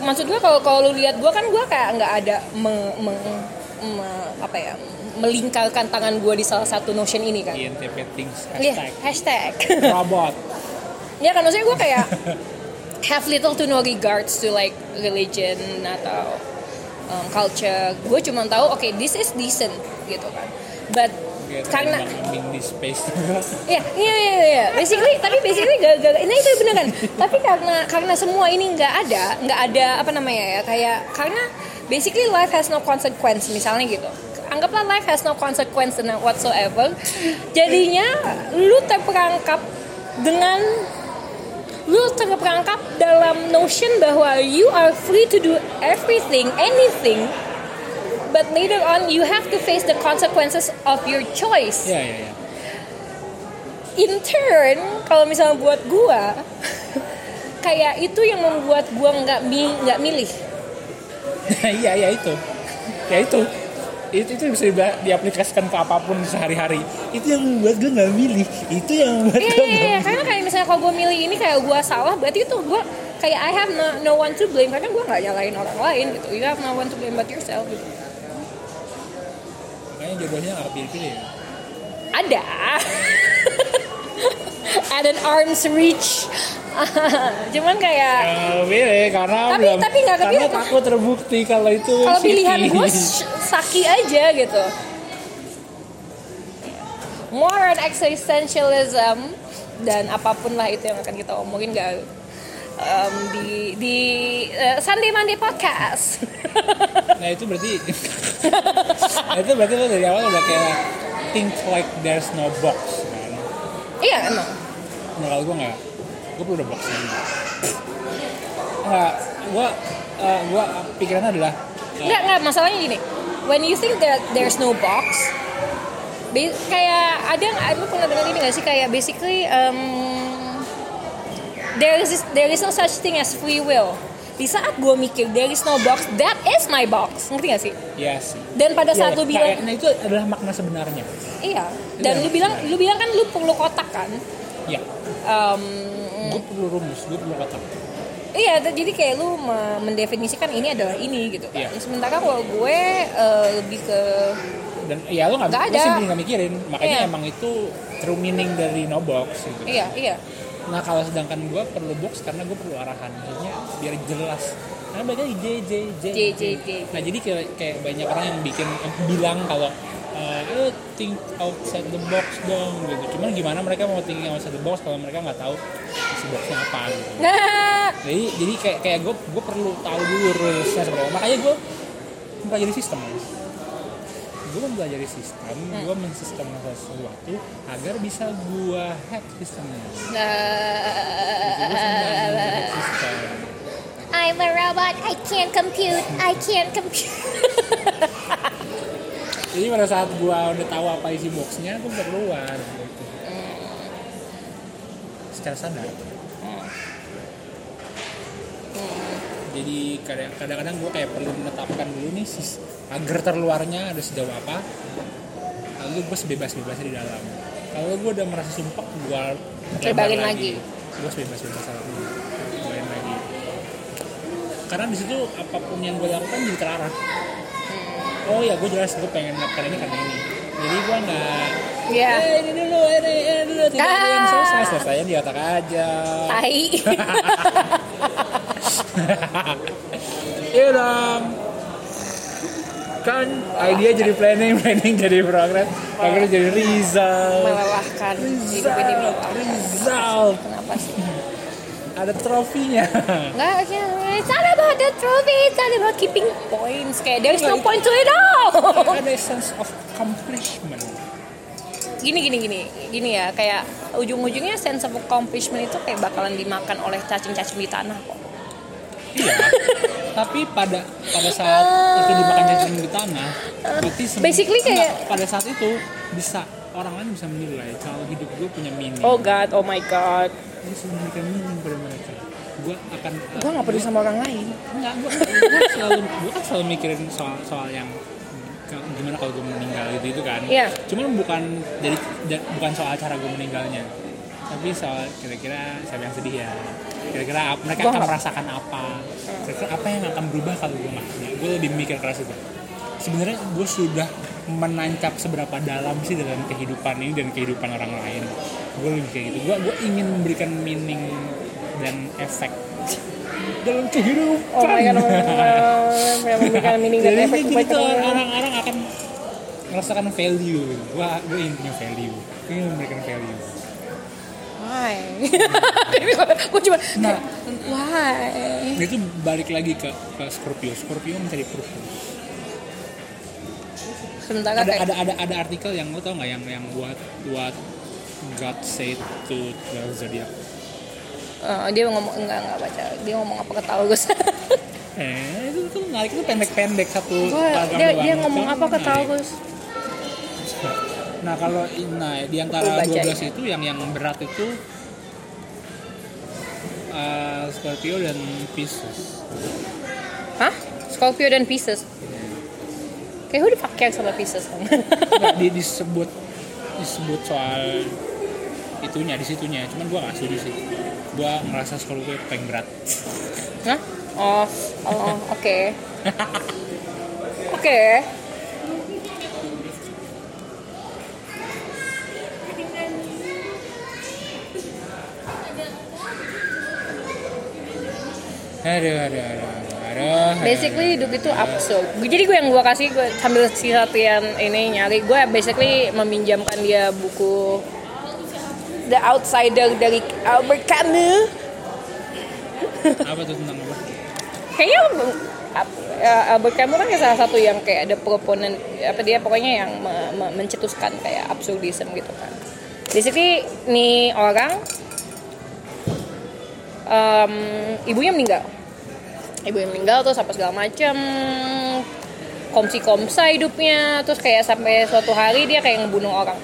maksud gua kalau kalau lu lihat gua kan gua kayak nggak ada meng- meng- me- apa ya melingkarkan tangan gua di salah satu notion ini kan. INTP things Iya, hashtag. hashtag. Robot. Ya kan maksudnya gue kayak have little to no regards to like religion atau um, culture gue cuma tahu oke this is decent gitu kan but Kayak karena di space Iya, iya, iya, iya. Basically, tapi basically gak, gak, ini itu bener kan. tapi karena karena semua ini nggak ada, nggak ada apa namanya ya, kayak karena basically life has no consequence misalnya gitu. Anggaplah life has no consequence and whatsoever. Jadinya lu terperangkap dengan lu terperangkap dalam notion bahwa you are free to do everything, anything. But later on you have to face the consequences of your choice. Ya ya ya. In turn kalau misalnya buat gua kayak itu yang membuat gua nggak mi- nggak milih. Iya ya itu. Ya itu itu itu bisa diba- diaplikasikan ke apa pun sehari-hari. Itu yang membuat gue nggak milih. Itu yang membuat iya gue iya, iya. karena kayak misalnya kalau gua milih ini kayak gua salah berarti itu gua kayak I have no, no one to blame. Karena gua nggak nyalain orang lain gitu. You have no one to blame but yourself gitu. Makanya jodohnya nggak pilih-pilih ya? Ada. At an arm's reach cuman kayak pilih karena Tapi- belum tapi nggak karena takut terbukti kalau itu kalau pilihan gue saki aja gitu. More on existentialism dan apa pun lah itu yang akan kita omongin gak um, di di uh, Sunday Monday podcast. Nah itu berarti nah, itu berarti lo dari awal udah kayak think like there's no box kan iya emang. Nah kalau gue nggak gue perlu ada boxnya nggak gue eh, gue pikirannya adalah eh, nggak nggak masalahnya gini. When you think that there's no box kayak ada nggak- lu pernah dengar ini gak sih? Kayak basically um, there is there is no such thing as free will. Di saat gue mikir there is no box that is my box. Ngerti gak sih? Ya sih. Dan pada saat Ya, lu bilang nah itu adalah makna sebenarnya. Iya. Dan Iya, lu bilang iya. lu bilang kan lu perlu kotak kan? Ya um, gue perlu rumus gue perlu kotak Iya, jadi kayak lu me- mendefinisikan ini adalah ini gitu kan. Iya. Sementara kalau gue eh, lebih ke dan ya lo nggak ada. simply nggak mikirin makanya Iya. emang itu true meaning dari no box gitu. iya iya nah kalau sedangkan gue perlu box karena gue perlu arahan maksudnya biar jelas karena banyak J J J J, J, J. nah jadi kayak, kayak banyak orang yang bikin yang bilang kalau eh "Eh, think outside the box dong gitu. Cuman gimana mereka mau thinking outside the box kalau mereka nggak tahu isi boxnya apa gitu. Nah, jadi jadi kayak kayak gue gue perlu tahu dulu rulesnya sebenarnya makanya gue mempelajari sistem. Gue mempelajari sistem gue mensistemkan sesuatu agar bisa gue hack sistemnya. Hack sistem. I'm a robot. I can't compute. I can't compute. jadi pada saat gue udah tahu apa isi boxnya gue bisa keluar gitu. secara sadar. Jadi kadang- kadang-kadang gue kayak perlu menetapkan dulu nih sis- agar terluarnya ada sejauh apa lalu gue sebebas-bebasnya di dalam. Kalau gue udah merasa sumpah gue Lebarin lagi. gue sebebas-bebas lagi lebarin lagi. Karena di situ apa pun yang gue lakukan jadi terarah oh ya gue jelas gue pengen melakukan ini karena ini jadi gue nggak Iya. eh ini dulu ini, ini dulu tidak ada yang Ah. selesai selesainya di otak aja Tai. Iya dong. Kan idea jadi planning, planning jadi progress, progress jadi result. Melelahkan. Hidup ini melelahkan. Result. Kenapa sih? Ada trofinya Nggak, it's not about the trophy, it's not about keeping points. Kayak there's no point to it all. ada sense of accomplishment gini gini gini gini ya kayak ujung-ujungnya sense of accomplishment itu kayak bakalan dimakan oleh cacing-cacing di tanah kok. iya tapi pada pada saat itu dimakan cacing di tanah berarti Basically kayak- enggak, pada saat itu bisa orang lain bisa menilai kalau hidup gue punya meaning Oh god, oh my god. Bisa memberikan meaning pada mereka gue akan Gue gak peduli sama orang lain. Enggak, gue, gue selalu gue kan selalu mikirin soal soal yang gimana kalau gue meninggal gitu itu kan. Iya. Cuman bukan dari da- bukan soal cara gue meninggalnya, tapi soal kira-kira siapa yang sedih ya. Kira-kira mereka Gua akan nggak- merasakan apa? Kira-kira apa yang akan berubah kalau gue mati? Gue lebih mikir keras itu. Sebenarnya gue sudah menancap seberapa dalam sih dalam kehidupan ini dan kehidupan orang lain. Gue lebih kayak gitu. Gue gue ingin memberikan meaning dan efek dalam kehidupan. Oh my god. Yang memberikan meaning dan efek gitu orang-orang akan merasakan value. Gua gue ingin punya value. Gue ingin memberikan value. Why? Gue cuma, Nah, why? itu balik lagi ke ke Scorpio. Scorpio mencari purpose. Sementara Ada kayak, ada ada ada artikel yang lo tau nggak yang yang buat buat God said to the zodiac. Eh, dia ngomong enggak enggak baca. Dia ngomong apa ke Taurus? Eh itu tuh menarik itu pendek-pendek satu. Gua- dia dia ngomong apa ke menarik. Taurus? Nah kalau nah di antara baca 12 ya? itu yang yang berat itu eh, Scorpio dan Pisces. Hah? Scorpio dan Pisces. Kayak who the fuck cares sama Pisces kan? Nggak, di, disebut disebut soal itunya di situnya cuman gua nggak setuju sih gua ngerasa Scorpio paling berat Hah? Oh, oh, oke. Oke. aduh aduh aduh aduh, aduh Basically hidup itu absurd. Jadi gue yang gue kasih gue sambil si latihan ini nyari gue basically meminjamkan dia buku The Outsider dari Albert Camus. apa tuh tentang apa Kayaknya ya, Albert Camus kan kayak salah satu yang kayak ada proponen apa dia pokoknya yang me- me- mencetuskan kayak absurdism gitu kan. Basically nih orang em, ibunya meninggal ibunya meninggal terus apa segala macam komsi komsa hidupnya terus kayak sampai suatu hari dia kayak ngebunuh orang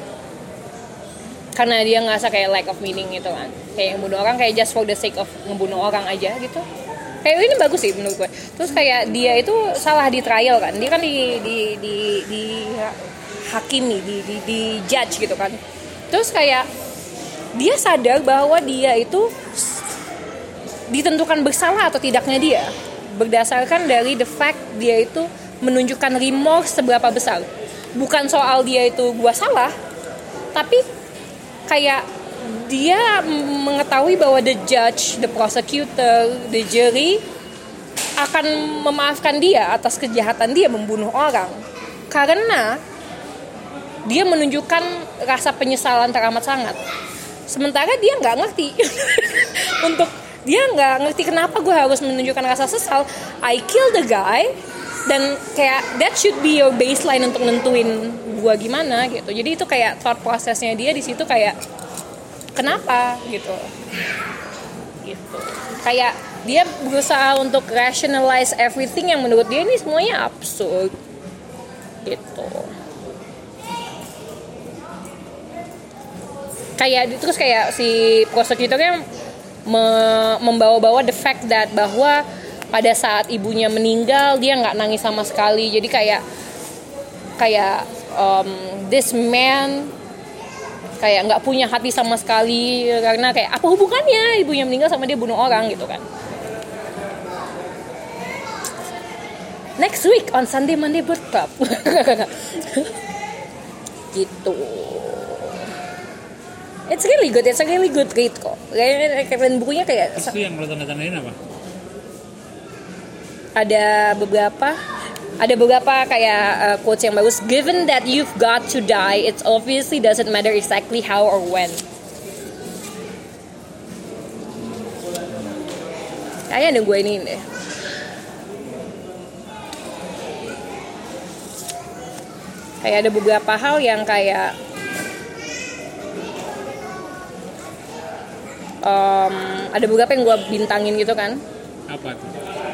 karena dia ngerasa kayak lack of meaning gitu kan. Kayak ngebunuh orang kayak just for the sake of ngebunuh orang aja gitu. Kayak ini bagus sih menurut gue. Terus kayak dia itu salah di trial kan. Dia kan di di di, di hakimi di, di di judge gitu kan. Terus kayak dia sadar bahwa dia itu ditentukan bersalah atau tidaknya dia berdasarkan dari the fact dia itu menunjukkan remorse seberapa besar. Bukan soal dia itu gua salah tapi kayak dia mengetahui bahwa the judge, the prosecutor, the jury akan memaafkan dia atas kejahatan dia membunuh orang. Karena dia menunjukkan rasa penyesalan teramat sangat. Sementara dia nggak ngerti. Untuk dia nggak ngerti kenapa gue harus menunjukkan rasa sesal. I kill the guy dan kayak that should be your baseline untuk nentuin gue gimana gitu. Jadi itu kayak thought prosesnya dia di situ kayak kenapa gitu. Gitu. Kayak dia berusaha untuk rationalize everything yang menurut dia ini semuanya absurd. Gitu. Kayak terus kayak si prosecutornya me- membawa-bawa the fact that bahwa pada saat ibunya meninggal dia nggak nangis sama sekali. Jadi kayak kayak um, this man kayak nggak punya hati sama sekali. Karena kayak apa hubungannya ibunya meninggal sama dia bunuh orang gitu kan. Next week on Sunday Monday Club. Gitu. It's really good it's a really good read kok. Kayak kayak bukunya kayak Terus yang lo tanda-tandain apa? Ada beberapa ada beberapa kayak uh, quotes yang bagus given that you've got to die it obviously doesn't matter exactly how or when Kayaknya ada gue ini deh. Kayak ada beberapa hal yang kayak um, ada beberapa yang gue bintangin gitu kan. Apa?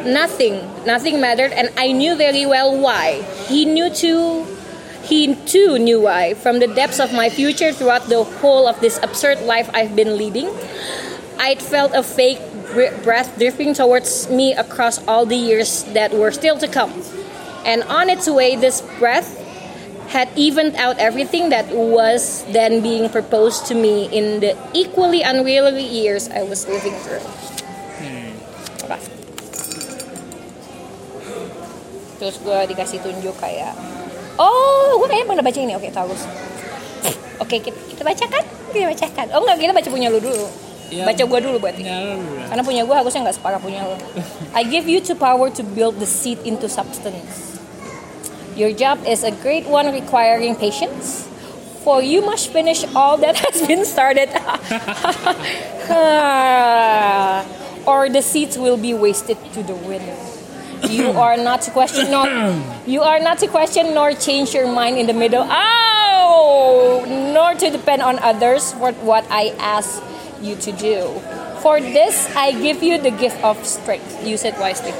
Nothing, nothing mattered, and I knew very well why. He knew too. He too knew why. From the depths of my future, throughout the whole of this absurd life I've been leading, I'd felt a fake breath drifting towards me across all the years that were still to come. And on its way, this breath had evened out everything that was then being proposed to me in the equally unreal years I was living through. Terus gue dikasih tunjuk kayak, oh gue kayaknya pernah baca ini, oke tahu. Oke kita, kita bacakan, kita bacakan. Oh enggak kita baca punya lu dulu. Ya. Baca gue dulu berarti. Ya. Karena punya gue harusnya nggak separah punya lo. I give you to power to build the seed into substance. Your job is a great one requiring patience. For you must finish all that has been started. or the seeds will be wasted to the wind. You are not to question nor you are not to question nor change your mind in the middle. Oh, nor to depend on others for what I ask you to do. For this I give you the gift of strength. Use it wisely.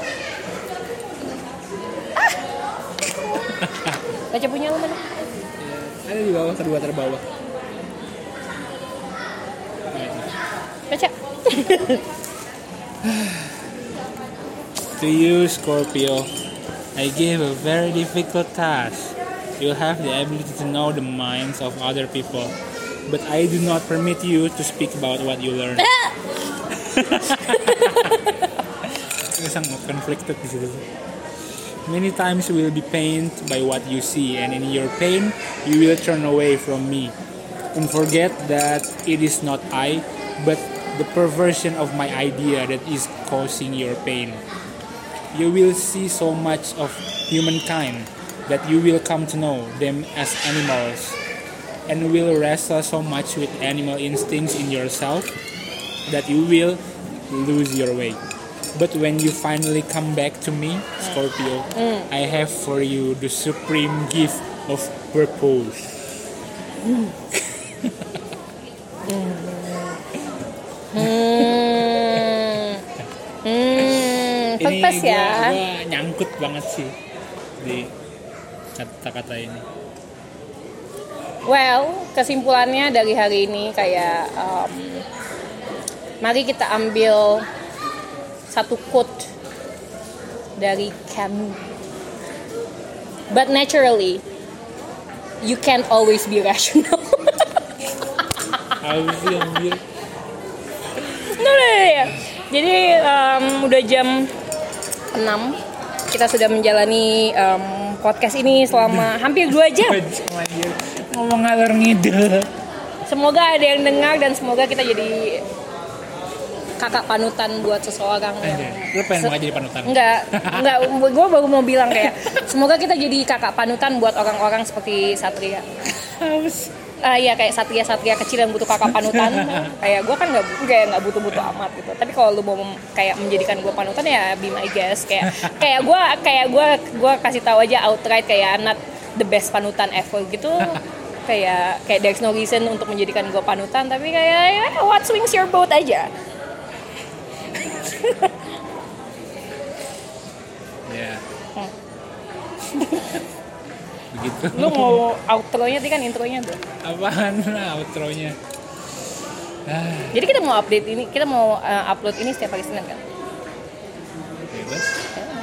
Ah! Baca punya lu mana? Ada di bawah kedua terbawah. Baca. To you, Scorpio, I give a very difficult task. You have the ability to know the minds of other people, but I do not permit you to speak about what you learn. Ah! Isang conflicted di situ. Many times you will be pained by what you see, and in your pain, you will turn away from me and forget that it is not I, but the perversion of my idea that is causing your pain. You will see so much of humankind that you will come to know them as animals, and will wrestle so much with animal instincts in yourself that you will lose your way. But when you finally come back to me, Scorpio, I have for you the supreme gift of purpose. Hmm. Pepes gua- ya. gua nyangkut banget sih di kata-kata ini. Well, kesimpulannya dari hari ini kayak um, mari kita ambil satu quote dari Camus. But naturally, you can't always be rational. No, no, no, no. Jadi um, udah jam 6 kita sudah menjalani um, podcast ini selama hampir dua jam. Anjir. Ngomong ngalor ngidul. Semoga ada yang dengar dan semoga kita jadi kakak panutan buat seseorang yang. Lu pengen mau jadi panutan? enggak enggak gue baru mau bilang kayak semoga kita jadi kakak panutan buat orang-orang seperti Satria Ah iya kayak Satria Satria kecil yang butuh kakak panutan kayak gue kan nggak kayak nggak butuh butuh amat gitu. Tapi kalau lu mau kayak menjadikan gue panutan ya be my guest. Kayak kayak gue kayak gue gue kasih tahu aja outright kayak not the best panutan ever gitu. Kayak kayak there's no reason untuk menjadikan gue panutan tapi kayak ya, what swings your boat aja. Ya. Hmm. Begitu. lu mau outro-nya tadi kan intronya tuh Apaan outro-nya? Ah, Jadi kita mau update ini, kita mau uh, upload ini setiap hari Senin kan? bebas.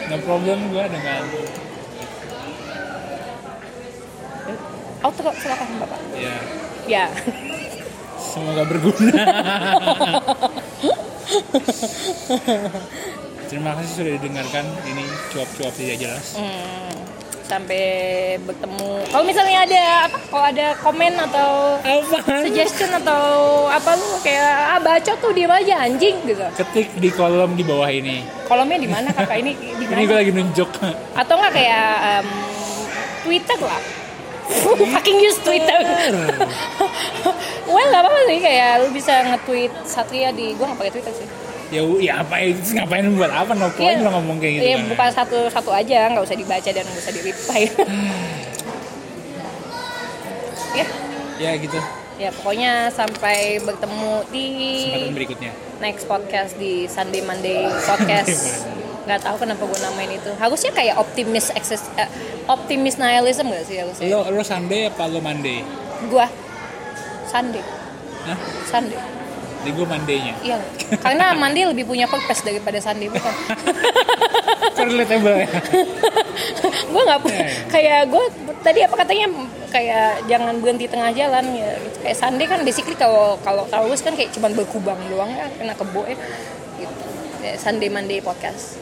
No problem gua dengan Outro silakan Bapak. ya Ya. semoga berguna. Terima kasih sudah didengarkan. Ini cuap-cuap tidak jelas. Hmm, sampai bertemu. Kalau misalnya ada apa? Kalau ada komen atau Apaan? suggestion atau apa lu kayak ah baca tuh diem aja anjing gitu. Ketik di kolom di bawah ini. Kolomnya di mana kakak ini di Ini gue lagi nunjuk. Atau enggak kayak um, Twitter lah. Fucking use Twitter. well nggak apa-apa sih kayak lu bisa nge-tweet Satria di gua nggak pakai Twitter sih. Ya ya apa ya terus ngapain buat apa no point Iya. lo ngomong kayak gitu Iya, kan. bukan satu-satu aja, nggak usah dibaca dan nggak usah di-reply. ya, ya gitu ya pokoknya sampai bertemu di kesempatan berikutnya next podcast di Sunday Monday podcast. nggak tahu kenapa gue namain itu. Harusnya kayak optimis access, eh, optimis nihilism gak sih harusnya? lo lo Sunday apa lo Monday Gua Sunday, Hah? Sunday. Di gue Monday-nya Iya, karena Monday lebih punya purpose daripada Sunday bukan? kan relatable ya. Gue nggak pu- Iya, kayak gue tadi apa katanya kayak jangan berhenti tengah jalan ya. Gitu. kayak Sunday kan basically kalau kalau Taurus kan kayak cuman berkubang doang ya kena kebo ya. Gitu. Ya, Sunday Monday podcast.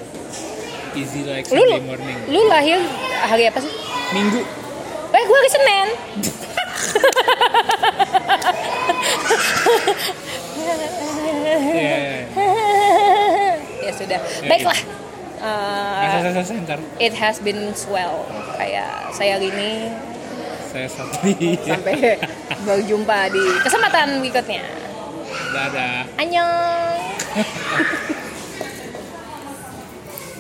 Easy like lu Sunday morning. lu lahir hari apa sih? Minggu. Eh gue hari Senin ya ya sudah. Ya, baiklah. gitu. Uh, masa saya ntar. it has been swell. Kayak saya Rini saya sampai berjumpa di kesempatan berikutnya. Dadah. Annyeong